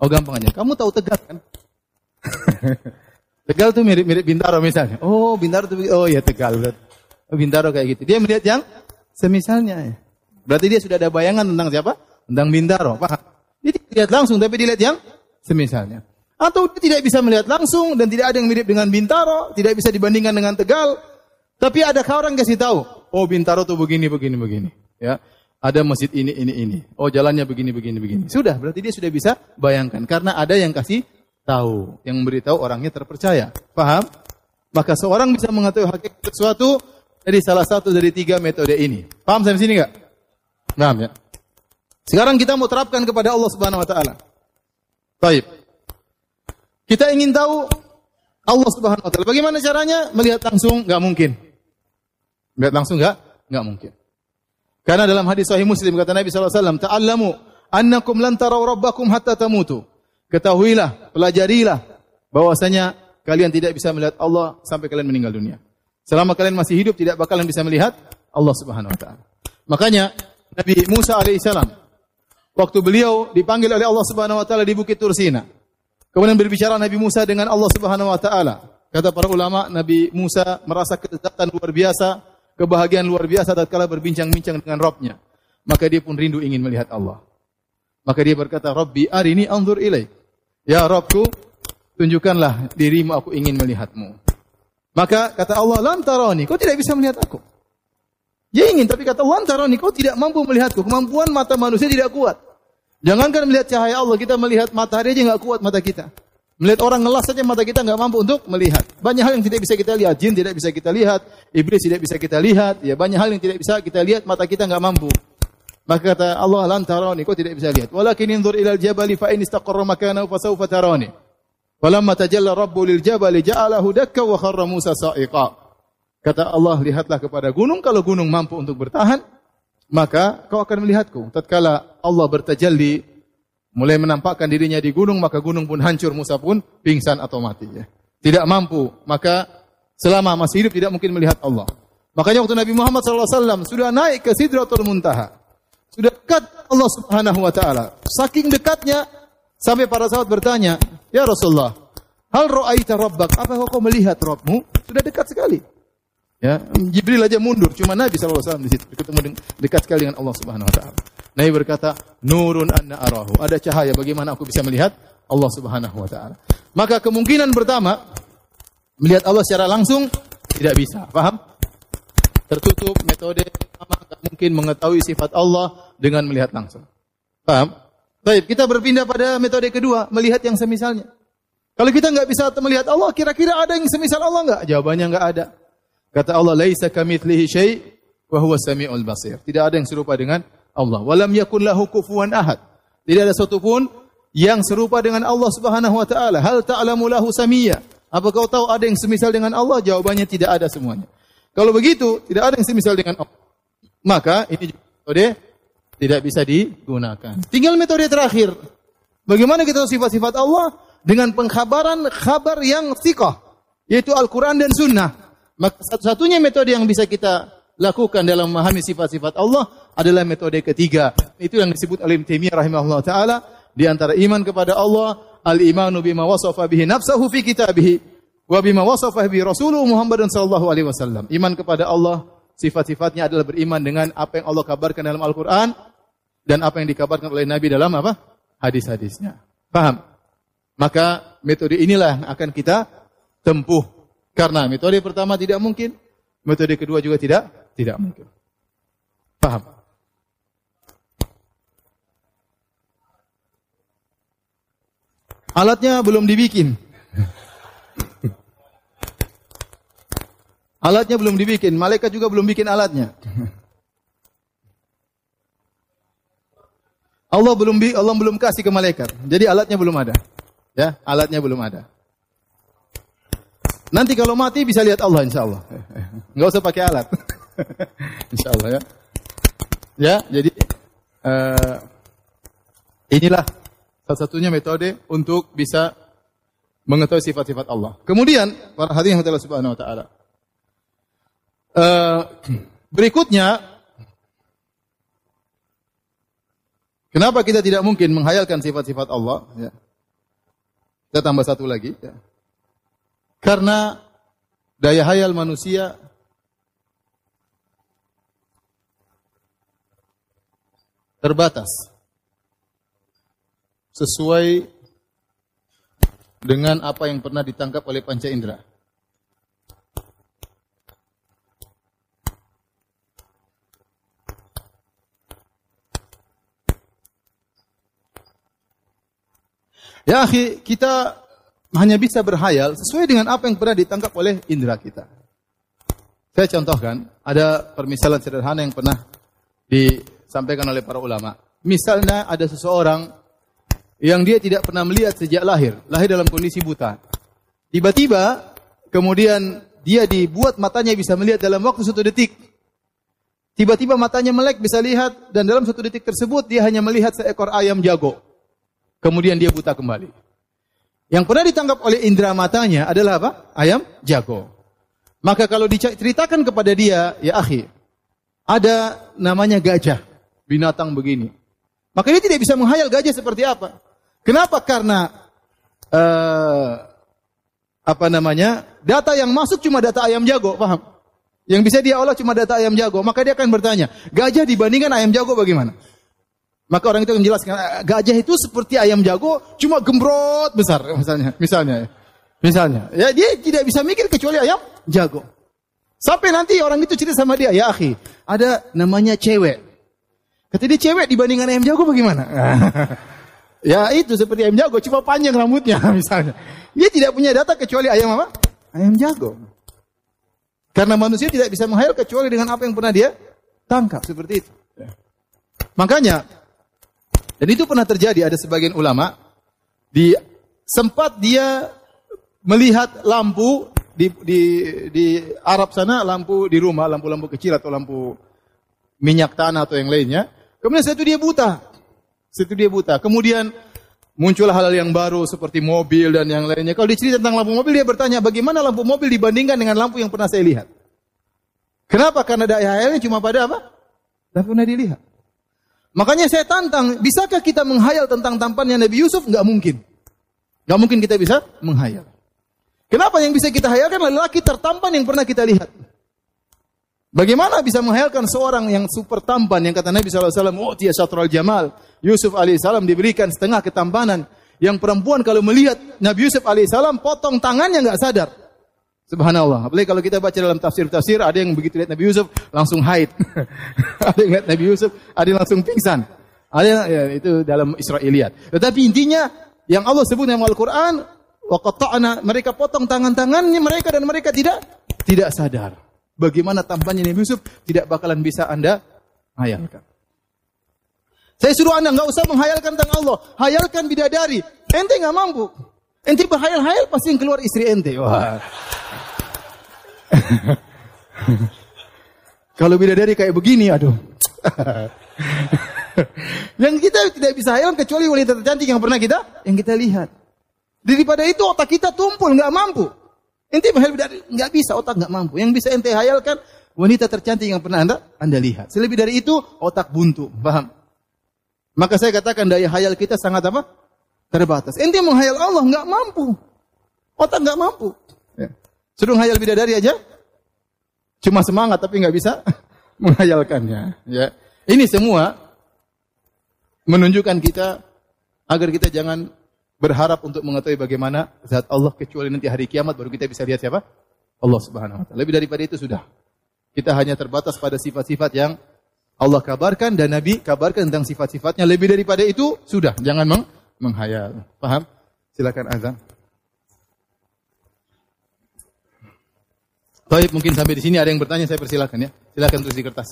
Oh gampang aja. Kamu tahu Tegal kan? tegal tuh mirip-mirip Bintaro misalnya. Oh Bintaro tuh, oh ya Tegal. Oh, Bintaro kayak gitu. Dia melihat yang semisalnya. Ya. Berarti dia sudah ada bayangan tentang siapa? Tentang Bintaro. Paham? Dia tidak lihat langsung, tapi dilihat yang semisalnya. Atau dia tidak bisa melihat langsung dan tidak ada yang mirip dengan Bintaro, tidak bisa dibandingkan dengan Tegal. Tapi ada orang kasih tahu, oh Bintaro tuh begini, begini, begini. Ya, ada masjid ini, ini, ini. Oh jalannya begini, begini, begini. Sudah, berarti dia sudah bisa bayangkan. Karena ada yang kasih tahu. Yang memberitahu orangnya terpercaya. Paham? Maka seorang bisa mengetahui hakikat sesuatu dari salah satu dari tiga metode ini. Paham sampai sini enggak? Paham ya? Sekarang kita mau terapkan kepada Allah Subhanahu wa taala. Baik. Kita ingin tahu Allah Subhanahu wa taala. Bagaimana caranya? Melihat langsung enggak mungkin. Melihat langsung enggak? Enggak mungkin. Karena dalam hadis sahih Muslim kata Nabi sallallahu alaihi wasallam, "Ta'allamu annakum lan tarau rabbakum hatta tamutu." Ketahuilah, pelajarilah bahwasanya kalian tidak bisa melihat Allah sampai kalian meninggal dunia. Selama kalian masih hidup tidak bakalan bisa melihat Allah Subhanahu wa taala. Makanya Nabi Musa alaihissalam waktu beliau dipanggil oleh Allah Subhanahu wa taala di Bukit Tursina. Kemudian berbicara Nabi Musa dengan Allah Subhanahu wa taala. Kata para ulama, Nabi Musa merasa kelezatan luar biasa kebahagiaan luar biasa tatkala berbincang-bincang dengan Robnya. Maka dia pun rindu ingin melihat Allah. Maka dia berkata, Rabbi arini anzur ilaik. Ya Robku, tunjukkanlah dirimu aku ingin melihatmu. Maka kata Allah, lantaroni, kau tidak bisa melihat aku. Dia ingin, tapi kata Allah, lantaroni, kau tidak mampu melihatku. Kemampuan mata manusia tidak kuat. Jangankan melihat cahaya Allah, kita melihat matahari aja nggak kuat mata kita. Melihat orang ngelas saja mata kita nggak mampu untuk melihat. Banyak hal yang tidak bisa kita lihat. Jin tidak bisa kita lihat. Iblis tidak bisa kita lihat. Ya banyak hal yang tidak bisa kita lihat. Mata kita nggak mampu. Maka kata Allah lan tarani, kau tidak bisa lihat. Walakin inzur ilal jabali fa in istaqarra makanahu fa sawfa tarani. Walamma tajalla rabbu lil jabali ja'alahu dakka wa kharra Musa sa'iqa. Kata Allah, lihatlah kepada gunung kalau gunung mampu untuk bertahan, maka kau akan melihatku. Tatkala Allah bertajalli mulai menampakkan dirinya di gunung, maka gunung pun hancur, Musa pun pingsan atau mati. Ya. Tidak mampu, maka selama masih hidup tidak mungkin melihat Allah. Makanya waktu Nabi Muhammad SAW sudah naik ke Sidratul Muntaha. Sudah dekat Allah Subhanahu wa taala. Saking dekatnya sampai para sahabat bertanya, "Ya Rasulullah, hal ra'aita rabbak? Apa kau melihat Rabbmu?" Sudah dekat sekali. Ya, Jibril aja mundur, cuma Nabi SAW di situ ketemu dekat sekali dengan Allah Subhanahu wa taala. Nabi berkata, "Nurun anna arahu." Ada cahaya bagaimana aku bisa melihat Allah Subhanahu wa taala. Maka kemungkinan pertama melihat Allah secara langsung tidak bisa. Paham? tertutup metode pertama tidak mungkin mengetahui sifat Allah dengan melihat langsung. Paham? Baik, kita berpindah pada metode kedua, melihat yang semisalnya. Kalau kita nggak bisa melihat Allah, kira-kira ada yang semisal Allah nggak? Jawabannya nggak ada. Kata Allah, "Laisa kamitslihi syai' wa huwa samiul basir." Tidak ada yang serupa dengan Allah. Walam yakun lahu kufuwan ahad. Tidak ada satu pun yang serupa dengan Allah Subhanahu wa taala. Hal ta'lamu lahu samiyya? Apa kau tahu ada yang semisal dengan Allah? Jawabannya tidak ada semuanya. Kalau begitu, tidak ada yang semisal dengan Allah. Maka ini metode tidak bisa digunakan. Tinggal metode terakhir. Bagaimana kita tahu sifat-sifat Allah? Dengan pengkhabaran kabar yang sikoh. Yaitu Al-Quran dan Sunnah. Maka satu-satunya metode yang bisa kita lakukan dalam memahami sifat-sifat Allah adalah metode ketiga. Itu yang disebut oleh Taimiyah rahimahullah taala di antara iman kepada Allah, al-imanu bima wasafa bihi nafsahu fi kitabih wa bima wasafa bi Rasulullah Muhammadun sallallahu alaihi wasallam. Iman kepada Allah, sifat-sifatnya adalah beriman dengan apa yang Allah kabarkan dalam Al-Qur'an dan apa yang dikabarkan oleh Nabi dalam apa? Hadis-hadisnya. Paham? Maka metode inilah yang akan kita tempuh. Karena metode pertama tidak mungkin, metode kedua juga tidak tidak mungkin. Paham? Alatnya belum dibikin. Alatnya belum dibikin, malaikat juga belum bikin alatnya. Allah belum Allah belum kasih ke malaikat. Jadi alatnya belum ada. Ya, alatnya belum ada. Nanti kalau mati bisa lihat Allah insya Allah. Enggak usah pakai alat. insya Allah ya. Ya, jadi uh, inilah salah satunya metode untuk bisa mengetahui sifat-sifat Allah. Kemudian para hadirin Allah Subhanahu wa taala. Uh, berikutnya, kenapa kita tidak mungkin menghayalkan sifat-sifat Allah? Ya. Kita tambah satu lagi. Ya. Karena daya hayal manusia terbatas. Sesuai dengan apa yang pernah ditangkap oleh panca indera. Ya kita hanya bisa berhayal sesuai dengan apa yang pernah ditangkap oleh indera kita. Saya contohkan, ada permisalan sederhana yang pernah disampaikan oleh para ulama. Misalnya ada seseorang yang dia tidak pernah melihat sejak lahir, lahir dalam kondisi buta. Tiba-tiba kemudian dia dibuat matanya bisa melihat dalam waktu satu detik. Tiba-tiba matanya melek bisa lihat dan dalam satu detik tersebut dia hanya melihat seekor ayam jago. Kemudian dia buta kembali. Yang pernah ditangkap oleh indera matanya adalah apa? Ayam jago. Maka kalau diceritakan kepada dia, ya akhi, ada namanya gajah, binatang begini. Maka dia tidak bisa menghayal gajah seperti apa. Kenapa? Karena uh, apa namanya? Data yang masuk cuma data ayam jago, paham? Yang bisa dia olah cuma data ayam jago. Maka dia akan bertanya, gajah dibandingkan ayam jago bagaimana? Maka orang itu menjelaskan ah, gajah itu seperti ayam jago cuma gembrot besar misalnya, misalnya. Misalnya, ya dia tidak bisa mikir kecuali ayam jago. Sampai nanti orang itu cerita sama dia, ya akhi, ada namanya cewek. Kata dia cewek dibandingkan ayam jago bagaimana? ya itu seperti ayam jago, cuma panjang rambutnya misalnya. Dia tidak punya data kecuali ayam apa? Ayam jago. Karena manusia tidak bisa menghayal kecuali dengan apa yang pernah dia tangkap seperti itu. Makanya dan itu pernah terjadi ada sebagian ulama di sempat dia melihat lampu di di di Arab sana lampu di rumah lampu-lampu kecil atau lampu minyak tanah atau yang lainnya. Kemudian itu dia buta. Itu dia buta. Kemudian muncul hal-hal yang baru seperti mobil dan yang lainnya. Kalau dicerita tentang lampu mobil dia bertanya bagaimana lampu mobil dibandingkan dengan lampu yang pernah saya lihat. Kenapa? Karena daya hayalnya cuma pada apa? Tidak pernah dilihat. Makanya saya tantang, bisakah kita menghayal tentang tampannya Nabi Yusuf? Enggak mungkin. Enggak mungkin kita bisa menghayal. Kenapa yang bisa kita hayalkan lelaki tertampan yang pernah kita lihat? Bagaimana bisa menghayalkan seorang yang super tampan yang kata Nabi SAW, oh dia syatral jamal. Yusuf alaihissalam diberikan setengah ketampanan. Yang perempuan kalau melihat Nabi Yusuf alaihissalam potong tangannya nggak sadar. Subhanallah. Apalagi kalau kita baca dalam tafsir-tafsir, ada yang begitu lihat Nabi Yusuf langsung haid. ada yang lihat Nabi Yusuf, ada yang langsung pingsan. Ada yang, ya, itu dalam Israiliyat. Tetapi intinya yang Allah sebut dalam Al-Quran, waqatta'na mereka potong tangan-tangannya mereka dan mereka tidak tidak sadar. Bagaimana tampannya Nabi Yusuf tidak bakalan bisa Anda hayalkan. Saya suruh Anda nggak usah menghayalkan tentang Allah, hayalkan bidadari. Ente nggak mampu. Ente berhayal-hayal pasti yang keluar istri ente. Wah. Kalau bidadari kayak begini, aduh. yang kita tidak bisa hayal kecuali wanita tercantik yang pernah kita yang kita lihat. Daripada itu otak kita tumpul, nggak mampu. Menghayal bidadari, nggak bisa, otak nggak mampu. Yang bisa ente hayalkan wanita tercantik yang pernah anda anda lihat. Selebih dari itu otak buntu, paham? Maka saya katakan daya hayal kita sangat apa? Terbatas. Ente menghayal Allah nggak mampu, otak nggak mampu. Suruh hayal bidadari aja, cuma semangat tapi nggak bisa menghayalkannya. Ya, ini semua menunjukkan kita agar kita jangan berharap untuk mengetahui bagaimana zat Allah kecuali nanti hari kiamat baru kita bisa lihat siapa? Allah Subhanahu wa taala. Lebih daripada itu sudah. Kita hanya terbatas pada sifat-sifat yang Allah kabarkan dan Nabi kabarkan tentang sifat-sifatnya. Lebih daripada itu sudah, jangan meng menghayal. Paham? Silakan azan. Baik, mungkin sampai di sini ada yang bertanya, saya persilakan ya. Silakan tulis di kertas.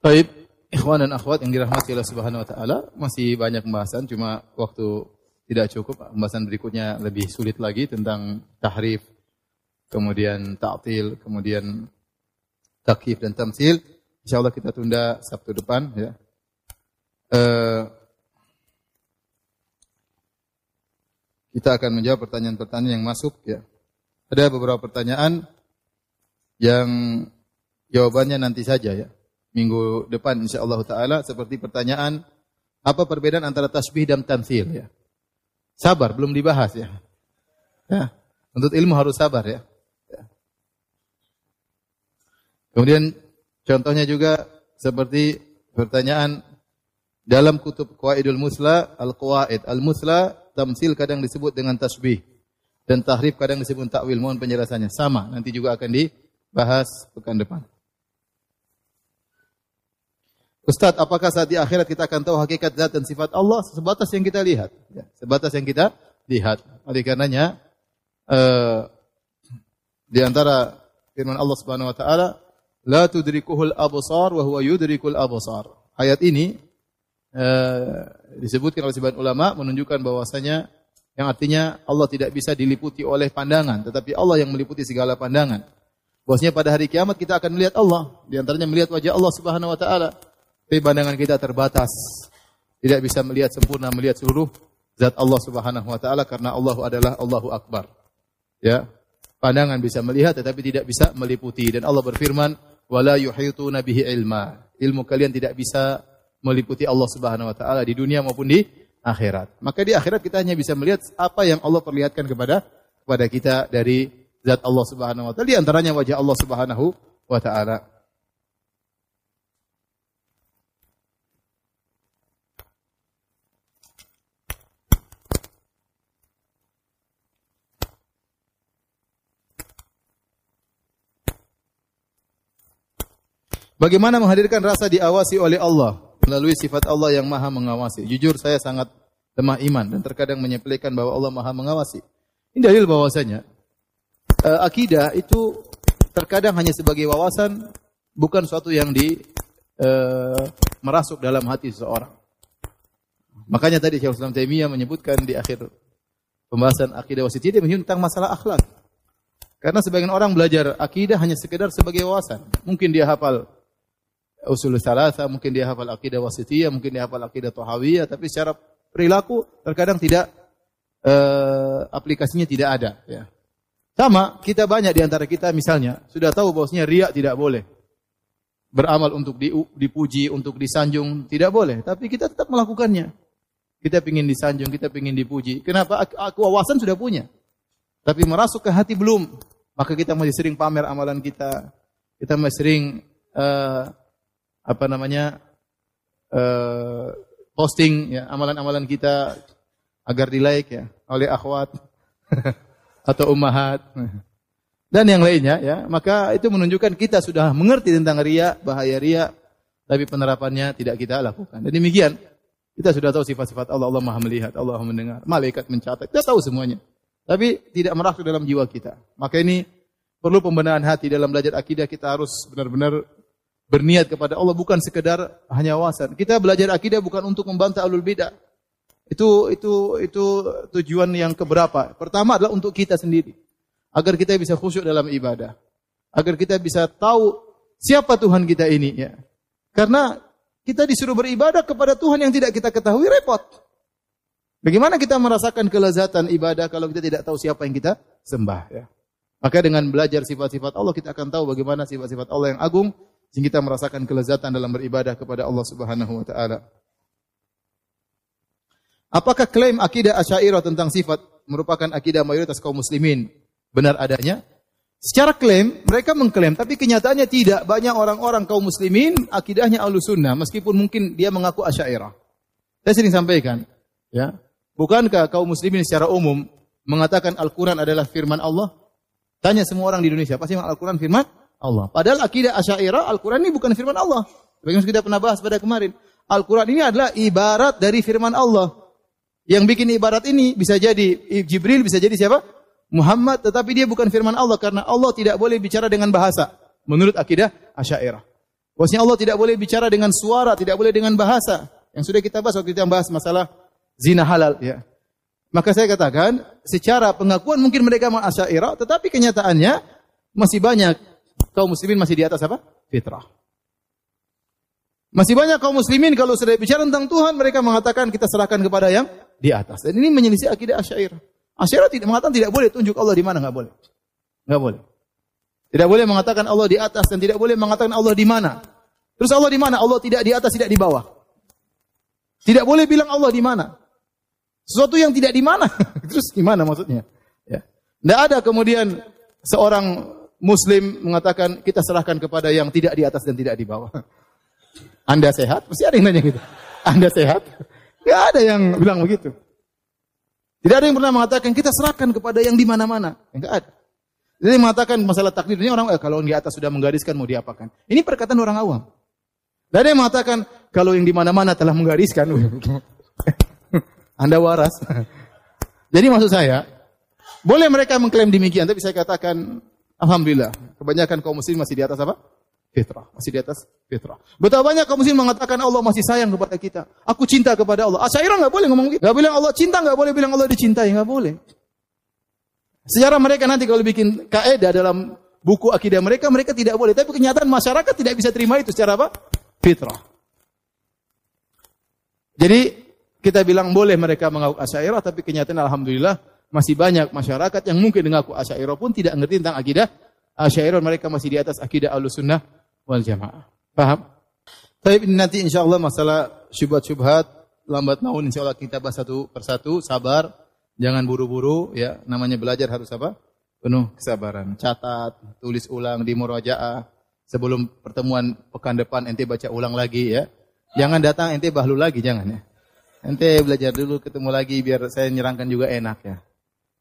Baik, ikhwan dan akhwat yang dirahmati Allah Subhanahu wa taala, masih banyak pembahasan cuma waktu tidak cukup. Pembahasan berikutnya lebih sulit lagi tentang tahrif, kemudian ta'til, kemudian takhif dan tamsil. Insyaallah kita tunda Sabtu depan ya. Uh, kita akan menjawab pertanyaan-pertanyaan yang masuk ya. Ada beberapa pertanyaan yang jawabannya nanti saja ya. Minggu depan insyaallah taala seperti pertanyaan apa perbedaan antara tasbih dan tamtsil ya. Sabar belum dibahas ya. Ya, untuk ilmu harus sabar ya. ya. Kemudian contohnya juga seperti pertanyaan dalam kutub Qawaidul Musla, Al-Qawaid Al-Musla tamsil kadang disebut dengan tasbih dan tahrif kadang disebut takwil. Mohon penjelasannya. Sama, nanti juga akan dibahas pekan depan. Ustaz, apakah saat di akhirat kita akan tahu hakikat zat dan sifat Allah sebatas yang kita lihat? Ya, sebatas yang kita lihat. Oleh karenanya, uh, di antara firman Allah Subhanahu wa taala, la tudrikuhul absar wa huwa yudrikul absar. Ayat ini uh, disebutkan oleh sebagian ulama menunjukkan bahwasanya yang artinya Allah tidak bisa diliputi oleh pandangan, tetapi Allah yang meliputi segala pandangan. Bahwasanya pada hari kiamat kita akan melihat Allah, di antaranya melihat wajah Allah Subhanahu wa taala. Tapi pandangan kita terbatas. Tidak bisa melihat sempurna, melihat seluruh zat Allah Subhanahu wa taala karena Allah adalah Allahu Akbar. Ya. Pandangan bisa melihat tetapi tidak bisa meliputi dan Allah berfirman, "Wala yuhituna bihi ilma." Ilmu kalian tidak bisa meliputi Allah Subhanahu wa taala di dunia maupun di akhirat. Maka di akhirat kita hanya bisa melihat apa yang Allah perlihatkan kepada kepada kita dari zat Allah Subhanahu wa taala di antaranya wajah Allah Subhanahu wa taala. Bagaimana menghadirkan rasa diawasi oleh Allah? Melalui sifat Allah yang maha mengawasi. Jujur saya sangat lemah iman dan terkadang menyepelekan bahwa Allah maha mengawasi. Ini dalil bahwasanya uh, akidah itu terkadang hanya sebagai wawasan, bukan suatu yang di uh, merasuk dalam hati seseorang. Makanya tadi Syekh Islam Taimiyah menyebutkan di akhir pembahasan akidah dia menyebut tentang masalah akhlak. Karena sebagian orang belajar akidah hanya sekedar sebagai wawasan. Mungkin dia hafal usul salasa, mungkin dia hafal akidah wasitiyah, mungkin dia hafal akidah tohawiyah, tapi secara perilaku terkadang tidak uh, aplikasinya tidak ada. Ya. Sama, kita banyak di antara kita misalnya sudah tahu bahwasanya riak tidak boleh. Beramal untuk dipuji, untuk disanjung tidak boleh, tapi kita tetap melakukannya. Kita ingin disanjung, kita ingin dipuji. Kenapa? Aku awasan sudah punya. Tapi merasuk ke hati belum. Maka kita masih sering pamer amalan kita. Kita masih sering uh, apa namanya uh, posting ya amalan-amalan kita agar di like ya oleh akhwat atau ummahat. Dan yang lainnya ya maka itu menunjukkan kita sudah mengerti tentang ria bahaya ria tapi penerapannya tidak kita lakukan. Dan demikian kita sudah tahu sifat-sifat Allah Allah Maha melihat Allah mendengar malaikat mencatat kita tahu semuanya. Tapi tidak merasuk dalam jiwa kita. Maka ini perlu pembenahan hati dalam belajar akidah kita harus benar-benar berniat kepada Allah bukan sekedar hanya wawasan. Kita belajar akidah bukan untuk membantah alul bidah. Itu itu itu tujuan yang keberapa? Pertama adalah untuk kita sendiri. Agar kita bisa khusyuk dalam ibadah. Agar kita bisa tahu siapa Tuhan kita ini ya. Karena kita disuruh beribadah kepada Tuhan yang tidak kita ketahui repot. Bagaimana kita merasakan kelezatan ibadah kalau kita tidak tahu siapa yang kita sembah ya. Maka dengan belajar sifat-sifat Allah kita akan tahu bagaimana sifat-sifat Allah yang agung sehingga kita merasakan kelezatan dalam beribadah kepada Allah Subhanahu wa taala. Apakah klaim akidah Asy'ariyah tentang sifat merupakan akidah mayoritas kaum muslimin benar adanya? Secara klaim mereka mengklaim tapi kenyataannya tidak. Banyak orang-orang kaum muslimin akidahnya Ahlussunnah meskipun mungkin dia mengaku Asy'ariyah. Saya sering sampaikan, ya. Bukankah kaum muslimin secara umum mengatakan Al-Qur'an adalah firman Allah? Tanya semua orang di Indonesia, pasti Al-Qur'an firman Allah. Padahal akidah Asy'ariyah Al-Qur'an ini bukan firman Allah. Bagaimana kita pernah bahas pada kemarin. Al-Qur'an ini adalah ibarat dari firman Allah. Yang bikin ibarat ini bisa jadi Jibril, bisa jadi siapa? Muhammad, tetapi dia bukan firman Allah karena Allah tidak boleh bicara dengan bahasa menurut akidah Asy'ariyah. Bosnya Allah tidak boleh bicara dengan suara, tidak boleh dengan bahasa. Yang sudah kita bahas waktu kita bahas masalah zina halal ya. Maka saya katakan, secara pengakuan mungkin mereka Asy'ariyah, tetapi kenyataannya masih banyak kaum muslimin masih di atas apa? Fitrah. Masih banyak kaum muslimin kalau sudah bicara tentang Tuhan mereka mengatakan kita serahkan kepada yang di atas. Dan ini menyelisih akidah Asy'ariyah. Asy'ariyah tidak mengatakan tidak boleh tunjuk Allah di mana, enggak boleh. Enggak boleh. Tidak boleh mengatakan Allah di atas dan tidak boleh mengatakan Allah di mana. Terus Allah di mana? Allah tidak di atas, tidak di bawah. Tidak boleh bilang Allah di mana. Sesuatu yang tidak di mana. Terus gimana maksudnya? Ya. Tidak ada kemudian seorang Muslim mengatakan kita serahkan kepada yang tidak di atas dan tidak di bawah. Anda sehat? Pasti ada yang nanya gitu. Anda sehat? Tidak ada yang bilang begitu. Tidak ada yang pernah mengatakan kita serahkan kepada yang di mana-mana. Enggak ada. Jadi mengatakan masalah takdir ini orang eh, kalau yang di atas sudah menggariskan mau diapakan? Ini perkataan orang awam. Tidak ada yang mengatakan kalau yang di mana-mana telah menggariskan. Anda waras. Jadi maksud saya, boleh mereka mengklaim demikian, tapi saya katakan Alhamdulillah, kebanyakan kaum muslim masih di atas apa? Fitrah, masih di atas fitrah. Betapa banyak kaum muslim mengatakan Allah masih sayang kepada kita. Aku cinta kepada Allah. Asyairah nggak boleh ngomong gitu. Nggak bilang Allah cinta, nggak boleh bilang Allah dicintai, nggak boleh. Sejarah mereka nanti kalau bikin kaidah dalam buku akidah mereka, mereka tidak boleh. Tapi kenyataan masyarakat tidak bisa terima itu secara apa? Fitrah. Jadi kita bilang boleh mereka mengaku asyairah, tapi kenyataan alhamdulillah masih banyak masyarakat yang mungkin mengaku asyairah pun tidak ngerti tentang akidah asyairah mereka masih di atas akidah sunnah wal jamaah. Paham? Tapi nanti insya Allah masalah syubhat-syubhat lambat maun insya Allah kita bahas satu persatu, sabar, jangan buru-buru ya. Namanya belajar harus apa? Penuh kesabaran. Catat, tulis ulang di murajaah. Sebelum pertemuan pekan depan ente baca ulang lagi ya. Jangan datang ente bahlu lagi jangan ya. Ente belajar dulu ketemu lagi biar saya nyerangkan juga enak ya.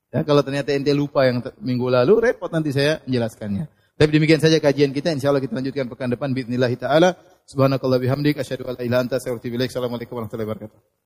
Ya, kalau ternyata ente lupa yang minggu lalu, repot nanti saya menjelaskannya. Tapi demikian saja kajian kita. Insya Allah kita lanjutkan pekan depan. Bismillahirrahmanirrahim. Subhanakallah bihamdik. Asyadu ala ila anta. Assalamualaikum warahmatullahi wabarakatuh.